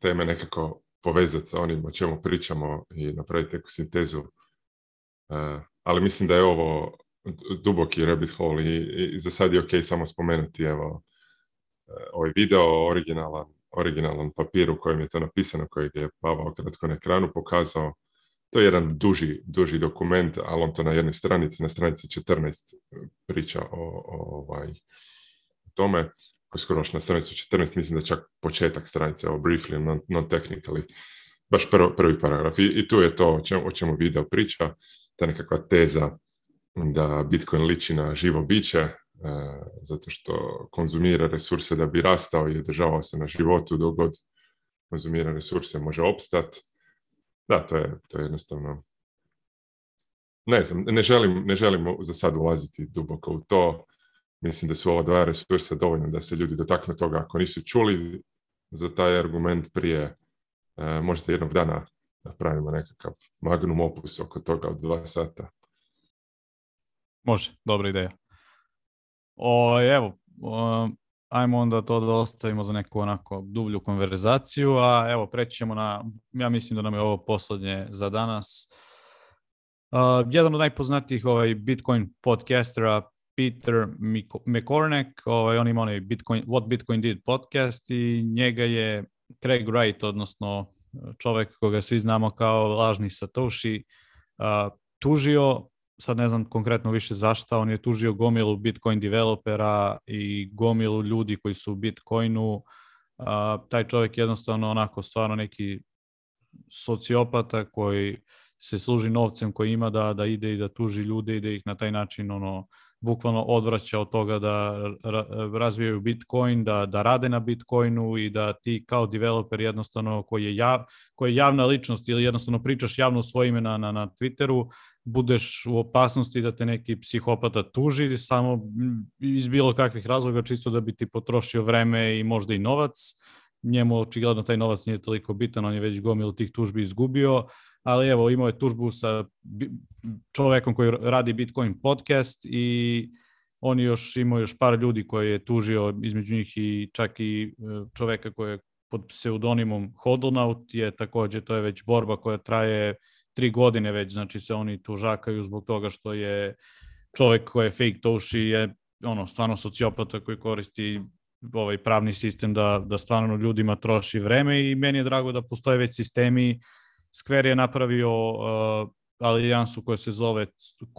teme nekako povezati sa onim o čemu pričamo i napraviti neku sintezu. E, ali mislim da je ovo duboki rabbit hole i, i za sad je ok samo spomenuti evo e, ovaj video originalan, originalan papir u kojem je to napisano, kojeg je Pavao kratko na ekranu pokazao. To je jedan duži, duži dokument, ali on to na jednoj stranici, na stranici 14 priča o, o, ovaj, o tome koji skoro na stranicu 14, mislim da čak početak stranice, evo briefly, non-technically, baš prvo, prvi paragraf. I, I, tu je to o čemu, o čemu video priča, ta nekakva teza da Bitcoin liči na živo biće, e, zato što konzumira resurse da bi rastao i održavao se na životu dok god konzumira resurse može opstat. Da, to je, to je jednostavno... Ne znam, ne želim, ne želim za sad ulaziti duboko u to Mislim da su ova dva resursa dovoljna da se ljudi dotaknu toga. Ako nisu čuli za taj argument prije, e, možda jednog dana napravimo nekakav magnum opus oko toga od dva sata. Može, dobra ideja. O, evo, um ajmo onda to da ostavimo za neku onako dublju konverzaciju, a evo prećemo na, ja mislim da nam je ovo posljednje za danas. Uh, jedan od najpoznatijih ovaj Bitcoin podcastera Peter McCorneck, ovaj, on ima onaj Bitcoin, What Bitcoin Did podcast i njega je Craig Wright, odnosno e, čovek koga svi znamo kao lažni Satoshi, uh, tužio, sad ne znam konkretno više zašta, on je tužio gomilu Bitcoin developera i gomilu ljudi koji su u Bitcoinu. Uh, taj čovek je jednostavno onako stvarno neki sociopata koji se služi novcem koji ima da, da ide i da tuži ljude i da ih na taj način ono bukvalno odvraća od toga da razvijaju Bitcoin, da, da rade na Bitcoinu i da ti kao developer jednostavno koji je, jav, koji je javna ličnost ili jednostavno pričaš javno svoje ime na, na, na Twitteru, budeš u opasnosti da te neki psihopata tuži samo iz bilo kakvih razloga čisto da bi ti potrošio vreme i možda i novac. Njemu očigledno taj novac nije toliko bitan, on je već gomilu tih tužbi izgubio ali evo imao je tužbu sa čovekom koji radi Bitcoin podcast i on je još imao još par ljudi koje je tužio između njih i čak i e, čoveka koji je pod pseudonimom Hodlnaut je takođe, to je već borba koja traje tri godine već, znači se oni tužakaju zbog toga što je čovek koji je fake toši je ono, stvarno sociopata koji koristi ovaj pravni sistem da, da stvarno ljudima troši vreme i meni je drago da postoje već sistemi uh, Square je napravio uh, alijansu koja se zove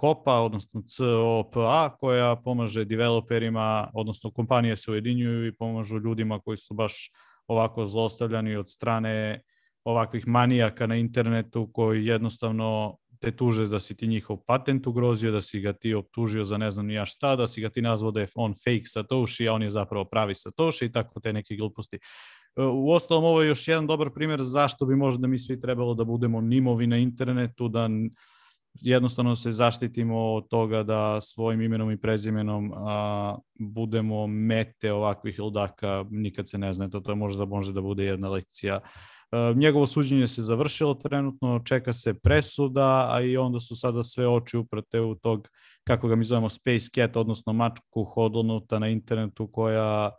COPA, odnosno COPA, koja pomaže developerima, odnosno kompanije se ujedinjuju i pomažu ljudima koji su baš ovako zlostavljani od strane ovakvih manijaka na internetu koji jednostavno te tuže da si ti njihov patent ugrozio, da si ga ti optužio za ne znam ni ja šta, da si ga ti nazvao da je on fake Satoshi, a on je zapravo pravi Satoshi i tako te neke gluposti. U ostalom, ovo je još jedan dobar primjer zašto bi možda mi svi trebalo da budemo nimovi na internetu, da jednostavno se zaštitimo od toga da svojim imenom i prezimenom a, budemo mete ovakvih ludaka, nikad se ne zna, to, to je možda može da bude jedna lekcija. A, e, njegovo suđenje se završilo trenutno, čeka se presuda, a i onda su sada sve oči uprate u tog, kako ga mi zovemo, Space Cat, odnosno mačku hodlnuta na internetu koja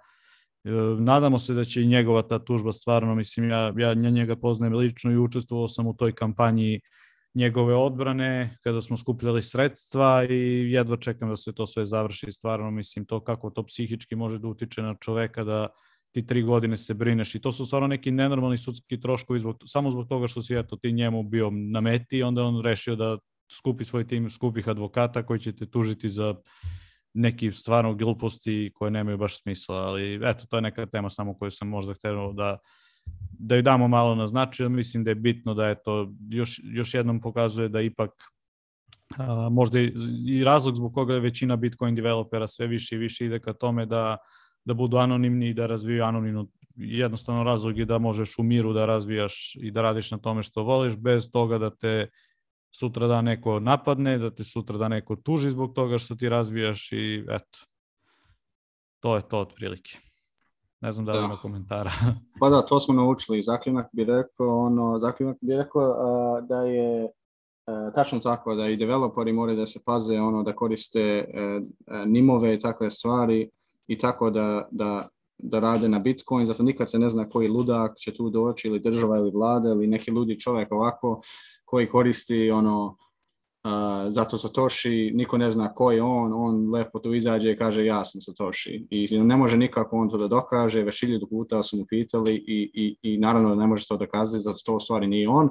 E, nadamo se da će i njegova ta tužba stvarno, mislim, ja, ja njega poznajem lično i učestvovao sam u toj kampanji njegove odbrane, kada smo skupljali sredstva i jedva čekam da se to sve završi stvarno, mislim, to kako to psihički može da utiče na čoveka da ti tri godine se brineš i to su stvarno neki nenormalni sudski troškovi zbog, samo zbog toga što si eto ti njemu bio na meti i onda on rešio da skupi svoj tim skupih advokata koji će te tužiti za neki stvarno gluposti koje nemaju baš smisla, ali eto, to je neka tema samo koju sam možda hteo da, da ju damo malo na značaj, mislim da je bitno da je to, još, još jednom pokazuje da ipak a, možda i, razlog zbog koga je većina Bitcoin developera sve više i više ide ka tome da, da budu anonimni i da razviju anonimno jednostavno razlog je da možeš u miru da razvijaš i da radiš na tome što voliš bez toga da te sutra da neko napadne, da te sutra da neko tuži zbog toga što ti razvijaš i eto. To je to otprilike. Ne znam da li da. ima komentara. (laughs) pa da, to smo naučili. Zaklinak bi rekao, ono, zaklinak bi rekao a, da je a, e, tačno tako, da i developeri moraju da se paze ono da koriste a, e, e, nimove i takve stvari i tako da, da, da rade na Bitcoin, zato nikad se ne zna koji ludak će tu doći ili država ili vlada ili neki ludi čovek ovako koji koristi ono Uh, zato Satoshi, niko ne zna ko je on, on lepo tu izađe i kaže ja sam Satoshi. I ne može nikako on to da dokaže, već hiljadu puta su mu pitali i, i, i naravno da ne može to dokazati, zato to u stvari nije on.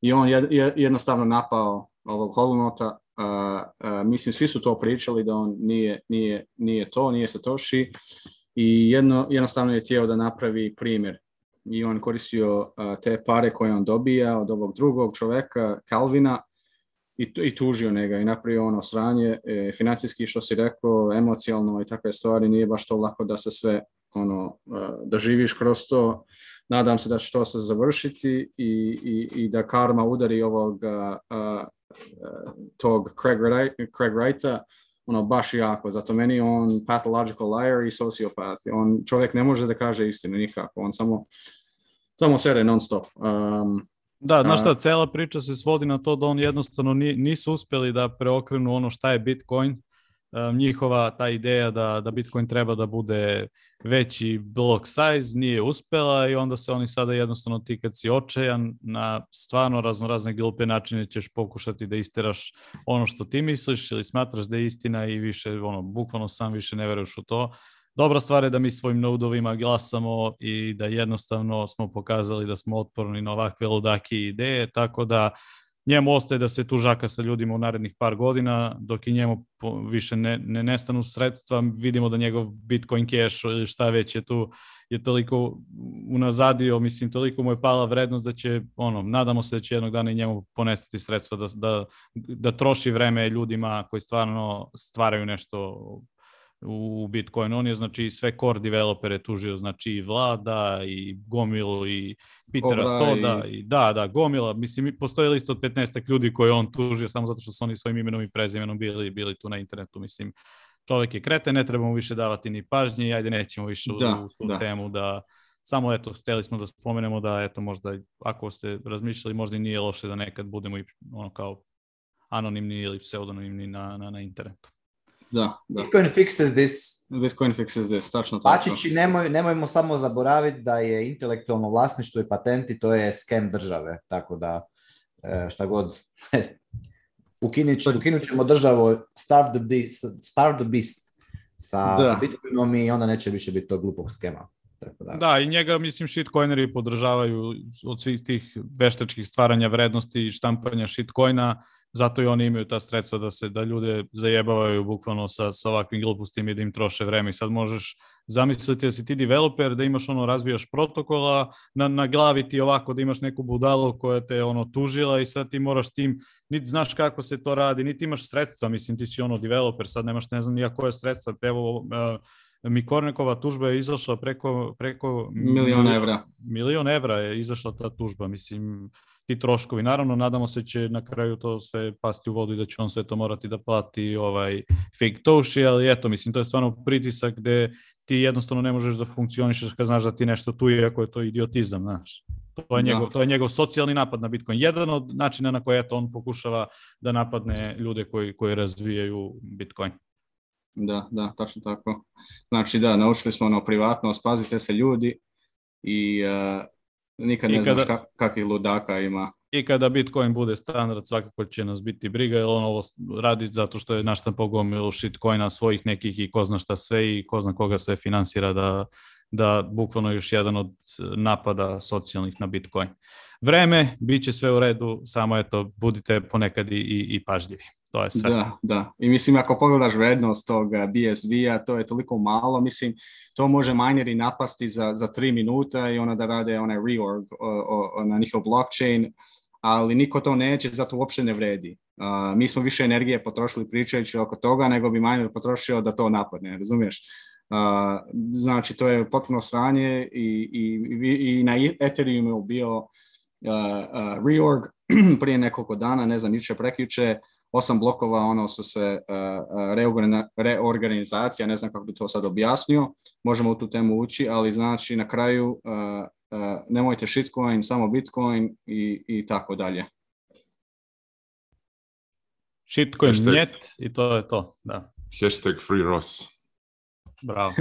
I on je, jednostavno napao ovog Holonota, uh, uh, mislim svi su to pričali da on nije, nije, nije to, nije Satoshi i jedno, jednostavno je tijelo da napravi primjer i on koristio te pare koje on dobija od ovog drugog čoveka, Kalvina, i, i tužio njega i napravio ono sranje, e, financijski što si rekao, emocijalno i takve stvari, nije baš to lako da se sve, ono, da živiš kroz to. Nadam se da će to se završiti i, i, i da karma udari ovog a, a, tog Craig, Wright, Craig Wrighta, ono baš jako, zato meni on pathological liar i sociopath, on čovjek ne može da kaže istinu nikako, on samo samo sere non stop. Um, da, znaš šta, cela priča se svodi na to da on jednostavno ni, nisu uspeli da preokrenu ono šta je Bitcoin, njihova ta ideja da, da Bitcoin treba da bude veći block size nije uspela i onda se oni sada jednostavno ti kad si očajan na stvarno raznorazne glupe načine ćeš pokušati da isteraš ono što ti misliš ili smatraš da je istina i više ono bukvalno sam više ne veruješ u to. Dobra stvar je da mi svojim nodovima glasamo i da jednostavno smo pokazali da smo otporni na ovakve ludake ideje, tako da njemu ostaje da se tu žaka sa ljudima u narednih par godina, dok i njemu više ne, ne nestanu sredstva, vidimo da njegov Bitcoin cash ili šta već je tu, je toliko unazadio, mislim, toliko mu je pala vrednost da će, ono, nadamo se da će jednog dana i njemu ponestiti sredstva da, da, da troši vreme ljudima koji stvarno stvaraju nešto u Bitcoin. On je znači sve core developere tužio, znači i Vlada i Gomilo i Petera Obra, ovaj. Toda i... i da, da, Gomila. Mislim, postoji list od 15 ljudi koje on tužio samo zato što su oni svojim imenom i prezimenom bili, bili tu na internetu, mislim. Čovek je kreten, ne trebamo više davati ni pažnje, ajde nećemo više da, u tu da. temu da samo eto, hteli smo da spomenemo da eto možda ako ste razmišljali možda i nije loše da nekad budemo i ono kao anonimni ili pseudonimni na, na, na internetu. Da, da. Bitcoin fixes this. Bitcoin fixes this, tačno tako. Pačići, nemoj, nemojmo samo zaboraviti da je intelektualno vlasništvo i patenti, to je skem države, tako da e, šta god. (laughs) ukinut, ukinut ćemo državu, start the, beast, start the beast sa, da. sa Bitcoinom i onda neće više biti to glupog skema. Tako da. da, i njega, mislim, shitcoineri podržavaju od svih tih veštačkih stvaranja vrednosti i štampanja shitcoina zato i oni imaju ta sredstva da se da ljude zajebavaju bukvalno sa, sa ovakvim glupostima i da im troše vreme. I sad možeš zamisliti da si ti developer, da imaš ono, razvijaš protokola, na, na glavi ti ovako da imaš neku budalu koja te ono tužila i sad ti moraš tim, niti znaš kako se to radi, niti imaš sredstva, mislim ti si ono developer, sad nemaš ne znam nija koje sredstva, evo, uh, Mikornikova tužba je izašla preko, preko miliona evra. Milion evra je izašla ta tužba, mislim, ti troškovi. Naravno, nadamo se će na kraju to sve pasti u vodu i da će on sve to morati da plati ovaj fake toši, ali eto, mislim, to je stvarno pritisak gde ti jednostavno ne možeš da funkcionišeš kad znaš da ti nešto tu je, ako je to idiotizam, znaš. To je, da. njegov, da. to je njegov socijalni napad na Bitcoin. Jedan od načina na koje eto, on pokušava da napadne ljude koji, koji razvijaju Bitcoin. Da, da, tačno tako. Znači da, naučili smo ono privatnost, pazite se ljudi i uh, nikad ne I kada, znaš kak, kakvih ludaka ima. I kada Bitcoin bude standard, svakako će nas biti briga, jer on ovo radi zato što je naštampao gomilu shitcoina svojih nekih i ko zna šta sve i ko zna koga sve finansira da, da bukvalno još jedan od e, napada socijalnih na Bitcoin. Vreme, bit će sve u redu, samo eto, budite ponekad i, i pažljivi. To je sve. Da, da. I mislim, ako pogledaš vrednost tog eh, BSV-a, to je toliko malo. Mislim, to može mineri napasti za, za tri minuta i onda da rade onaj reorg o, o, na njihov blockchain, ali niko to neće, zato uopšte ne vredi. Uh, mi smo više energije potrošili pričajući oko toga, nego bi miner potrošio da to napadne, razumiješ? Uh, znači, to je potpuno sranje i, i, i na Ethereumu bio uh, reorg (clears throat) prije nekoliko dana, ne znam, juče, prekjuče, osam blokova ono su se e, e, reorganizacija, ne znam kako bi to sad objasnio, možemo u tu temu ući, ali znači na kraju e, nemojte shitcoin, samo bitcoin i, i tako dalje. Shitcoin Hashtag... njet i to je to, da. Hashtag free Ross. Bravo.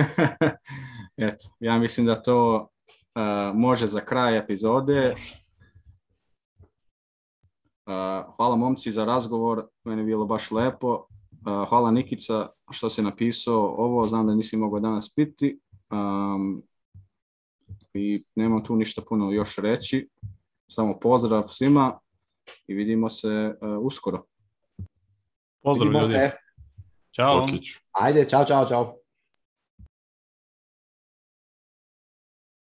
(laughs) Eto, ja mislim da to uh, može za kraj epizode. Može. Hvala momci za razgovor, meni je bilo baš lepo. Hvala Nikica što si napisao ovo, znam da nisi mogao danas piti. Um, I nemam tu ništa puno još reći. Samo pozdrav svima i vidimo se e, uskoro. Pozdrav vidimo ljudi. Se. Ćao. Ajde, čao, čao, čao.